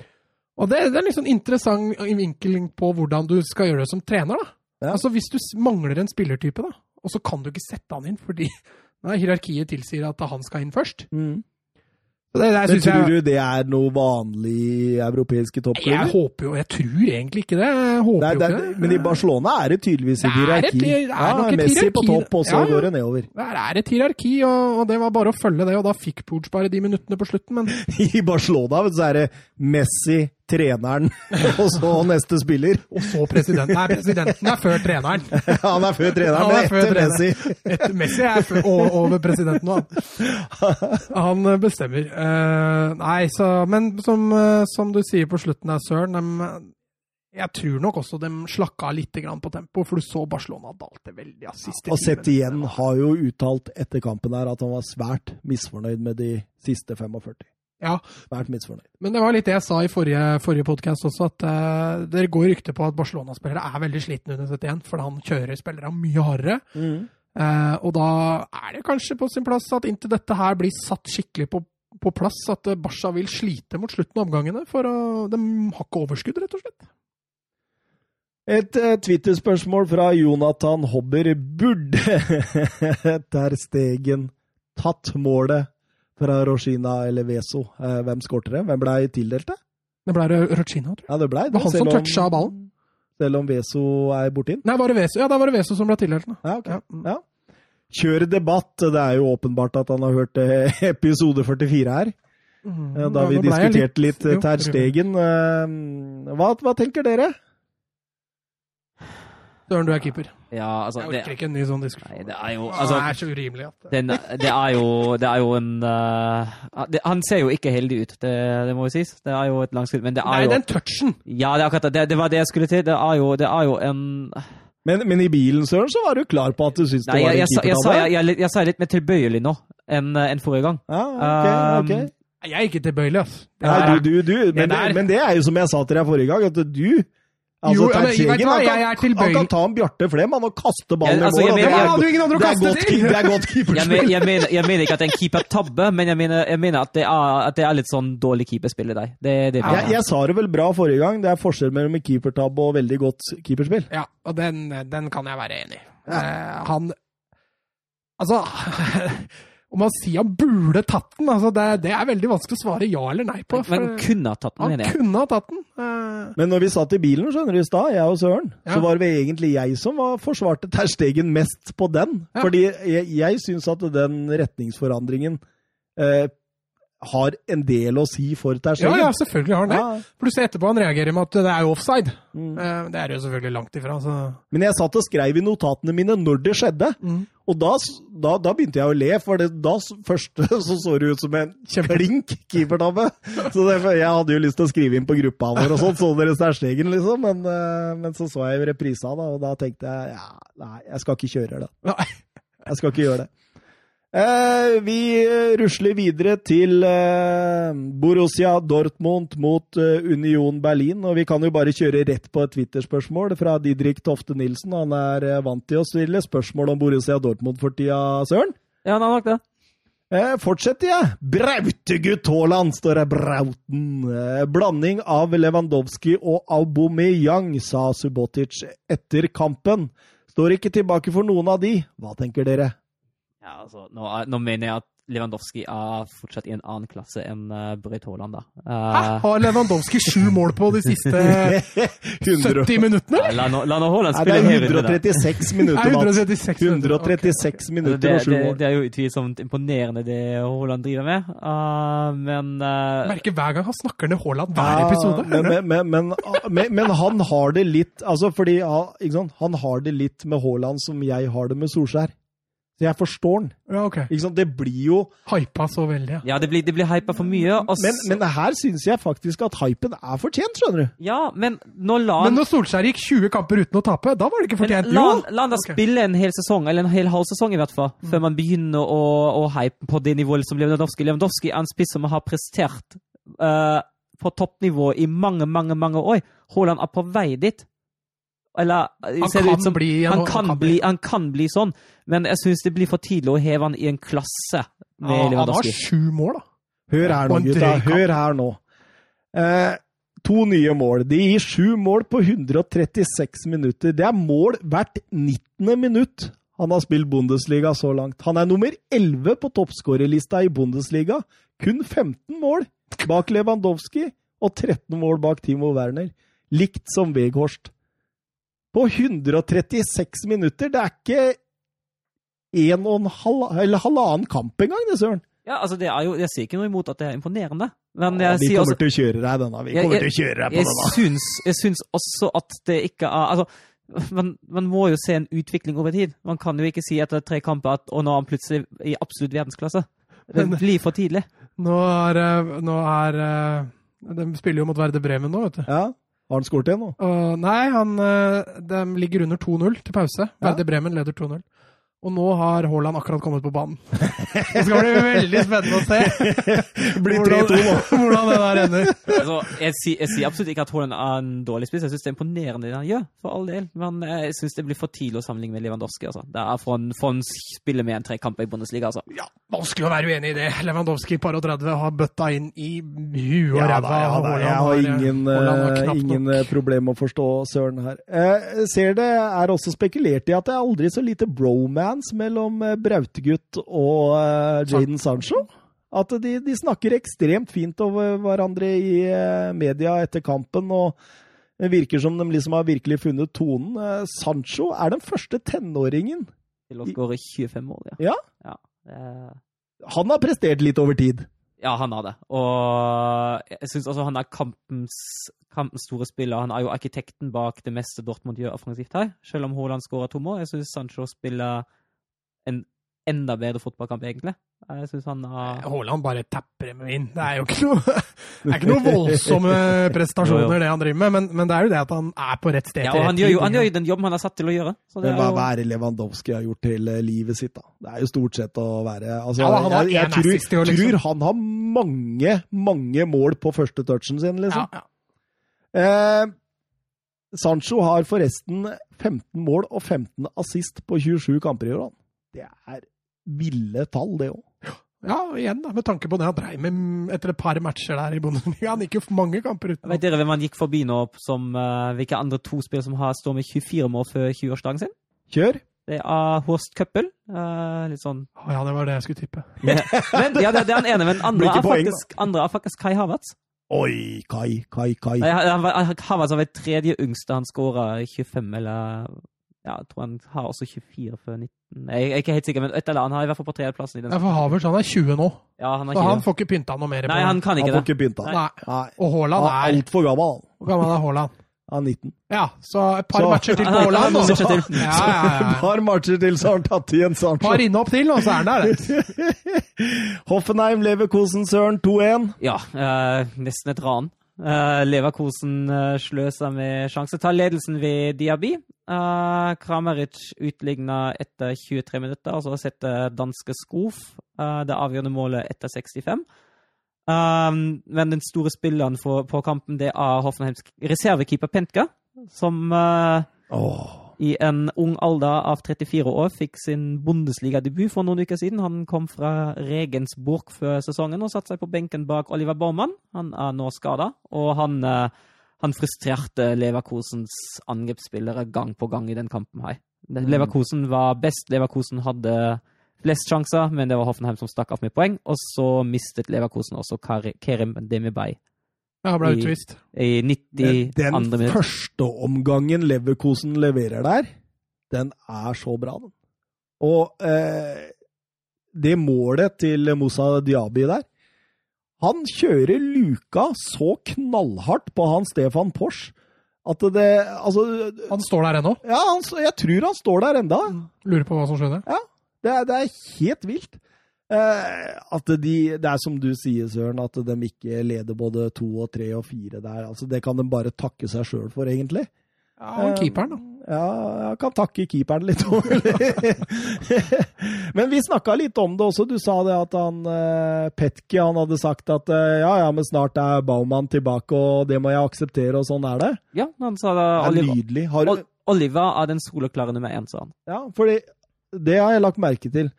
Og det, det er en litt sånn interessant vinkling på hvordan du skal gjøre det som trener. da. Ja. Altså Hvis du mangler en spillertype, da, og så kan du ikke sette han inn fordi Nei, hierarkiet tilsier at han skal inn først. Mm. Det, det Men tror jeg, du det er noe vanlig i europeiske jeg håper jo Jeg tror egentlig ikke det. Det er, det ikke er, det. men i Barcelona er det tydeligvis et er hierarki. det er Ja, Messi på topp, og så Ja, ja. går det nedover. Det er et hierarki, og, og det var bare å følge det. Og da fikk Pooch bare de minuttene på slutten, men I Barcelona så er det Messi, treneren, og så neste spiller. Og så presidenten. Nei, presidenten er før treneren. Han er før treneren, men er etter treneren. Messi. Etter Messi er før, over presidenten nå. Han Han bestemmer. Eh, nei, så Men som, eh, som du sier på slutten der, Søren dem, Jeg tror nok også de slakka litt på tempo, for du så Barcelona dalte veldig. Ja, siste Og sett igjen har jo uttalt etter kampen her at han var svært misfornøyd med de siste 45. Ja, Svært misfornøyd. Men det var litt det jeg sa i forrige, forrige podkast også, at uh, det går rykter på at Barcelona-spillere er veldig slitne under 71, for han kjører spillere mye hardere. Eh, og da er det kanskje på sin plass at inntil dette her blir satt skikkelig på, på plass, at eh, Barca vil slite mot slutten av omgangene, for å, de har ikke overskudd, rett og slett. Et uh, Twitter-spørsmål fra Jonathan Hobber. Burde Ter Stegen tatt målet fra Roshina eller Veso? Eh, hvem skårte det? Hvem ble tildelt det? Det ble Roshina, tror jeg. Ja, det ble Det var han som toucha ballen. Selv om Veso er borti den? Nei, var det Veso? Ja, da var det Veso som ble tildelt den. Ja, ok. Ja. mm. Ja. Kjør debatt. Det er jo åpenbart at han har hørt eh, episode 44 her. Mm. eh, Da vi diskuterte litt litt Terstegen. Ter Stegen. Hva, hva tenker dere? Søren, du er keeper. Ja, altså Jeg det, orker ikke en ny sånn diskusjon. Nei, det er jo det altså, er så urimelig at den, det, er jo, det er jo en uh, det, Han ser jo ikke heldig ut, det, det må jo sies. Det er jo et langskritt, men det er Nei, jo den touchen! Ja, det er akkurat det. Det, det var det jeg skulle til. Det er jo, det er jo en Men, men i bilen, Søren, så var du klar på at du syntes det var en keeper sa- jeg, jeg, jeg, jeg sa litt mer tilbøyelig nå enn en forrige gang. Ja, ok, ok. Um, Nei, Jeg er ikke tilbøyelig. Det Nei, du, du, du. Men, det men det er jo som jeg sa til deg forrige gang, at du Altså, Jo, men vet Stegen, hva, han, jeg er kan, tilbøyelig. han kan ta en Bjarte Flem han, og kaste ballen Ja, altså, i jeg mål. det er- hadde jo ingen andre å det er kaste godt, til! det er godt Jeg, keeperspill. men, jeg, mener, jeg mener ikke at det er en keepertabbe, men jeg mener, jeg mener at, det er, at det er litt sånn dårlig keeperspill i deg. Det, det Jeg, jeg sa det vel bra forrige gang. Det er forskjell mellom en keepertabbe og veldig godt keeperspill. Ja, og den, den kan jeg være enig i. Eh, han Altså Om man sier han burde tatt den, altså det, det er veldig vanskelig å svare ja eller nei på. for Men kunne ha tatt den, han kunne ha tatt den. Eh, Men når vi satt i bilen skjønner du, i stad, jeg og Søren, Ja. så var det egentlig jeg som var, forsvarte Terstegen mest på den. Ja. Fordi jeg, jeg syns at den retningsforandringen eh, har en del å si for Ter ja, Stegen. ja, selvfølgelig har han det. Ja. Pluss etterpå han reagerer med at det er offside. Mm. Eh, det er jo selvfølgelig langt ifra. Så. Men jeg satt og skrev i notatene mine når det skjedde. Mm. Og da, da, da begynte jeg å le, for det, da s- først så, så det ut som en klink keepertabbe. Så det, jeg hadde jo lyst til å skrive inn på gruppa vår og sånn, så dere Stegen, liksom. Men, eh, men så så jeg jo reprisa, da, og da tenkte jeg ja, nei, jeg skal ikke kjøre det. Nei. Jeg skal ikke gjøre det. Eh, vi eh, rusler videre til eh, Borussia Dortmund mot Union Berlin. Og vi kan jo bare kjøre rett på et Twitter-spørsmål fra Didrik Tofte Nilsen. Han er vant til å stille spørsmål om Borussia Dortmund for tida, Søren. Ja, han har nok det. Eh, fortsetter jeg. Brautegutt Haaland, står det. Brauten. Eh, blanding av Lewandowski og Aubameyang, sa Subotic etter kampen. Står ikke tilbake for noen av de. Hva tenker dere? Ja, altså, nå, nå mener jeg at Lewandowski er fortsatt i en annen klasse enn uh, Brøyt Haaland, da. Hæ? Uh, Har Lewandowski sju mål på de siste 70 minuttene? ja, la nå la nå Haaland Nei, det spille er hele tiden, da. 136 Nei, minutter, Mats. 136 minutter. 136 Altså, minutter det, og sju mål. det er jo utvilsomt imponerende det Haaland driver med, uh, men uh, merker hver gang han snakker ned Haaland hver episode. men, men, men, men, men, men han har det litt altså fordi, ja, ikke sant? Han har det litt med Haaland som jeg har det med Solskjær. Så jeg forstår den. Ja, okay. Ikke sant? Det blir jo Hypa så veldig. Ja. Ja, det blir, det blir hypa for mye. Og Men, Men, men her syns jeg faktisk at hypen er fortjent, skjønner du. Ja, men når la Men når Solskjær gikk 20 kamper uten å tape, da var det ikke men fortjent. la, Jo! la han da Ok. spille en hel sesong, eller en hel halv sesong i hvert fall, Mm. før man begynner å, å hype på det nivået som Lewandowski. Lewandowski er en spiss som har prestert uh, på toppnivå i mange, mange mange år. Haaland er på vei dit. Eller Han ser det kan ut som bli han, han kan kan bli, bli. han kan bli sånn, men jeg syns det blir for tidlig å heve han i en klasse med Ja, han har sju mål, da. Hør her nå, gutta. Hør her nå. Eh, to nye mål. De gir sju mål på 136 minutter. Det er mål hvert 19. minutt Han har spilt Bundesliga så langt. Han er nummer 11 på toppskårerlista i Bundesliga. Kun 15 mål bak Lewandowski og 13 mål bak Timo Werner. Likt som Weghorst. På 136 minutter. Det er ikke en og en halv, eller halvannen kamp engang, det, Søren. Ja, altså det er jo, Jeg sier ikke noe imot at det er imponerende, men Ja, vi sier kommer også til å kjøre deg denne. Vi kommer jeg- til å kjøre deg på jeg denne. syns, jeg syns også at det ikke er Altså, man, man må jo se en utvikling over tid. Man kan jo ikke si etter tre kamper at og nå er han plutselig i absolutt verdensklasse. Det blir for tidlig. Nå er, eh, nå er eh, De spiller jo mot Verde Bremen nå, vet du. Ja, Har han skåret igjen nå? Uh, nei, han, eh, de ligger under 2-0 til pause. Verde Bremen leder 2-0. Og nå har Haaland akkurat kommet på banen. Det skal bli veldig spennende å se hvordan, hvordan det der ender. Altså, jeg, sier, jeg sier absolutt ikke at Haaland er en dårlig spiss. Jeg syns det er imponerende det han gjør, for all del. Men jeg syns det blir for tidlig å sammenligne med Lewandowski. Altså. Det er for han, spiller med en tre kamper i Bundesliga, altså. Ja, Vanskelig å være uenig i det. Lewandowski par og 30 har bøtta inn i huet og Ja, ræva. ja, da, jeg har ingen, har eh, ingen eh, problem med å forstå Søren her. Jeg ser det er også spekulert i at det er aldri så lite bromance mellom eh, Brautegutt og eh, Jaden Sancho. At de, de snakker ekstremt fint over hverandre i eh, media etter kampen. og det virker som de liksom har virkelig funnet tonen. Eh, Sancho er den første tenåringen. Til å skåre 25 mål, ja. Ja. ja er... Han har prestert litt over tid. Ja, han har det. Og jeg syns også han er kampens, kampens store spiller. Han er jo arkitekten bak det meste Dortmund gjør offensivt her. Selv om Haaland skårer to mål. Jeg syns Sancho spiller en enda bedre fotballkamp, egentlig. Jeg syns han har Haaland bare tapper dem inn. Det er jo ikke noe, det er ikke noe voldsomme prestasjoner, Jo, jo. det han driver med, men, men det er jo det at han er på rett sted Ja, og han gjør, jo, han gjør jo den jobben han er satt til å gjøre. Så det Men er hva, jo, er det Lewandowski har gjort hele livet sitt, da? Det er jo stort sett å være altså, Ja, han har Jeg, jeg tror, assist år, liksom. tror han har mange, mange mål på første touchen sin, liksom. Ja, ja. Eh, Sancho har forresten 15 mål og 15 assist på 27 kamper i år. han. Det er ville tall, det òg. ja, igjen da, med tanke på det han dreiv med etter et par matcher der i Bundesliga. Han gikk jo mange kamper uten. Vet dere hvem han gikk forbi nå, som uh, hvilke andre to spillere som har står med 24 mål før 20-årsdagen sin? Kjør! Det er Horst Køppel. Uh, litt sånn Å, ja, det var det jeg skulle tippe. Men, ja, det, er han ene, men andre er poeng, faktisk, andre er faktisk Kai Havertz. Oi, Kai, Kai, Kai. Havertz var tredje yngste han skåra 25, eller Ja, jeg tror han har også 24 før 19. Jeg er ikke helt sikker, men et eller annet. Han er i hvert fall på tredjeplassen i den. Ja, for Havertz han er 20 nå, Ja, han er så ikke han får ikke pynta noe mer Nei, han kan ikke Han det. får ikke pynta. Nei. Nei. Og Haaland er altfor gammel. Hvor gammel er Haaland? Han er 19. Ja, så et par Så- matcher til på Haaland. har Ja, ja, ja. Et par matcher til, så har han tatt igjen Sancho. Par innhopp til, og så er han der. Hoffenheim, Leverkosen, Søren 2-1. Ja, øh, nesten et ran. Uh, Leverkosen uh, sløser med sjanse. Tar ledelsen ved Diaby. Uh, Kramaric utligna etter 23 minutter, og så setter danske Skof uh, det avgjørende målet etter 65. Um, men den store spilleren for, på kampen det er Hoffenheims reservekeeper Pentka, som uh, oh. i en ung alder av 34 år fikk sin Bundesliga-debut for noen uker siden. Han kom fra Regensburg før sesongen og satte seg på benken bak Oliver Baumann. Han er nå skada, og han, eh, han frustrerte Leverkosens angrepsspillere gang på gang i den kampen her. Mm. Leverkosen var best. Leverkosen hadde flest sjanser, men det var Hoffenheim som stakk av med poeng. Og så mistet Leverkosen også Kerim Demibay. Ja, ble utvist. i 92 Den minutt. første omgangen Leverkosen leverer der, den er så bra, den. Og eh, det målet til Moussa Diaby der Han kjører luka så knallhardt på han Stefan Porsch at det Altså Han står der ennå. Ja, han, jeg tror han står der enda. Lurer på hva som skjedde. Det er, det er helt vilt. Eh, at de, det er som du sier, Søren, at de ikke leder både to og tre og fire der. Altså, det kan de bare takke seg sjøl for, egentlig. Ja, og keeperen, da. Ja, jeg kan takke keeperen litt. men vi snakka litt om det også. Du sa det at han Petki Petke han hadde sagt at eh, ja, ja, men snart er Baumann tilbake, og det må jeg akseptere, og sånn er det. Ja, han sa det. Det er Oliver, nydelig. Har du, Ol- Oliver er den soleklare nummer én, sa han. ja, for det har jeg lagt merke til.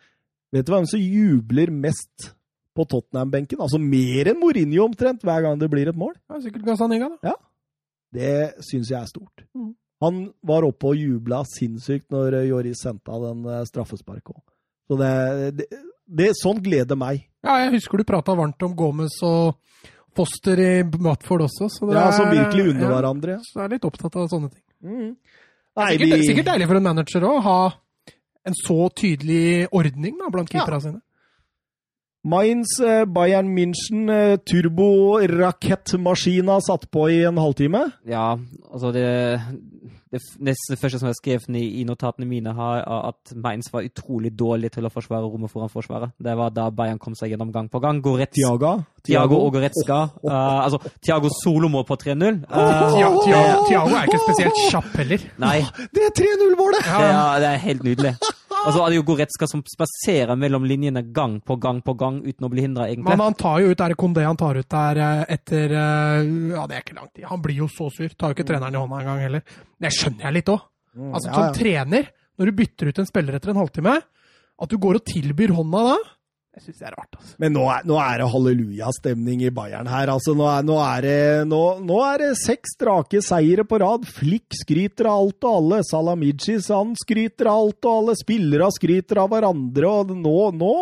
Vet du hvem som jubler mest på Tottenham-benken? Altså mer enn Mourinho omtrent hver gang det blir et mål. Ja, sikkert Gazaniga, da. Det syns jeg er stort. Mm. Han var oppe og jubla sinnssykt når eh, Joris sendte av den eh, straffesparket òg. Så det, det, det Sånt gleder meg. Ja, jeg husker du prata varmt om Gomez og Foster i Watford også. Så det Ja, Som virkelig unner ja, hverandre. Så jeg er litt opptatt av sånne ting. Mm. Nei, er sikkert, vi- sikkert deilig for en manager å ha en så tydelig ordning da, blant keeperne sine. Mainz, eh, Bayern München, turborakettmaskina turbo-rakettmaskina satt på i en halvtime. Ja, altså det, det neste første som jeg skrev ned i notatene mine, har er at Mainz var utrolig dårlig til å forsvare rommet foran forsvaret. Det var da Bayern kom seg gjennom gang på gang. Goretz, Tiago, Tiago og Goretzka. eh, altså, Tiago solomål på 3-0. Uh, Tia- det- Tia- Tiago er ikke spesielt kjapp heller. Nei, Det er 3-0-målet! det er, det er helt nydelig. Og så det jo Goretzka som spaserer mellom linjene gang på gang på gang uten å bli hindra, egentlig. Men han tar jo ut, er det Kondé han tar ut der eh, etter eh, Ja, det er ikke lang tid. Han blir jo så sur. Tar jo ikke treneren i hånda engang heller. Det skjønner jeg litt òg. Altså, ja, som trener, når du bytter ut en spiller etter en halvtime, at du går og tilbyr hånda da, det syns det er rart. altså. Men nå er, nå er det hallelujastemning i Bayern her. Altså, nå, er, nå, er det, nå, nå er det seks strake seire på rad. Flikk skryter av alt og alle. Salamicis han skryter av alt og alle. Spillere skryter av hverandre. Og nå, nå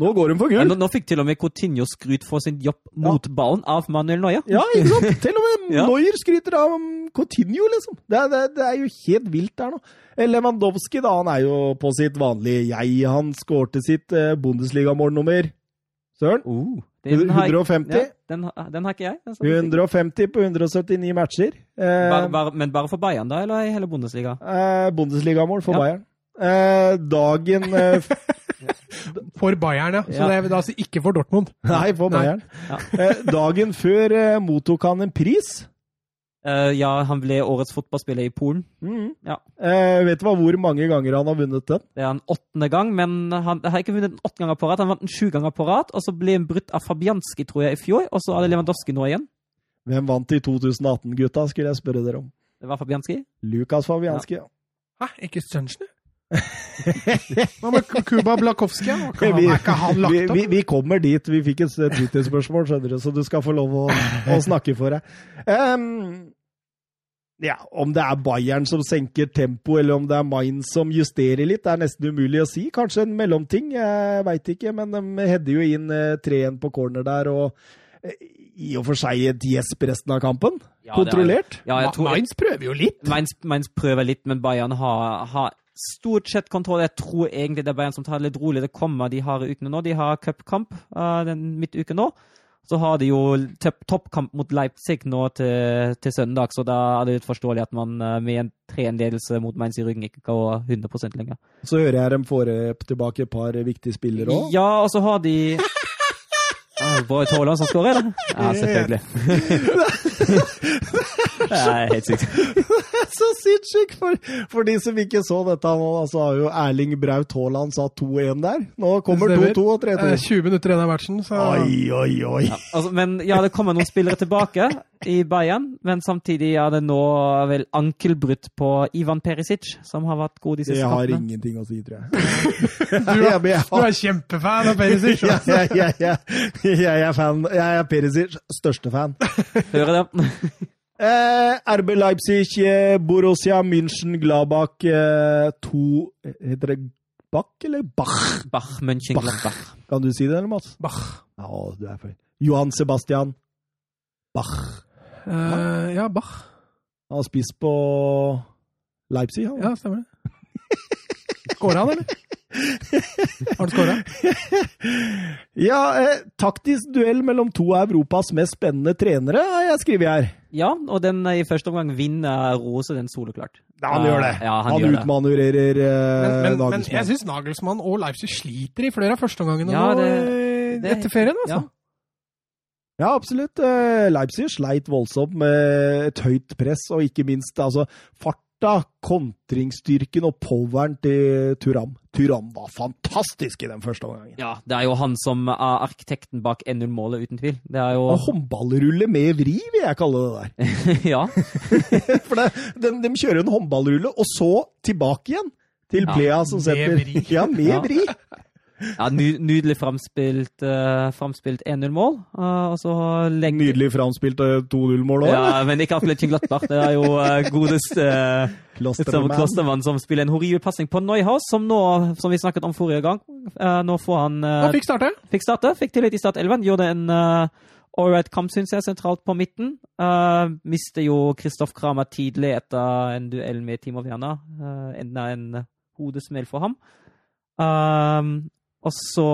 Nå går hun for gull! nå, nå fikk til og med Coutinho skryt for sin jobb mot ballen av Manuel Neuer. Ja, ikke sant? Til og med Ja. Neuer skryter av Coutinho, liksom. Det, det, det er jo helt vilt der nå. Lewandowski, da, han er jo på sitt vanlige jeg. Han skårte sitt eh, Bundesligamålnummer. Søren? Uh, den har jeg- 150? Ja, den, den har ikke jeg. den 150 på 179 matcher. Eh, Bare, bare, men bare for Bayern, da, eller hele Bundesliga? eh, Bundesligamål for Ja. Bayern. Eh, dagen eh, For Bayern, ja. Så Ja. det er altså ikke for Dortmund. Nei, for Nei. Bayern. Ja. Eh, dagen før eh, mottok han en pris. Eh, ja, han ble årets fotballspiller i Polen. Mm. Ja. Eh, vet du hva, hvor mange ganger han har vunnet den? Det er en åttende gang, men han har ikke vunnet den åtte ganger på rad. Han vant den sju ganger på rad, og så ble han brutt av Fabianski, tror jeg, i fjor. Og så er det Lewandowski nå igjen. Hvem vant i 2018, gutta, skulle jeg spørre dere om. Det var Fabianski. Lukas Fabianski, ja. Hæ, ikke Stunchner? Hva med Kuba Blakowski? Er ikke han- Vi, Er ikke han vi, lagt vi, opp? vi kommer dit. Vi fikk et Twitter-spørsmål, skjønner du, så du skal få lov å, å snakke for deg. Um, ja, Om det er Bayern som senker tempo, eller om det er Mainz som justerer litt, det er nesten umulig å si. Kanskje en mellomting, jeg veit ikke. Men de header jo inn eh, 3-1 på corner der, og eh, i og for seg et gjesp resten av kampen. Ja, er- Kontrollert. Ja, Mainz prøver jo litt. Mainz, Mainz prøver litt, men Bayern har, har stort sett kontroll. Jeg tror egentlig det er Bayern som tar det litt rolig. Det kommer de harde ukene nå. De har cupkamp uh, den midtuke nå. Så har de jo topp- toppkamp mot Leipzig nå til, til søndag, så da er det litt forståelig at man eh, med en 3-1-ledelse mot Mainz i ryggen ikke går 100% lenger. Så hører jeg dem får eh, tilbake et par viktige spillere òg. Ja, og så har de ah, Bård Haaland som skårer, da? Ja, selvfølgelig. det er helt sykt. så sinnssykt! For, for de som ikke så dette nå, så har jo Erling Braut Haaland satt 2-1 der. Nå kommer 2-2 og 3-2. Eh, 20 minutter igjen av matchen, så Oi, oi, oi! Altså, men ja, det kommer noen spillere tilbake i Bayern, men samtidig er det nå vel ankelbrudd på Ivan Perisic, som har vært god de Det Jeg har kampene. ingenting å si, tror jeg. du, er, du er kjempefan av Perisic. jeg, altså. jeg, jeg, jeg, jeg er fan. Jeg er Perisic største fan. Hører det? Eh, RB Leipzig, eh, Borussia München, Gladbach eh, to Heter det Bach eller Bach? Bach, München Gladbach Kan du si det, eller, Mats? Bach. Ja, du er feil. Johan Sebastian Bach. Eh, ja, Bach. Han har spist på Leipzig, han. Ja, stemmer det. Skåra han, eller? Har du skåra? Ja, eh, taktisk duell mellom to av Europas mest spennende trenere, har jeg skrevet her. Ja, og den eh, i første omgang vinner Rose den soleklart. Ja, han gjør det. Ja, han han gjør utmanøvrerer eh, Men, men, men jeg syns Nagelsmann og Leipzig sliter i flere av førsteomgangene Ja, det- eh, det- etter ferien, altså. Ja. Ja, absolutt. Eh, Leipzig sleit voldsomt med et høyt press, og ikke minst altså, farta, kontringsstyrken og poweren til Turam. Turam var fantastisk i den første omgangen. Ja, det er jo han som er arkitekten bak 1-0-målet, uten tvil. Det er jo håndballrulle med vri, vil jeg kalle det der. Ja. For det, de, de kjører en håndballrulle, og så tilbake igjen til Ja, Plea som med setter vri. Ja, med Ja. vri. Ja, ny, nydelig framspilt, uh, framspilt 1-0-mål. Uh, og legger Nydelig framspilt uh, 2-0-mål òg. Ja, men ikke akkurat Glattbach. Det er jo uh, godeste uh, Klostermann. Klostermann som spiller en horribel passing på Neuhaus, som nå, som vi snakket om forrige gang, uh, nå får han uh, fikk starte. Fikk starte, fikk tillit i Start 11. Gjorde en uh, ålreit kamp, syns jeg, sentralt på midten. Uh, mister jo Kristoff Kramer tidlig etter en duell med Timo Werner. Uh, enda en hodesmell for ham. Uh, og så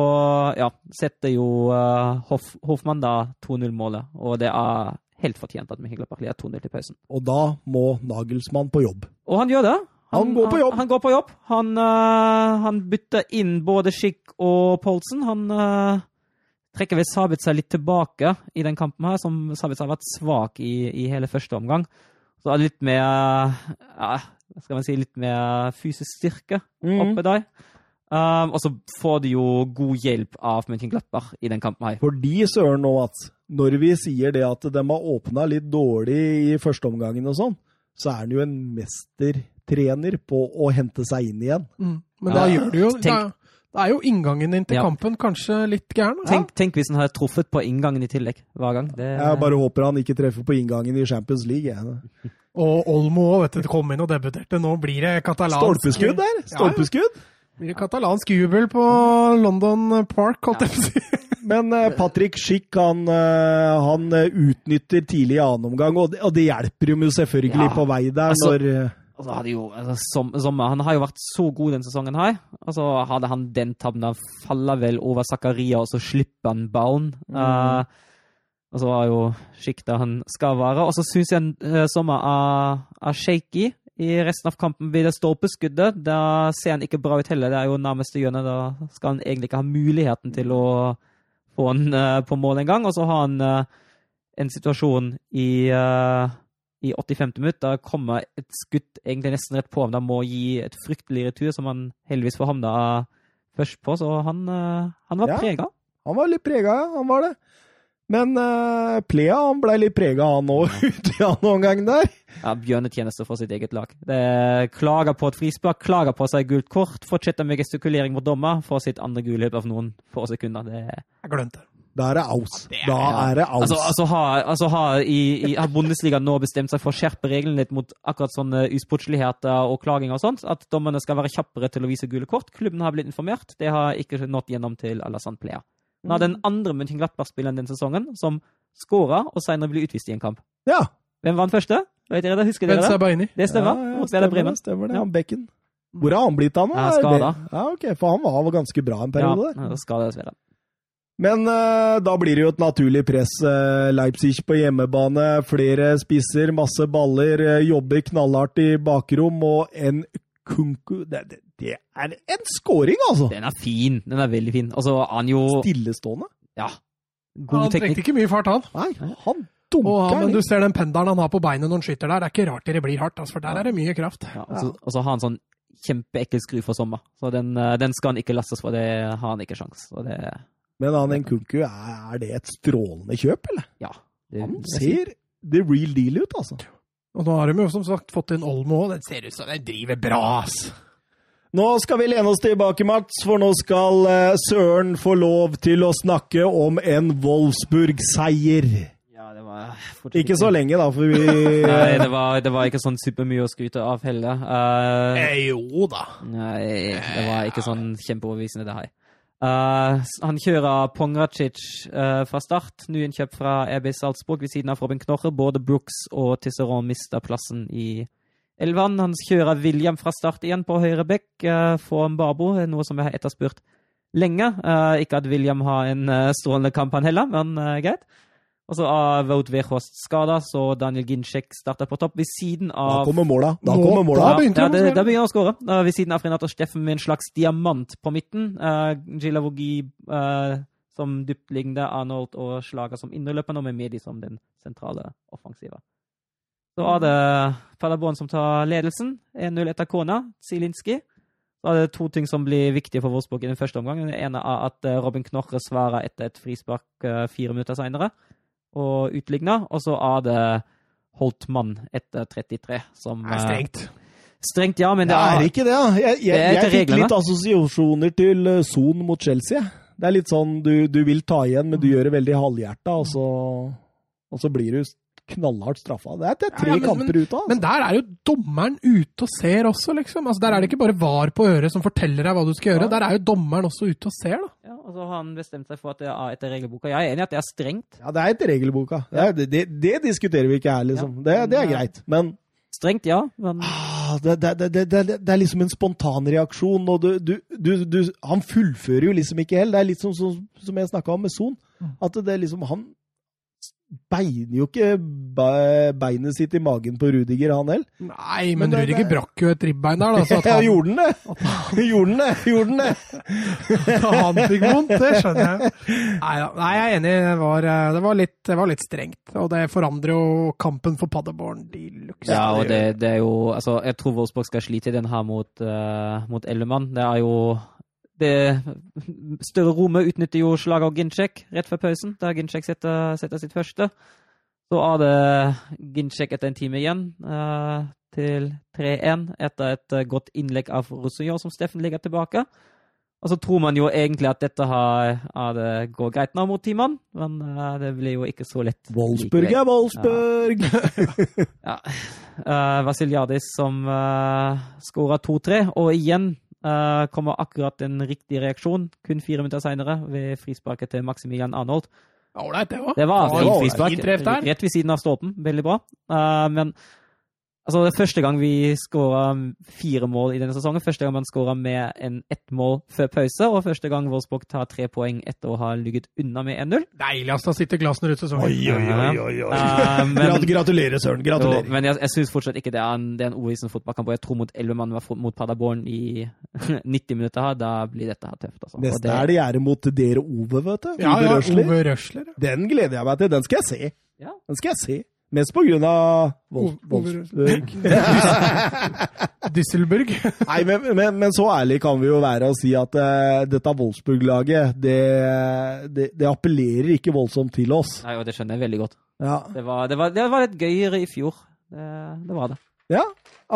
ja, setter jo uh, Hoff, Hoffmann da 2-0-målet, og det er helt fortjent at Mönchengladbach leder 2-0 til pausen. Og da må Nagelsmann på jobb. Og han gjør det. Han går på jobb. Han, han går på jobb. Han, uh, han bytter inn både Schick og Polsen. Han uh, trekker ved Sabitzer litt tilbake i den kampen her, som Sabitzer har vært svak i, i hele første omgang. Så er det litt mer uh, skal man si, litt mer fysisk styrke Mm. oppe der. Um, og så får de jo god hjelp av Mönchenglapper i den kampen her. Fordi, søren nå, at når vi sier det at de har åpna litt dårlig i første omgangen og sånn, så er han jo en mestertrener på å hente seg inn igjen. Mm. Men da Ja. gjør du jo Tenk- da, da er jo inngangen din til Ja. kampen kanskje litt gæren. da. Tenk, tenk hvis han hadde truffet på inngangen i tillegg hver gang. Det, Jeg bare håper han ikke treffer på inngangen i Champions League. Jeg. Og Olmo vet du, kom inn og debuterte. Nå blir det katalansk Stolpeskudd der! Stolpeskudd! Blir det katalansk jubel på London Park, holdt jeg på å si. Men eh, Patrick Schick han, eh, han eh, utnytter tidlig i annen omgang, og det, og det hjelper jo selvfølgelig Ja, på vei der altså- når Altså, hadde jo, altså, som, som, han har jo vært så god denne sesongen her. Altså, hadde han den tabben, han faller vel over Zakaria, og så slipper han ballen. Uh, og så var jo Schick der han skal være. Og så syns jeg uh, Sommer er, er shaky i resten av kampen ved det skuddet Da ser han ikke bra ut heller. Det er jo nærmeste hjørnet. Da skal han egentlig ikke ha muligheten til å få han uh, på mål en gang. Og så har han uh, en situasjon i uh, i 85. minutt. Da kommer et skudd egentlig nesten rett på ham. Da må gi et fryktelig retur, som han heldigvis får havna først på. Så han, han var Ja. prega. Han var litt prega, ja. Han var det. Men uh, Plea han ble litt prega, han òg, ute i annen gang der. Ja, Bjørnetjeneste for sitt eget lag. Det klager på et frispark, klager på seg gult kort, fortsetter med gestikulering mot dommer, får sitt andre gule løp av noen få sekunder. Det Jeg glemte det. Da er det aus. Det er- Da er det aus. Altså, altså, har, altså har, i, i, har Bundesliga nå bestemt seg for å skjerpe reglene litt mot akkurat sånne usportsligheter og klaging og sånt? At dommerne skal være kjappere til å vise gule kort? Klubben har blitt informert. Det har ikke nådd gjennom til Alassane Plea. Nå hadde en andre Mönchengladbach-spilleren den sesongen som skåra og senere ble utvist i en kamp. ja. Hvem var den første? Vet dere det? Husker dere det? Det stemmer. Ja, ja, stemmer, det, stemmer det. Ja. Han Bekken. Hvor har han blitt av nå? Ja, Er skada. Ja, ok, For han var ganske bra en periode der. Ja, skal det dessverre. Men uh, da blir det jo et naturlig press. Uh, Leipzig på hjemmebane, flere spisser, masse baller, uh, jobber knallhardt i bakrom, og en kunku Det, det, det er en scoring, altså! Den er fin. Den er veldig fin. Altså, så han jo Stillestående. Ja. God Han trengte ikke mye fart, han. Nei, han dunker Og, men du ser den pendelen han har på beinet når han skyter der. Det er ikke rart det blir hardt, altså, for der er det mye kraft. Ja, og, så, og så har han sånn kjempeekkel skru for sommer. Så den, eh, den skal han ikke lastes for. Det har han ikke sjans. Så det, Men han Nkunku, er, er det et strålende kjøp, eller? ja. Det, Han ser the real deal ut, altså. Og nå har de jo som sagt fått inn Olmo òg. Den ser ut som den driver bra, ass. Nå skal vi lene oss tilbake, Mats, for nå skal eh, Søren få lov til å snakke om en Wolfsburg-seier. Ja, det var fortsatt Ikke så lenge, da, for vi Nei, det var, det var ikke sånn supermye å skryte av heller. Uh... Eh, jo da. nei, det var ikke sånn kjempeovervisende, det her. Uh, han kjører Pongracic uh, fra start, nyinnkjøpt fra RB Salzburg ved siden av Robin Knorre. Både Brooks og Tisseron mister plassen i elveren. Han kjører William fra start igjen på høyre bekk uh, for Mbabo, noe som jeg har etterspurt lenge. Eh, ikke at William har en eh, strålende kamp, han heller, men eh, greit. Og så er Wout Wehrhost skada, så Daniel Ginczek starter på topp ved siden Da av kommer måla. Da kommer kommer da begynte ja, det, da begynner han å skåre. Ved siden av Renato Steffen med en slags diamant på midten. Uh, Gilavogi uh, som dyptliggende, Arnold og Slager som indreløper, og med Medi som den sentrale offensive. Så er det Paderborn som tar ledelsen. 1-0 etter kona. Zielinski. Så er det to ting som blir viktige for Wolfsburg i den første omgang. Den ene er at uh, Robin Knorre svarer etter et frispark uh, fire minutter senere og utligner. Og så er det Holtmann etter 33, som Det er uh, strengt. Strengt, ja, men Det det er er ikke det, ja. Jeg, Det jeg, er jeg fikk litt assosiasjoner til eh, Son mot Chelsea. Det er litt sånn du, du vil ta igjen, men du gjør det veldig halvhjerta, og så, og så blir du knallhardt straffa. Det er, det er tre Ja, ja, men- kamper ute av. Men der er jo dommeren ute og ser også, liksom. Altså, der er det ikke bare var på øret som forteller deg hva du skal gjøre. Ja. Der er jo dommeren også ute og ser, da. ja, og så har han bestemt seg for at det er etter regelboka. Jeg er enig i at det er strengt. Ja, det er etter regelboka. Det, er, det, det, diskuterer vi ikke her, liksom. Det, det er greit. Men Strengt, ja, men ah, det, det, det, det, det, det er liksom en spontan reaksjon, og du, du, du, du Han fullfører jo liksom ikke helt. Det er litt som, som, som jeg snakka om med Son. At det er liksom Han beiner jo ikke beinet sitt i magen på Rudiger, han heller. Nei, Men men det- Rudiger det- brakk jo et ribbein der, da. Så at Ja, gjorde den det? Gjorde den det? Gjorde den det? han fikk vondt, det skjønner jeg. Nei. Nei, jeg er enig. Det var, eh, det var, litt, det var litt strengt. Og det forandrer jo kampen for Paderborn de luxe. Ja, og det, det er jo Altså, jeg tror Wolfsburg skal slite i den her mot, uh, mot Ellemann. Det er jo Det større rommet utnytter jo slaget av Ginchek rett før pausen, da Ginchek setter, setter sitt første. Så er det Ginchek etter en time igjen eh, til 3-1 etter et eh, godt innlegg av Roussillon, som Steffen ligger tilbake. Og så tror man jo egentlig at dette har, ja, det går greit nå mot timene, men eh, det blir jo ikke så lett. Wolfsburg er Wolfsburg! Ja. Uh, Vasiljadis som uh, skåra 2-3, og igjen eh, kommer akkurat en riktig reaksjon, kun fire minutter seinere, ved frisparket til Maximilian Arnold. Ålreit, det var. Det var Det var. det var frispark, fint treff rett ved siden av stolpen. Veldig bra. Uh, men altså, det er første gang vi skåra fire mål i denne sesongen. Første gang man skåra med en ett mål før pause, og første gang Wolfsburg tar tre poeng etter å ha ligget unna med 1-0. Deilig, å sitte glassene ut sesongen. Oi, oi, oi, oi, oi. Eh, men- Gratulerer, Søren. Jo, Gratulerer. men jeg, jeg syns fortsatt ikke det er en, det er en Ovisen fotballkamp. Og jeg tror mot 11 mann mot Paderborn i 90 minutter her, da blir dette her tøft. Altså. Neste det- er det gjerde mot dere, Ove, vet du. Ja, Ove ja, Røsler. Ove Røsler. ja. Den gleder jeg meg til. Den skal jeg se. Ja. Den skal jeg se. Mest på grunn av Wolf, Wolfsburg. Düsselburg. Nei, men, men, men så ærlig kan vi jo være og si at uh, dette Wolfsburg-laget, det, det, det appellerer ikke voldsomt til oss. Nei, og det skjønner jeg veldig godt. Ja, Det var, det var, det var litt gøyere i fjor. Det, det var det. ja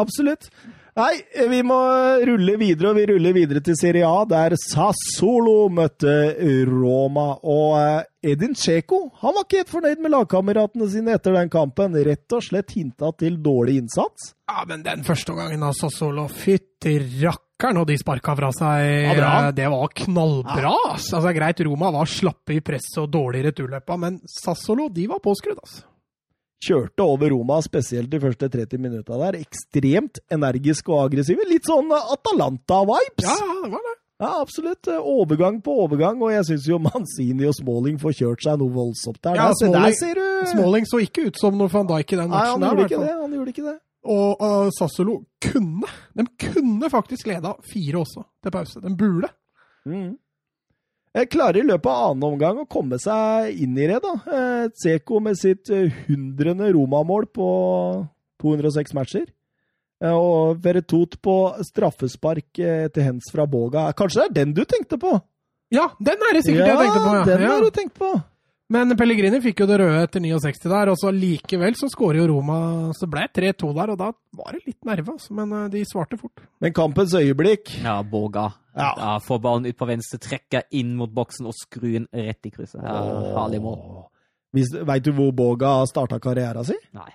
absolutt. Nei, vi må rulle videre, og vi ruller videre til Serie A, der Sassolo møtte Roma. Og eh, Edin Cheko han var ikke helt fornøyd med lagkameratene sine etter den kampen. Rett og slett hinta til dårlig innsats. Ja, men den første gangen av Sassolo, fytti rakkeren, og de sparka fra seg Ja, eh, Det var knallbra! Ja. Altså, greit, Roma var slappe i presset og dårlig i returløpa, men Sassolo de var påskrudd, altså. Kjørte over Roma, spesielt de første 30 minutta der. Ekstremt energiske og aggressive. Litt sånn Atalanta-vibes. Ja, det var det. Ja, absolutt. Overgang på overgang, og jeg syns jo Manzini og Smalling får kjørt seg noe voldsomt der. Ja, der, Smalling, der ser du Smalling så ikke ut som noe van Dijk i den Nei, han der, gjorde det. Han gjorde ikke det. Og uh, Sassolo kunne. De kunne faktisk leda fire også, til pause. De burde. Mm. Jeg klarer i løpet av annen omgang å komme seg inn i det, da. Eh, Tseko med sitt eh, hundrende Roma-mål på 206 matcher. Eh, Og Veretout på straffespark eh, til hens fra Boga. Kanskje det er den du tenkte på? Ja, den er det sikkert jeg tenkte på. Ja. den ja. har du tenkt på. Men Pellegrini fikk jo det røde etter 69 der, og så likevel så skårer jo Roma Så ble det 3-2 der, og da var det litt nerve, altså. Men uh, de svarte fort. Men kampens øyeblikk Ja, Boga. Ja. Ja. Får ballen ut på venstre, trekker inn mot boksen og skru den rett i krysset. Ja, Herlig mål. Veit du hvor Boga starta karrieren sin? Nei.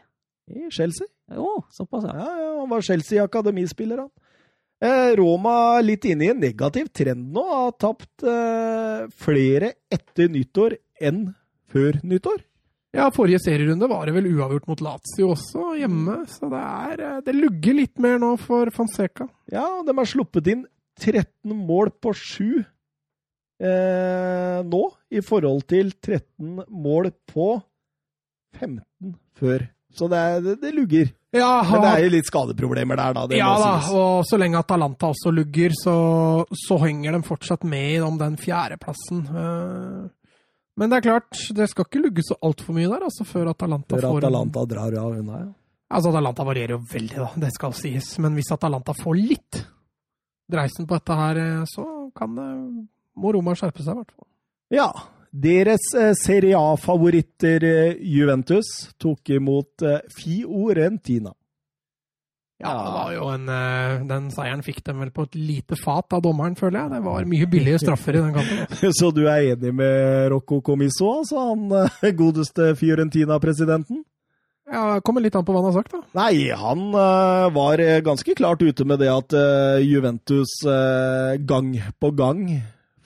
I Chelsea. Jo, såpass, ja. Ja, ja, Han var Chelsea-akademispiller, han. Eh, Roma litt inne i en negativ trend nå. Har tapt eh, flere etter nyttår enn før nyttår. Ja, forrige serierunde var det vel uavgjort mot Lazio også, hjemme. Så det er eh, Det lugger litt mer nå for Fonseca. Ja, de har sluppet inn 13 mål på 7 eh, nå, i forhold til 13 mål på 15 før. Så det, er, det, det lugger. Ja, Men det er jo litt skadeproblemer der, da. Det ja da, og så lenge Atalanta også lugger, så, så henger de fortsatt med om den fjerdeplassen. Eh, Men det er klart, det skal ikke lugge så altfor mye der, altså, før Atalanta Før får Atalanta drar av unna, ja. Altså, Atalanta varierer jo veldig, da, det skal sies. Men hvis Atalanta får litt dreisen på dette her, eh, så kan det må Roma skjerpe seg, i hvert fall. Ja. Deres eh, Serie A-favoritter eh, Juventus tok imot eh, Fiorentina. Ja, det var jo en, eh, Den seieren fikk dem vel på et lite fat av dommeren, føler jeg. Det var mye billige straffer i den kampen. Så du er enig med Rocco Comiso, altså han eh, godeste Fiorentina-presidenten? Ja, Kommer litt an på hva han har sagt, da. Nei, han uh, var ganske klart ute med det at uh, Juventus uh, gang på gang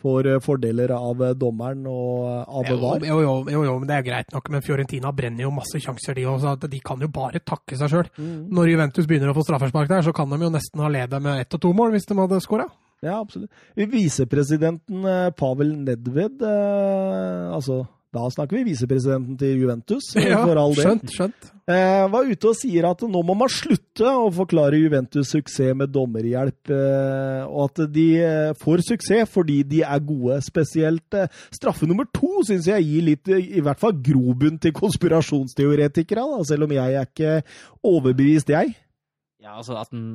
får eh, fordeler av eh, dommeren og eh, av VAR. jo, jo, jo, jo, men det er greit nok. Men Fiorentina brenner jo masse sjanser, de òg. De kan jo bare takke seg sjøl. Mm. Når Juventus begynner å få straffespark der, så kan de jo nesten ha ledet med ett og to mål hvis de hadde skåra. Ja, absolutt. Visepresidenten Pavel Nedved, eh, altså da snakker vi visepresidenten til Juventus, Ja, for all del. skjønt, skjønt. Eh, var ute og sier at nå må man slutte å forklare Juventus suksess med dommerhjelp, eh, og at de eh, får suksess fordi de er gode. Spesielt eh, straffe nummer to syns jeg gir litt, eh, i hvert fall grobunn til konspirasjonsteoretikere, da, selv om jeg er ikke overbevist, jeg. Ja, altså at han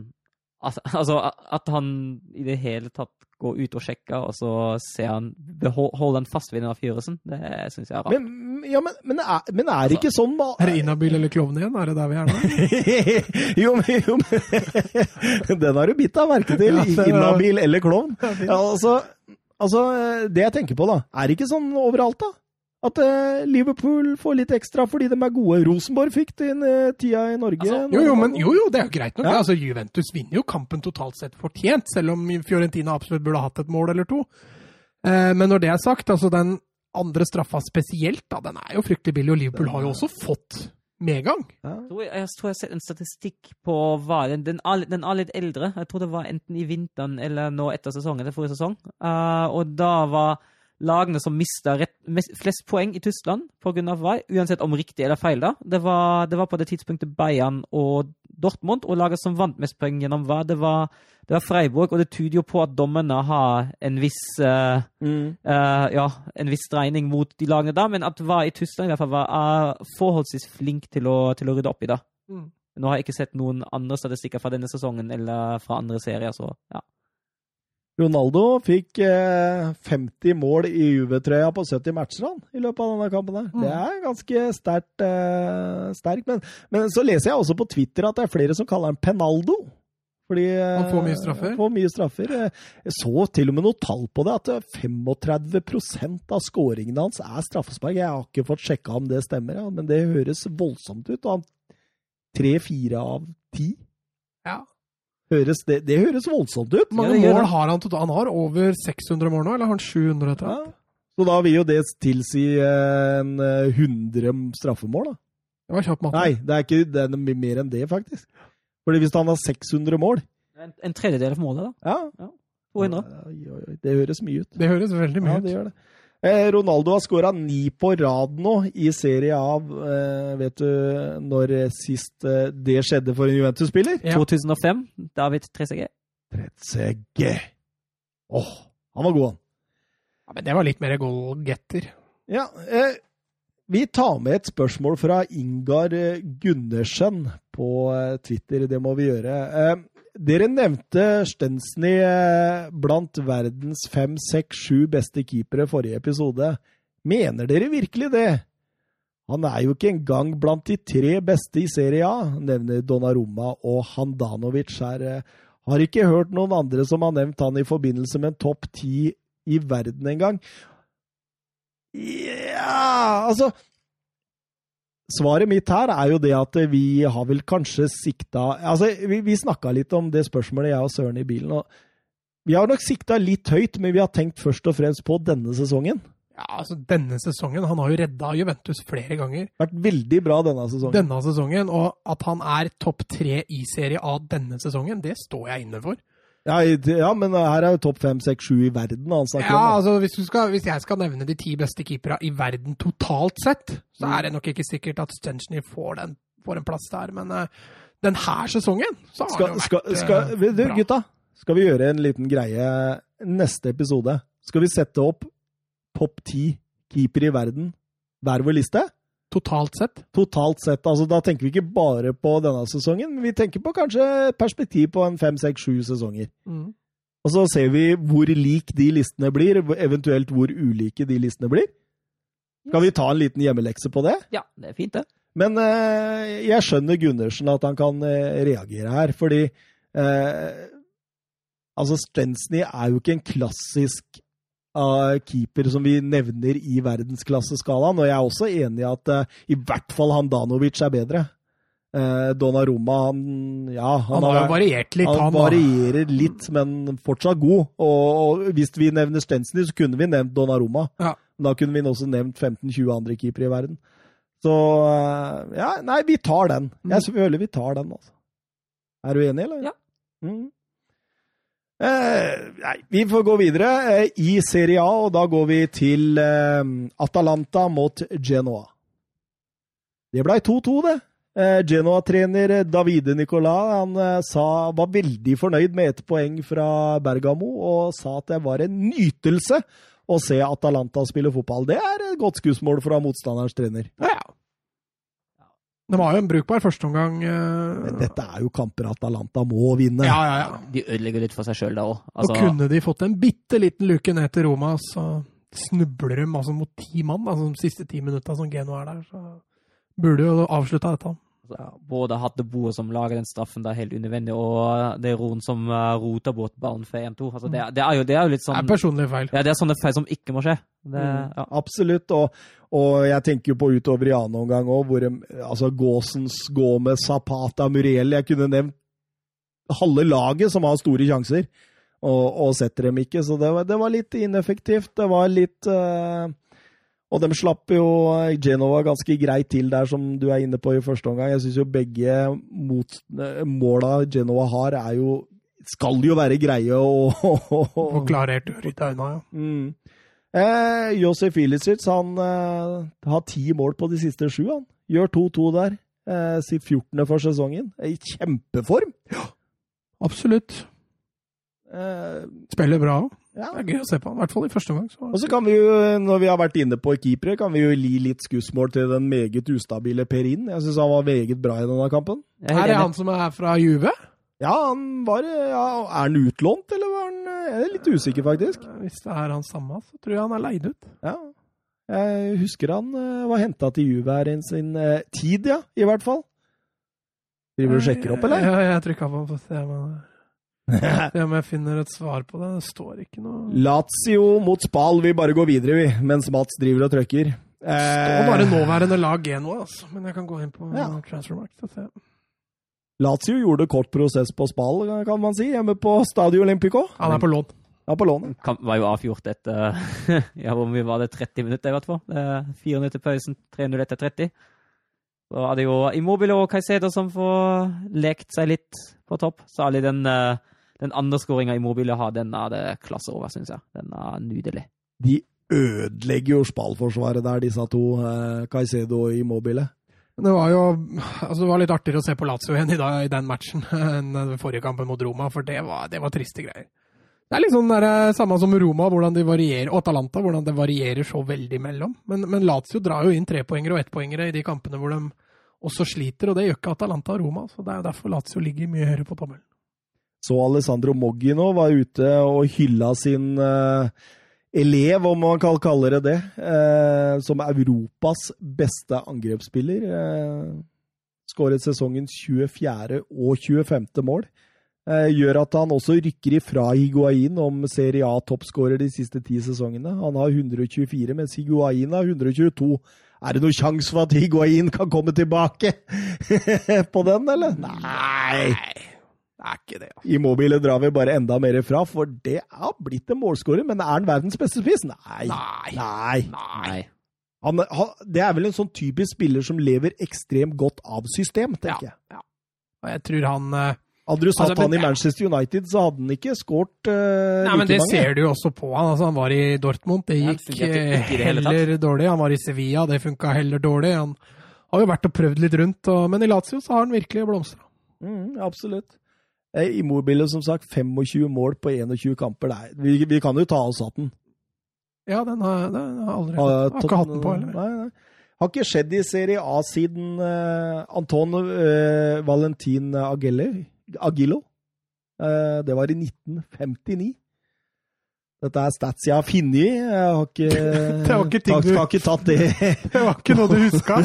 Altså at han i det hele tatt går ut og sjekke, og så ser han holder han fast ved den avfyrelsen. Det syns jeg er rart. Men, ja, men, men, er, men er det ikke sånn da? Er det inhabil eller klovn igjen? Er det der vi er nå? jo, men, jo, men Den har du bitt deg merke til. Ja, Inhabil eller klovn. Ja, altså, altså, det jeg tenker på, da. Er det ikke sånn overalt, da? At eh, Liverpool får litt ekstra fordi de er gode. Rosenborg fikk den eh, tida i Norge. Altså, Jo, jo, men, jo, jo, det er jo greit nok. Ja. Altså, Juventus vinner jo kampen totalt sett fortjent, selv om Fiorentina absolutt burde hatt et mål eller to. Eh, men når det er sagt, altså den andre straffa spesielt, da, den er jo fryktelig billig, og Liverpool har jo også fått medgang. Ja. Jeg tror jeg, har sett en statistikk på hva, den, den, er, den er litt eldre. Jeg tror det var enten i vinteren eller nå etter sesongen, eller forrige sesong. Uh, og da var lagene som mista flest poeng i Tyskland pga. hva, uansett om riktig eller feil, da, det var, det var på det tidspunktet Bayern og Dortmund, og laget som vant mest poeng gjennom hva, det var, det var Freiburg, og det tyder jo på at dommerne har en viss uh, Mm. uh, ja, en viss dreining mot de lagene da, men at var i Tyskland i hvert fall var uh, forholdsvis flink til å, til å rydde opp i det. Mm. Nå har jeg ikke sett noen andre statistikker fra denne sesongen eller fra andre serier, så ja. Ronaldo fikk eh, 50 mål i UV-trøya på 70 matcher han, i løpet av denne kampen. her. Mm. Det er ganske sterkt. Eh, sterk, Men, men så leser jeg også på Twitter at det er flere som kaller han Penaldo. Fordi eh, Han får mye straffer? Får mye straffer. Eh, Jeg så til og med noe tall på det, at eh, 35 av skåringene hans er straffespark. Jeg har ikke fått sjekka om det stemmer, ja, men det høres voldsomt ut. Og han tre-fire av ti. Ja. Høres, det, det høres voldsomt ut. Hvor mange Ja, mål har han totalt? Han har over 600 mål nå, eller har han 700? etter Ja. Så da vil jo det tilsi eh, en eh, 100 straffemål, da. Det var kjapp matte. Nei, det er, ikke, det er mer enn det, faktisk. Fordi hvis han har 600 mål En, en tredjedel av målet, da. Ja. 200. Oi, oi, Det høres mye ut. Det høres veldig mye Ja, ut. det gjør det. Eh, Ronaldo har skåra ni på rad nå i Serie A. Eh, vet du når sist eh, det skjedde for en Juventus-spiller? Ja. 2005, David Trezeguet. Tretzege. Åh, han var god, han. Ja, men det var litt mer goalgetter. Ja, eh, vi tar med et spørsmål fra Ingar Gundersen på Twitter. Det må vi gjøre. Eh, dere nevnte Stensny eh, blant verdens fem, seks, sju beste keepere forrige episode. Mener dere virkelig det? Han er jo ikke engang blant de tre beste i Serie A, nevner Donnarumma og Handanovic her. eh. Har ikke hørt noen andre som har nevnt han i forbindelse med en topp ti i verden engang. Ja, altså Svaret mitt her er jo det at vi har vel kanskje sikta Altså, vi, vi snakka litt om det spørsmålet, jeg og Søren, i bilen. og Vi har nok sikta litt høyt, men vi har tenkt først og fremst på denne sesongen. Ja, altså Denne sesongen Han har jo redda Juventus flere ganger. Vært veldig bra denne sesongen. Denne sesongen, Og at han er topp tre i Serie A denne sesongen, det står jeg inne for. Ja, ja, men her er jo topp fem, seks, sju i verden han snakker Ja, om. altså hvis, du skal, hvis jeg skal nevne de ti beste keeperne i verden totalt sett, så er det nok ikke sikkert at Stenchny får, får en plass der. Men uh, denne sesongen så har Skal, det jo vært skal, skal, du, bra. gutta, skal vi gjøre en liten greie neste episode? Skal vi sette opp topp ti keepere i verden hver vår liste? Totalt sett. Totalt sett. altså Da tenker vi ikke bare på denne sesongen, men vi tenker på kanskje et perspektiv på en fem, seks, sju sesonger. Mm. Og så ser vi hvor lik de listene blir, eventuelt hvor ulike de listene blir. Skal vi ta en liten hjemmelekse på det? Ja, det er fint, det. Men eh, jeg skjønner Gundersen at han kan eh, reagere her, fordi eh, Altså, Stensny er jo ikke en klassisk uh, keeper som vi nevner i verdensklasseskalaen, og jeg er også enig i at uh, i hvert fall Handanovic er bedre. Uh, Donnarumma, han Ja, Han har jo variert litt, han, han. da. varierer litt, men fortsatt god. Og, og hvis vi nevner Stensny, så kunne vi nevnt Donnarumma. Ja. Da kunne vi også nevnt 15-20 andre keepere i verden. Så uh, Ja, nei, vi tar den. Jeg føler vi tar den, altså. Er du enig, eller? Ja. Mm. Eh, nei, vi får gå videre eh, i Serie A, og da går vi til eh, Atalanta mot Genoa. Det blei 2-2, det. Genoa-trener Davide Nicolas han sa, var veldig fornøyd med ett poeng fra Bergamo, og sa at det var en nytelse å se Atalanta spille fotball. Det er et godt skussmål fra motstanderens trener. Ja. Det var jo en brukbar førsteomgang. Men Uh, dette er jo kamper Atalanta må vinne. ja, ja, ja. De ødelegger litt for seg sjøl da òg. Og kunne de fått en bitte liten luke ned til Roma, så snubler de altså mot ti mann, altså de siste ti minutta som Geno er der. Så burde jo avslutta dette. Altså, både Hadde Boe som lager den straffen, det er helt unødvendig, og det er Ron som uh, roter bort ballen for 1-2. Altså, det, er- det, er jo- det er jo litt Det sånn er personlige feil. Ja, det er sånne feil som ikke må skje. Det, Mm, ja. Absolutt. Og, og jeg tenker jo på utover i annen omgang òg, hvor altså Gåsens, Gomez, Zapata, Muriel Jeg kunne nevnt halve laget som har store sjanser, og, og setter dem ikke. Så det var, det var litt ineffektivt. Det var litt eh, Og de slapp jo Genova ganske greit til der, som du er inne på i første omgang. Jeg syns jo begge mot, eh, måla Genova har, er jo Skal jo være greie å Og klarert rydda unna, ja. Mm. Eh, Josef Ilicic han eh, har ti mål på de siste sju. Han gjør 2-2 der. Eh, sitt 14. for sesongen. I kjempeform! Ja, Absolutt. Eh, Spiller bra òg. ja. Det er gøy å se på i hvert fall i første omgang. Så. Og så kan vi jo, når vi har vært inne på keepere, kan vi jo li litt skussmål til den meget ustabile Perin. Jeg syns han var meget bra i denne kampen. Er er han som er fra Juve. Ja, han var ja, Er han utlånt, eller var han Jeg er litt usikker, faktisk. Hvis det er han samme, så tror jeg han er leid ut. Ja. Jeg husker han eh, var henta til Juve her i sin eh, tid, ja. I hvert fall. Driver du og sjekker opp, eller? Ja, jeg trykka på se om jeg- se om jeg finner et svar på det. Det står ikke noe Lazio mot Spal. Vi bare går videre, vi, mens Mats driver og trøkker. Det står Eh, bare nåværende lag Genoa, altså. Men jeg kan gå inn på Ja. Transfermarkt og se. Lazio gjorde kort prosess på Spal, kan man si, hjemme på Stadio Olympico. Han er på lån. Ja, på lånet. Kampen var jo avgjort etter ja, hvor mye var det? 30 minutter, i hvert fall. Eh, Fire minutter pausen, 3-0 etter 30. Så er det jo Immobile og Caicedo som får lekt seg litt på topp. Særlig den, eh, den andre skåringa Immobile har, den er det klasse over, syns jeg. Den er nydelig. De ødelegger jo spallforsvaret der, disse to, eh, Caicedo og Immobile. Det var jo altså det var litt artigere å se på Lazio igjen i, dag, i den matchen enn den forrige kampen mot Roma, for det var, det var triste greier. Det er litt sånn der, samme som Roma hvordan de varierer, og Atalanta, hvordan det varierer så veldig mellom. Men, men Lazio drar jo inn trepoengere og ettpoengere i de kampene hvor de også sliter, og det gjør ikke Atalanta og Roma. så Det er derfor Lazio ligger mye høyere på tommelen. Så Alessandro Moggi nå var ute og hylla sin eh, elev, om man kan kalle det det, eh, som Europas beste angrepsspiller. Eh, skåret sesongens 24. og 25. mål. Gjør at han også rykker ifra Higuain om Serie A-toppskårer de siste ti sesongene. Han har 124, mens Higuain har 122. Er det noen sjanse for at Higuain kan komme tilbake på den, eller? Nei! Det er ikke det. Altså. Immobile drar vi bare enda mer fra, for det har blitt en målskårer. Men er han verdens beste spiss? Nei. Nei. Nei. Nei. Han, han, det er vel en sånn typisk spiller som lever ekstremt godt av system, tenker jeg. Ja. Og jeg tror han eh, Hadde du satt Altså, men- han i Manchester United, så hadde han ikke skåret uh, Nei, men Det ser du jo også på han. Altså, han var i Dortmund, det Ja, gikk det fungerte eh, ikke det heller dårlig. Han var i Sevilla, det funka heller dårlig. Han har jo vært og prøvd litt rundt, og, men i Lazio så har han virkelig blomstra. Mm, absolutt. Eh, Immobile, som sagt, 25 mål på 21 kamper. Nei, vi, vi kan jo ta oss hatten. Ja, den har, den har jeg aldri Har, har ikke hatt den på heller. Nei, nei. Har ikke skjedd i Serie A siden uh, Anton uh, Valentin Agelle, Agillo. Eh, det var i 1959. Dette er stats jeg har funnet. Jeg har ikke, Det var ikke ting du- har ikke tatt det Det var ikke noe du huska.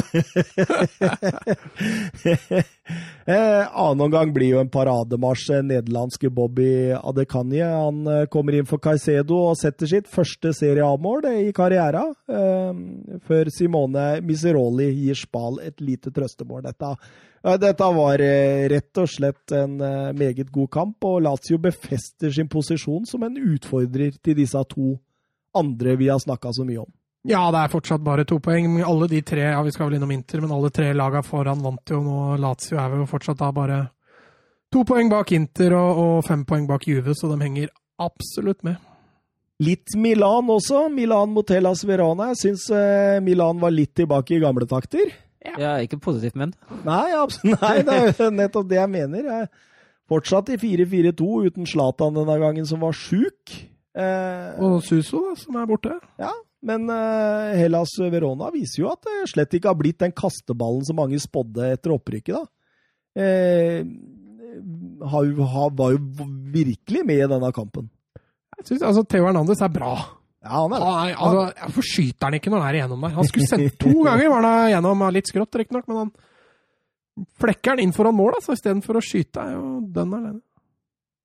Eh, annen omgang blir jo en parademarsj. eh, Nederlandske Bobby Adekanye. Han eh, kommer inn for Caicedo og setter sitt første Serie A-mål eh, i karrieren. Eh, før Simone Miseroli gir Spal et lite trøstemål. Dette, dette var eh, rett og slett en eh, meget god kamp, og Lazio befester sin posisjon som en utfordrer til disse to andre vi har snakka så mye om. Ja, det er fortsatt bare to poeng. Alle de tre, ja vi skal vel innom Inter, men alle tre lagene foran vant jo nå. Lazio er jo fortsatt da bare to poeng bak Inter og, og fem poeng bak Juve, så de henger absolutt med. Litt Milan også. Milan mot Hellas Verona. Jeg syns eh, Milan var litt tilbake i gamle takter. Ja, ikke positivt ment. Nei, nei, det er jo nettopp det jeg mener. Jeg fortsatt i 4-4-2 uten Zlatan denne gangen, som var sjuk. Eh, Og Suso, da, som er borte. ja, men eh, Hellas Verona viser jo at det slett ikke har blitt den kasteballen som mange spådde etter opprykket. da. Eh, har, har, var jo virkelig med i denne kampen. Jeg synes, altså, Theo Hernandez er bra. Ja, han er det. Han er, altså, Hvorfor skyter han ikke når han er igjennom der? Han skulle sendt to ganger, var han igjennom litt skrått, riktignok, men han flekker den inn foran mål, altså, istedenfor å skyte. er jo dønn alene.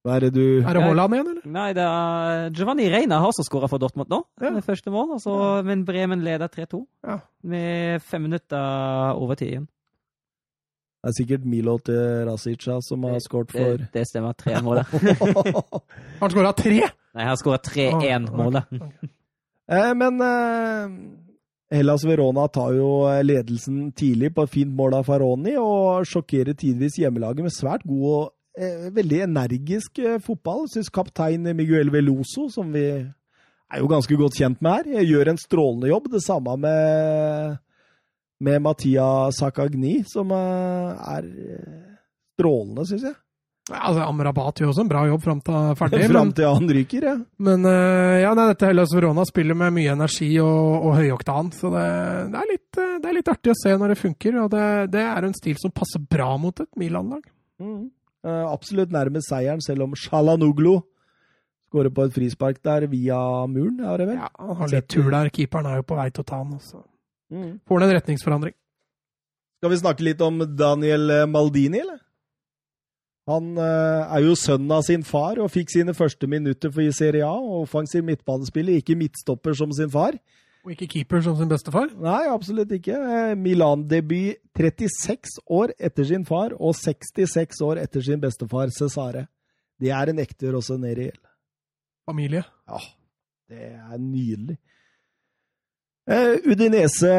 Hva er det du Er det Haaland igjen, eller? Nei, det er Giovanni Reina har også skåra for Dortmund nå. Ja. Det første mål. Altså, Men Bremen leder 3-2 Ja. med fem minutter over igjen. Det er sikkert Milo til Rasica som har skåret for det stemmer. Tre mål, der. Han skåra tre? Nei, har skåra 3-1-målet. Eh, Men eh, Hellas Verona tar jo eh, ledelsen tidlig på et fint mål av Faroni, og sjokkerer tidvis hjemmelaget med svært god og eh, veldig energisk eh, fotball. Syns kaptein Miguel Veloso, som vi er jo ganske godt kjent med her, gjør en strålende jobb. Det samme med, med Mattia Sakagni, som eh, er eh, strålende, syns jeg. Altså, Amrabat gjør også en bra jobb fram til ferdig. Fram til han ryker, ja. men uh, ja, nei, dette Hellas Verona spiller med mye energi og, og høyoktan, så det, det, er litt, eh, det er litt artig å se når det funker. og Det, det er en stil som passer bra mot et Milan-lag. Mm. Uh, absolutt nærme seieren, selv om Shalanoglu skårer på et frispark der via muren, er det vel? Ja, Han har litt tur der. Keeperen er jo på vei til å ta han. Så. Mm. Får han en retningsforandring. Skal vi snakke litt om Daniel Maldini, eller? Han eh, er jo sønnen av sin far og fikk sine første minutter for i Serie A. og Offensiv midtbanespiller, ikke midtstopper som sin far. Og ikke keeper som sin bestefar. Nei, absolutt ikke. Eh, Milan-debut 36 år etter sin far og 66 år etter sin bestefar Cesare. Det er en ekte Rossoneri. Familie. Ja, det er nydelig. Eh, Udinese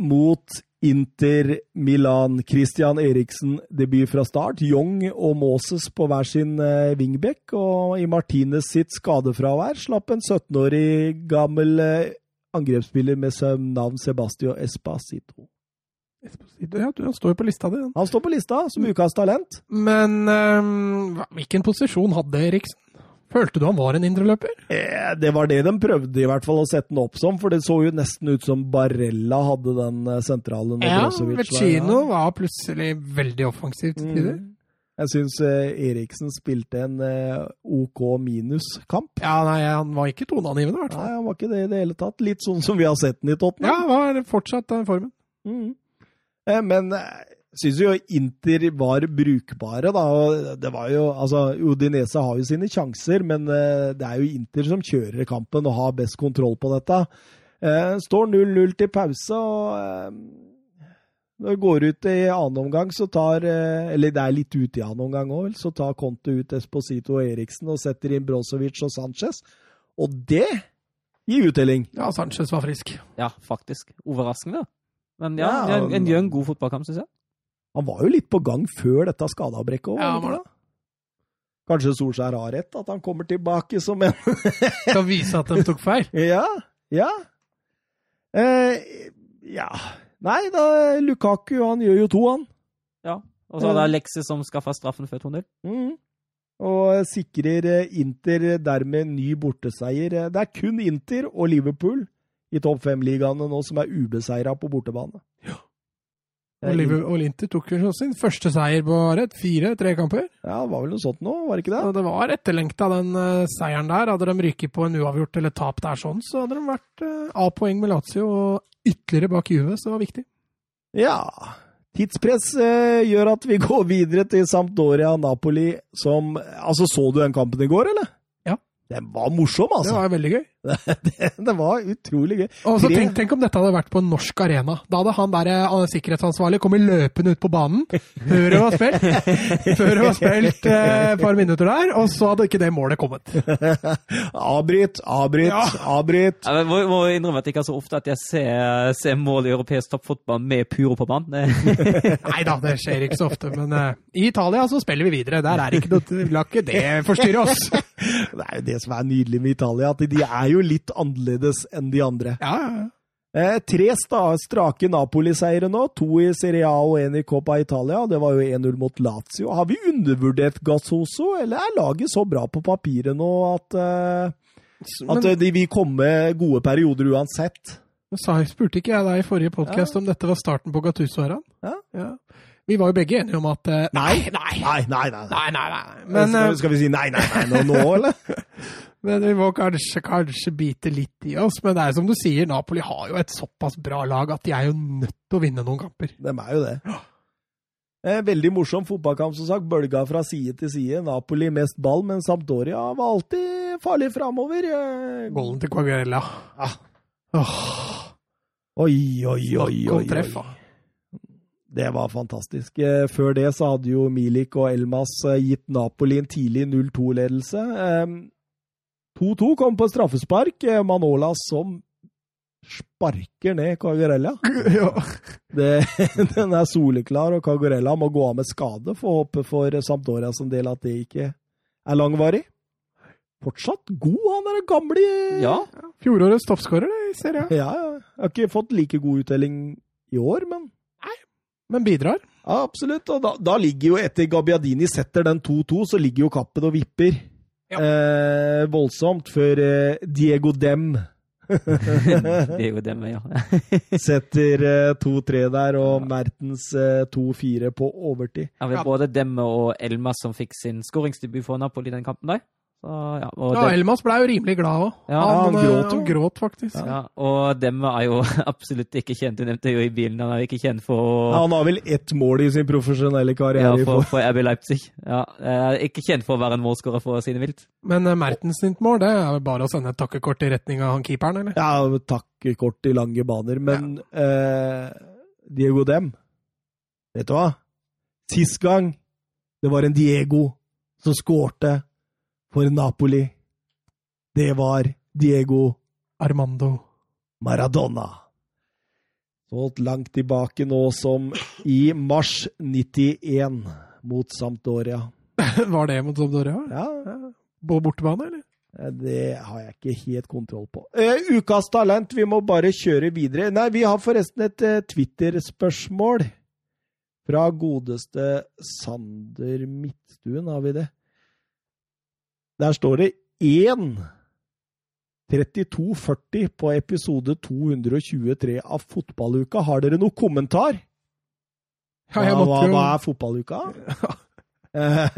mot Inter Milan. Christian Eriksen debut fra start. Young og Moses på hver sin eh, wingback. Og i Martinez sitt skadefravær slapp en 17-årig gammel eh, angrepsspiller med navn Sebastio Espacito. Ja, du, han står jo på lista di. Han står på lista som ukas talent. Men um, hvilken posisjon hadde Eriksen? Følte du han var en indreløper? Eh, Det var det de prøvde i hvert fall å sette den opp som, for det så jo nesten ut som Barella hadde den sentralen. sentrale. Ja, Vecino var plutselig veldig offensiv til tider. Mm. Jeg syns eh, Eriksen spilte en eh, OK minus-kamp. Ja, nei, han var ikke toneangivende, i hvert fall. Nei, han var ikke det i det hele tatt. Litt sånn som vi har sett den i Ja, han var fortsatt den formen. Mm. Eh, Men syns jo Inter var brukbare, da. og Det var jo Altså, Udinese har jo sine sjanser, men eh, det er jo Inter som kjører kampen og har best kontroll på dette. Eh, Står 0-0 til pause, og eh, når det går ut i annen omgang, så tar Eller det er litt ute i annen omgang òg, så tar Conte ut Esposito og Eriksen og setter inn Brozovic og Sanchez. Og det gir uttelling. Ja, Sanchez var frisk. Ja, faktisk. Overraskende. Men ja, Ja, en, en, gjør en god fotballkamp, syns jeg. Han var jo litt på gang før dette skadeavbrekket òg. Ja, var det. Kanskje Solskjær har rett, at han kommer tilbake som en Skal vise at de tok feil. Ja, ja. Eh, ja. Nei, da Lukaku han gjør jo to, han. Ja. Og så er det Alexis som skaffa straffen før 2-0. Mm. Og sikrer eh, Inter dermed ny borteseier. Eh, Det er kun Inter og Liverpool i topp fem-ligaene nå som er ubeseira på bortebane. Og Og Inter tok jo sin første seier på rett, fire-tre kamper. Ja, det var vel noe sånt nå, var det ikke det? Og det var etterlengta, den uh, seieren der. Hadde de ryket på en uavgjort eller tap der sånn, så hadde de vært uh, A-poeng med Lazio og ytterligere bak Juve, så det var viktig. Ja. Tidspress uh, gjør at vi går videre til Sampdoria Napoli, som Altså, så du den kampen i går, eller? Den var morsom, altså. Det var veldig gøy. det, det var utrolig gøy. Og så tenk, tenk om dette hadde vært på en norsk arena. Da hadde han der eh, sikkerhetsansvarlig kommet løpende ut på banen før det var spilt, før det var spilt eh, et par minutter der, og så hadde ikke det målet kommet. Avbryt, avbryt, Ja. avbryt. Jeg må, må innrømme at det ikke er så ofte at jeg ser, ser mål i europeisk toppfotball med Puro på banen. Det- Nei da, det skjer ikke så ofte, men uh, i Italia så spiller vi videre. Der er ikke noe La ikke det forstyrre oss. Det er jo det som er nydelig med Italia, at de er jo litt annerledes enn de andre. Ja, ja, ja. Eh, tre strake Napoli-seire nå. To i Serie A og én i Coppa Italia. Det var jo 1-0 mot Lazio. Har vi undervurdert Gassoso, eller er laget så bra på papiret nå at, eh, at Men, eh, de vil komme gode perioder uansett? sa, spurte ikke jeg deg i forrige podkast om dette var starten på Gattuso-æraen? Ja. Vi var jo begge enige om at eh, Nei, nei, Nei, nei, nei. nei. nei, nei, nei. Men, skal, eh, skal vi si nei, nei, nei nå, nå eller? men vi må kanskje, kanskje bite litt i oss. Men det er som du sier, Napoli har jo et såpass bra lag at de er jo nødt til å vinne noen kamper. De er jo det. Veldig morsom fotballkamp, som sagt. Bølga fra side til side. Napoli mest ball, men Sampdoria var alltid farlig framover. Golden til Quagliarella. Ja. Åh, Oi, oi, oi, oi, treff, da. Det var fantastisk. Eh, Før det så hadde jo Milik og Elmas eh, gitt Napoli en tidlig 0-2-ledelse. 2-2 kom på straffespark. Eh, Manola som sparker ned Cagarella. ja. Det, den er soleklar, og Cagarella må gå av med skade. Får håpe for Sampdoria som del at det ikke er langvarig. Fortsatt god, han der gamle Ja, Fjorårets toppskårer, det, i serien. Ja, ja. Jeg har ikke fått like god uttelling i år, men Nei, Men bidrar. Ja, absolutt. Og da, da ligger jo, etter Gabbiadini setter den 2-2, så ligger jo kappen og vipper Ja. eh, voldsomt før eh, Diego Dem Diego Dem, gjør. setter eh, 2-3 der, og Mertens eh, 2-4 på overtid. ja, vi Ja. både Demme og Elmas som fikk sin skåringsdebut for Napoli den kampen der. Så, ja, og Ja, Elmas ble jo rimelig glad òg. Ja, han han, gråt jo. han gråt faktisk. ja, og dem er jo absolutt ikke kjent. Du nevnte jo i bilen, han er jo ikke kjent for Han har vel ett mål i sin profesjonelle karriere. Ja, for, for. RB Leipzig. Ja, eh, ikke kjent for å være en målskårer, for å si det mildt. Men uh, Mertens sitt mål, det er vel bare å sende et takkekort i retning av han keeperen, eller? Ja, takkekort i lange baner, men uh, Diego Dem Vet du hva? Sist gang det var en Diego som skårte for Napoli, det var Diego Armando. Maradona. Så langt tilbake nå som i mars 91 mot Sampdoria. Var det mot Sampdoria? Ja, På bortebane, eller? Det har jeg ikke helt kontroll på. Uh, ukas talent, vi må bare kjøre videre. Nei, vi har forresten et uh, Twitter-spørsmål. Fra godeste Sander Midtstuen, har vi det. Der står det 1 3240 på episode 223 av Fotballuka. Har dere noen kommentar? Ja, jeg hva, hva, måtte jo hva er fotballuka? Eh,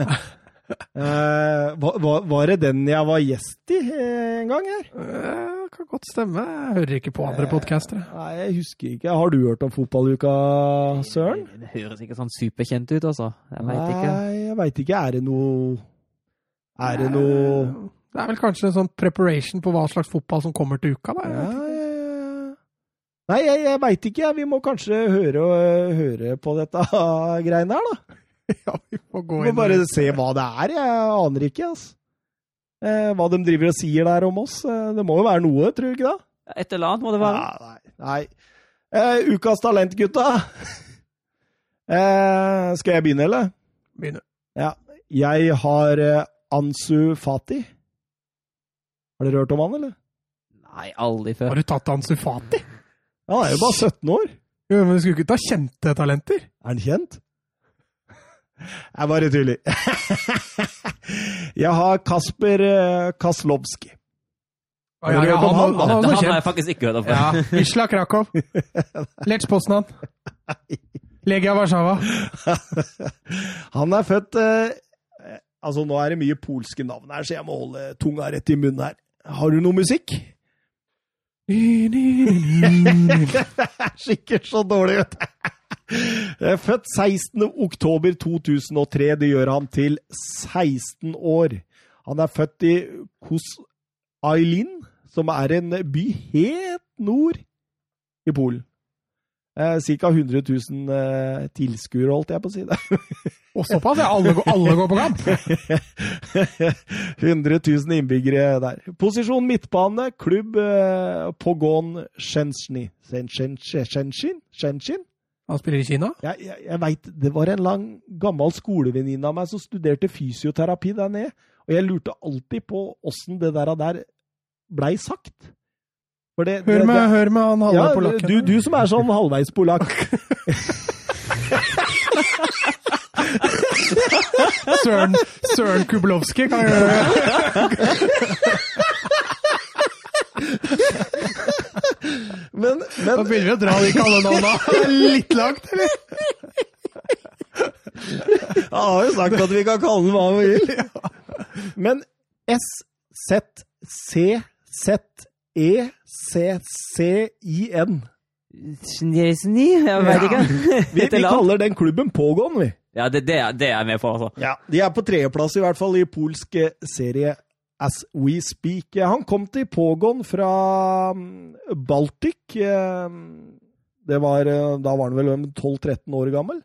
eh, var, var- det den jeg var gjest i eh, en gang her? Eh, Kan godt stemme. Jeg hører ikke på andre podkastere. Nei, jeg husker ikke. Har du hørt om fotballuka, Søren? Det høres ikke sånn superkjent ut, altså. Jeg veit ikke. Nei, jeg veit ikke. Er det noe Er det noe Det er vel kanskje en sånn preparation på hva slags fotball som kommer til uka, da. ja, Jeg vet ikke. ja, ja. Nei, jeg, jeg veit ikke. Vi må kanskje høre, høre på dette greiene her, da. Ja, vi får gå Vi må inn bare se hva det er. Jeg aner ikke, altså. Eh, hva de driver og sier der om oss. Eh, det må jo være noe, tror du ikke det? Et eller annet må det være. Ja, nei. nei. Eh, ukas talent, gutta. Eh, skal jeg begynne, eller? begynne. Ja. Jeg har eh, Ansu Fati. Har dere hørt om han, eller? Nei, aldri før. Har du tatt Ansu Fati? Ja, Han er jo bare 17 år. Jo, men du skulle ikke ta kjente talenter? Er han kjent? Jeg bare tuller. Jeg har Kasper eh, Kaslovski. Ja, ja, hørt om han, han, han, Det har jeg faktisk ikke hørt om Isla Ja, Wisla Krakow. Lech Poznan. Legia Warszawa. Han er født eh, Altså, nå er det mye polske navn her, så jeg må holde tunga rett i munnen her. Har du noe musikk? Det er sikkert så dårlig, vet du. Født 16. oktober 2003. Det gjør han til 16 år. Han er født i Kos Ailin, som er en by helt nord i Polen. Eh, Ca. 100 000 eh, tilskuere, holdt jeg på å si. det. Og såpass, ja. Alle, alle går på kamp. 100 000 innbyggere der. Posisjon midtbane, klubb eh, Pogon Shenzhen. Shenzhen? Han spiller i Kina. Jeg, jeg, jeg vet, Det var en lang, gammel skolevenninne av meg som studerte fysioterapi der nede. Og jeg lurte alltid på åssen det der, der blei sagt. Det, Hør det, med, det, hør med han halve ja, polakken. du, du som er sånn halvveis polakk. Søren, Søren Kubelowski kan gjøre det. Men, Da begynner vi å dra de kallenavna litt langt, eller? Jeg har jo sagt at vi kan kalle den hva vi vil. Men S-Z-C-Z-E-C-C-I-N Snesni? Jeg vet ikke. Vi, vi kaller den klubben Pågåen, vi. Ja, det, det, er- det er jeg med på, altså. Ja, De er på tredjeplass, i hvert fall, i polsk eh, serie As We Speak. Han kom til Pågåen fra mm, Baltic. eh, Det var, eh, da var han vel 12-13 år gammel.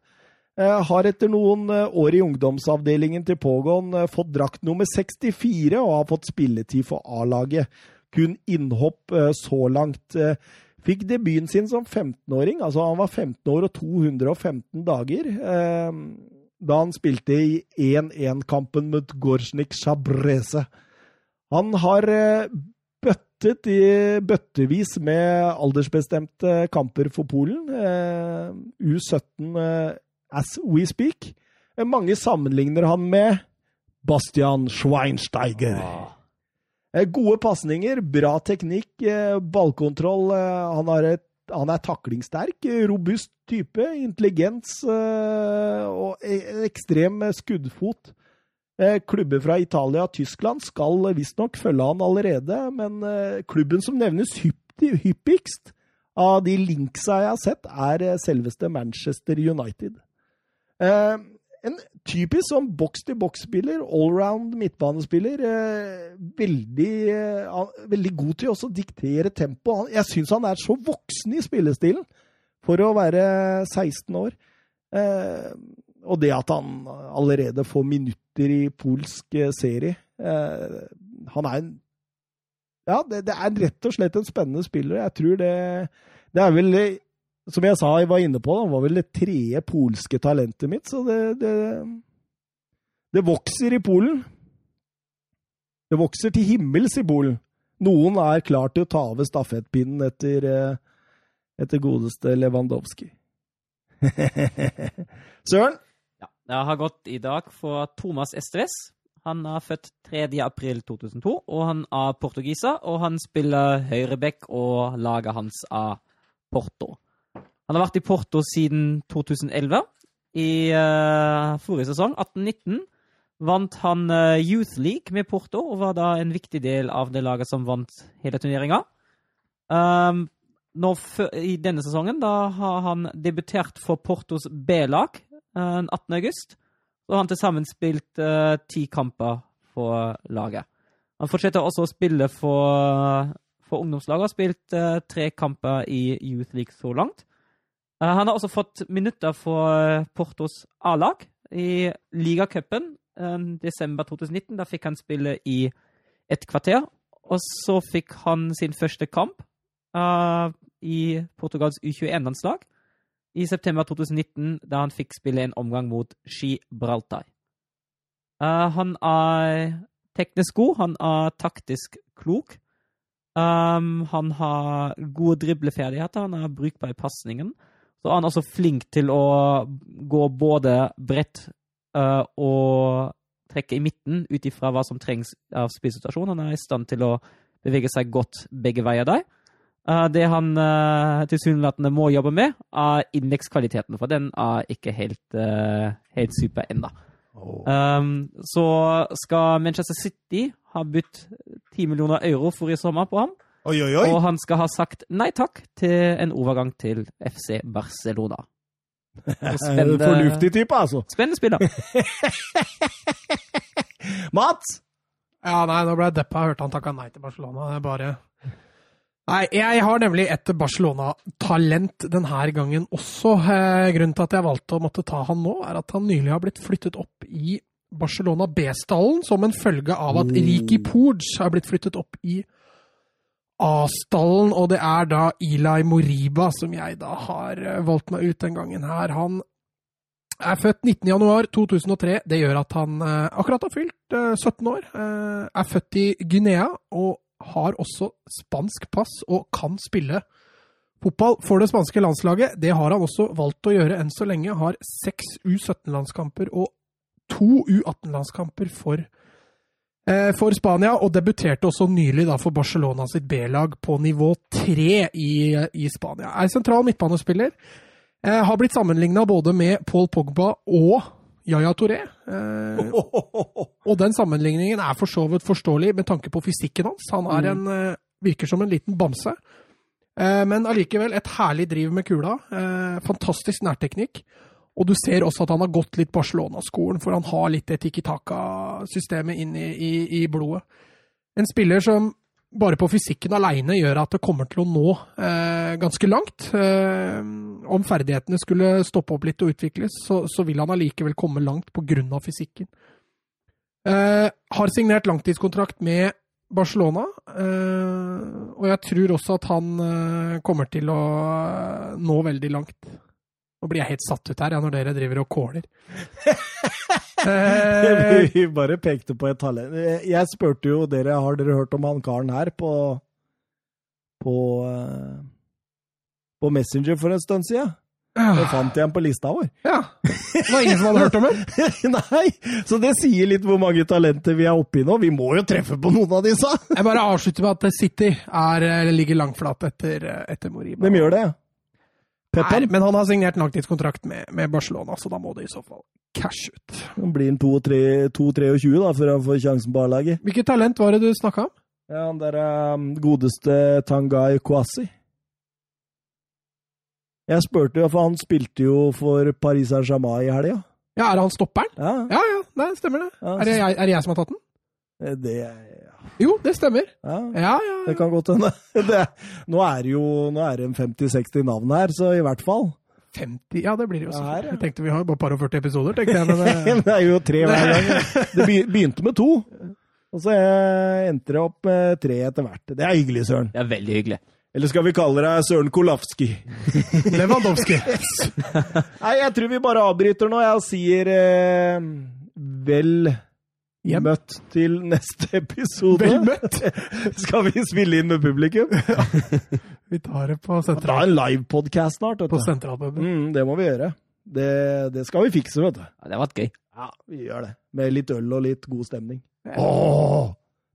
Har etter noen år i ungdomsavdelingen til Pågåen eh, fått drakt nummer 64 og har fått spilletid for A-laget. Kun innhopp så langt. Fikk debuten sin som 15-åring. altså Han var 15 år og 215 dager. Eh, da han spilte i 1-1-kampen mot Gorsnik Shabreze. Han har eh, bøttet i bøttevis med aldersbestemte kamper for Polen. Eh, U17 eh, as we speak. Mange sammenligner han med Bastian Schweinsteiger. Ah. Eh, Gode pasninger, bra teknikk, eh, ballkontroll. eh, Han, et, han er taklingssterk, robust type, intelligens og e- ekstrem skuddfot. Klubber fra Italia og Tyskland skal visstnok følge han allerede, men klubben som nevnes hyppigst av de linksa jeg har sett, er selveste Manchester United. En typisk sånn boks-til-boks-spiller, allround midtbanespiller. Eh, veldig, eh, veldig god til også å diktere tempo. Han, jeg syns han er så voksen i spillestilen for å være 16 år. Eh, og det at han allerede får minutter i polsk serie Han er en Ja, det, det er rett og slett en spennende spiller. Jeg tror det Det er vel som jeg sa, jeg var inne på, han var vel det tredje polske talentet mitt, så det, det Det vokser i Polen. Det vokser til himmels i Polen. Noen er klar til å ta over stafettpinnen etter, eh, etter godeste Lewandowski. Søren? Ja. Jeg har gått i dag for Thomas Estres. Han er født 3. april 2002, og han er portugiser. Og han spiller høyreback, og laget hans er Porto. Han har vært i Porto siden 2011. I uh, forrige sesong, 18-19, vant han uh, Youth League med Porto, og var da en viktig del av det laget som vant hele turneringa. Um, I denne sesongen da har han debutert for Portos B-lag uh, 18. august. Så har han til sammen spilt eh, ti kamper for laget. Han fortsetter også å spille for, for ungdomslaget. Har spilt eh, tre kamper i Youth League så langt. Eh, han har også fått minutter for eh, Portos A-lag i ligacupen eh, desember 2019. Da fikk han spille i et kvarter. Og så fikk han sin første kamp uh, i Portugals U21-landslag i september 2019, da han fikk spille en omgang mot Gibraltar. Uh, han er teknisk god, han er taktisk klok. Um, han har gode dribleferdigheter, han er brukbar i pasningen. Så er han også flink til å gå både bredt uh, og trekke i midten ut ifra hva som trengs av spillsituasjonen. Han er i stand til å bevege seg godt begge veier der. Uh, det han uh, tilsynelatende må jobbe med, er indekskvaliteten, for den er ikke helt, helt super ennå. Um, så skal Manchester City ha budt 10 millioner euro for i sommer på ham. Oi, oi, oi! Og han skal ha sagt nei takk til en overgang til FC Barcelona. Spennende, Fornuftig type, altså. Spennende spiller. Mats! Ja, nei, nå ble jeg deppa. Jeg hørte han takka nei til Barcelona. Det er bare Nei, jeg har nemlig et Barcelona-talent denne gangen også. Eh, grunnen til at jeg valgte å måtte ta han nå, er at han nylig har blitt flyttet opp i Barcelona B-stallen som en følge av at Riki Porge har blitt flyttet opp i A-stallen, og det er da Eli Moriba som jeg da har eh, valgt meg ut den gangen her. Han er født 19.1.2003. Det gjør at han eh, akkurat har fylt eh, 17 år. Eh, er født i Guinea og har også spansk pass og kan spille fotball for det spanske landslaget. Det har han også valgt å gjøre enn så lenge. Har seks U17-landskamper og to U18-landskamper for, eh, for Spania, og debuterte også nylig da for Barcelona sitt B-lag på nivå tre i, i Spania. Er sentral midtbanespiller. Eh, har blitt sammenligna både med Paul Pogba og Yaya Touré. Eh, og den sammenligningen er for så vidt forståelig med tanke på fysikken hans. Han er en, eh, virker som en liten bamse. Eh, men allikevel et herlig driv med kula. Eh, fantastisk nærteknikk. Og du ser også at han har gått litt Barcelona-skolen, for han har litt det Tiki Taka-systemet inn i, i, i, blodet. En spiller som bare på fysikken aleine gjør at det kommer til å nå eh, ganske langt. Eh, om ferdighetene skulle stoppe opp litt og utvikles, så, så vil han allikevel komme langt pga. fysikken. Eh, har signert langtidskontrakt med Barcelona, eh, og jeg tror også at han eh, kommer til å eh, nå veldig langt. Nå blir jeg helt satt ut her ja, når dere driver og kåler. Eh, Vi bare pekte på et talent. Jeg spurte jo dere har dere hørt om han karen her på på, uh, på Messenger for en stund siden. Det fant jeg ham på lista vår. Ja. Det var ingen som hadde hørt om det? Nei, så det sier litt hvor mange talenter vi er oppi nå. Vi må jo treffe på noen av disse! Jeg bare avslutter med at City er, ligger langflat etter, etter Moriba. De gjør det? Pepper? Nei, men han har signert langtidskontrakt med, med, Barcelona, så da må det i så fall cash ut. Han blir en 2-23 da, før han får sjansen på A-laget. Hvilket talent var det du snakka om? Ja, Han der um, godeste Tangai Kwasi. Jeg spurte jo, for han spilte jo for Paris Saint-Germain i helga. Ja, er han stopperen? Ja, ja, ja nei, stemmer det. Ja, er, det jeg, er det jeg som har tatt den? Det ja. Jo, det stemmer. Ja, ja, ja. Det kan godt hende. Nå er det jo nå er det 50-60 navn her, så i hvert fall. 50? Ja, det blir det jo. Her, ja. Jeg tenkte vi har bare par og 40 episoder, tenkte jeg. Men det... det er jo tre hver gang. Det begynte med to, og så endte det opp med tre etter hvert. Det er hyggelig, Søren. Det er veldig hyggelig. Eller skal vi kalle deg Søren Kolafski? Lewandowski. Nei, jeg tror vi bare avbryter nå. Jeg sier eh, vel Hjem. møtt til neste episode. Vel møtt! skal vi spille inn med publikum? vi tar det på Ta er en livepodkast snart. vet På sentralpuben. Mm, det må vi gjøre. Det, det skal vi fikse, vet du. Ja, det har vært gøy. Ja, vi gjør det. Med litt øl og litt god stemning. Åh,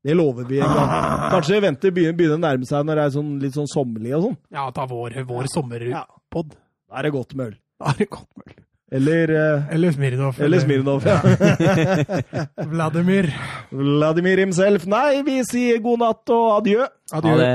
det lover vi en gang. Kanskje venter begynner, å nærme seg når det er sånn, litt sånn sommerlig og sånn. Ja, ta vår, vår sommerpod. Da er det godt med øl. Da er det godt mulig. Eller, eh, Eller Smirnov. eller Smirnov. Ja. Vladimir. Vladimir himself. Nei, vi sier god natt og adjø. Adjø. Ha det.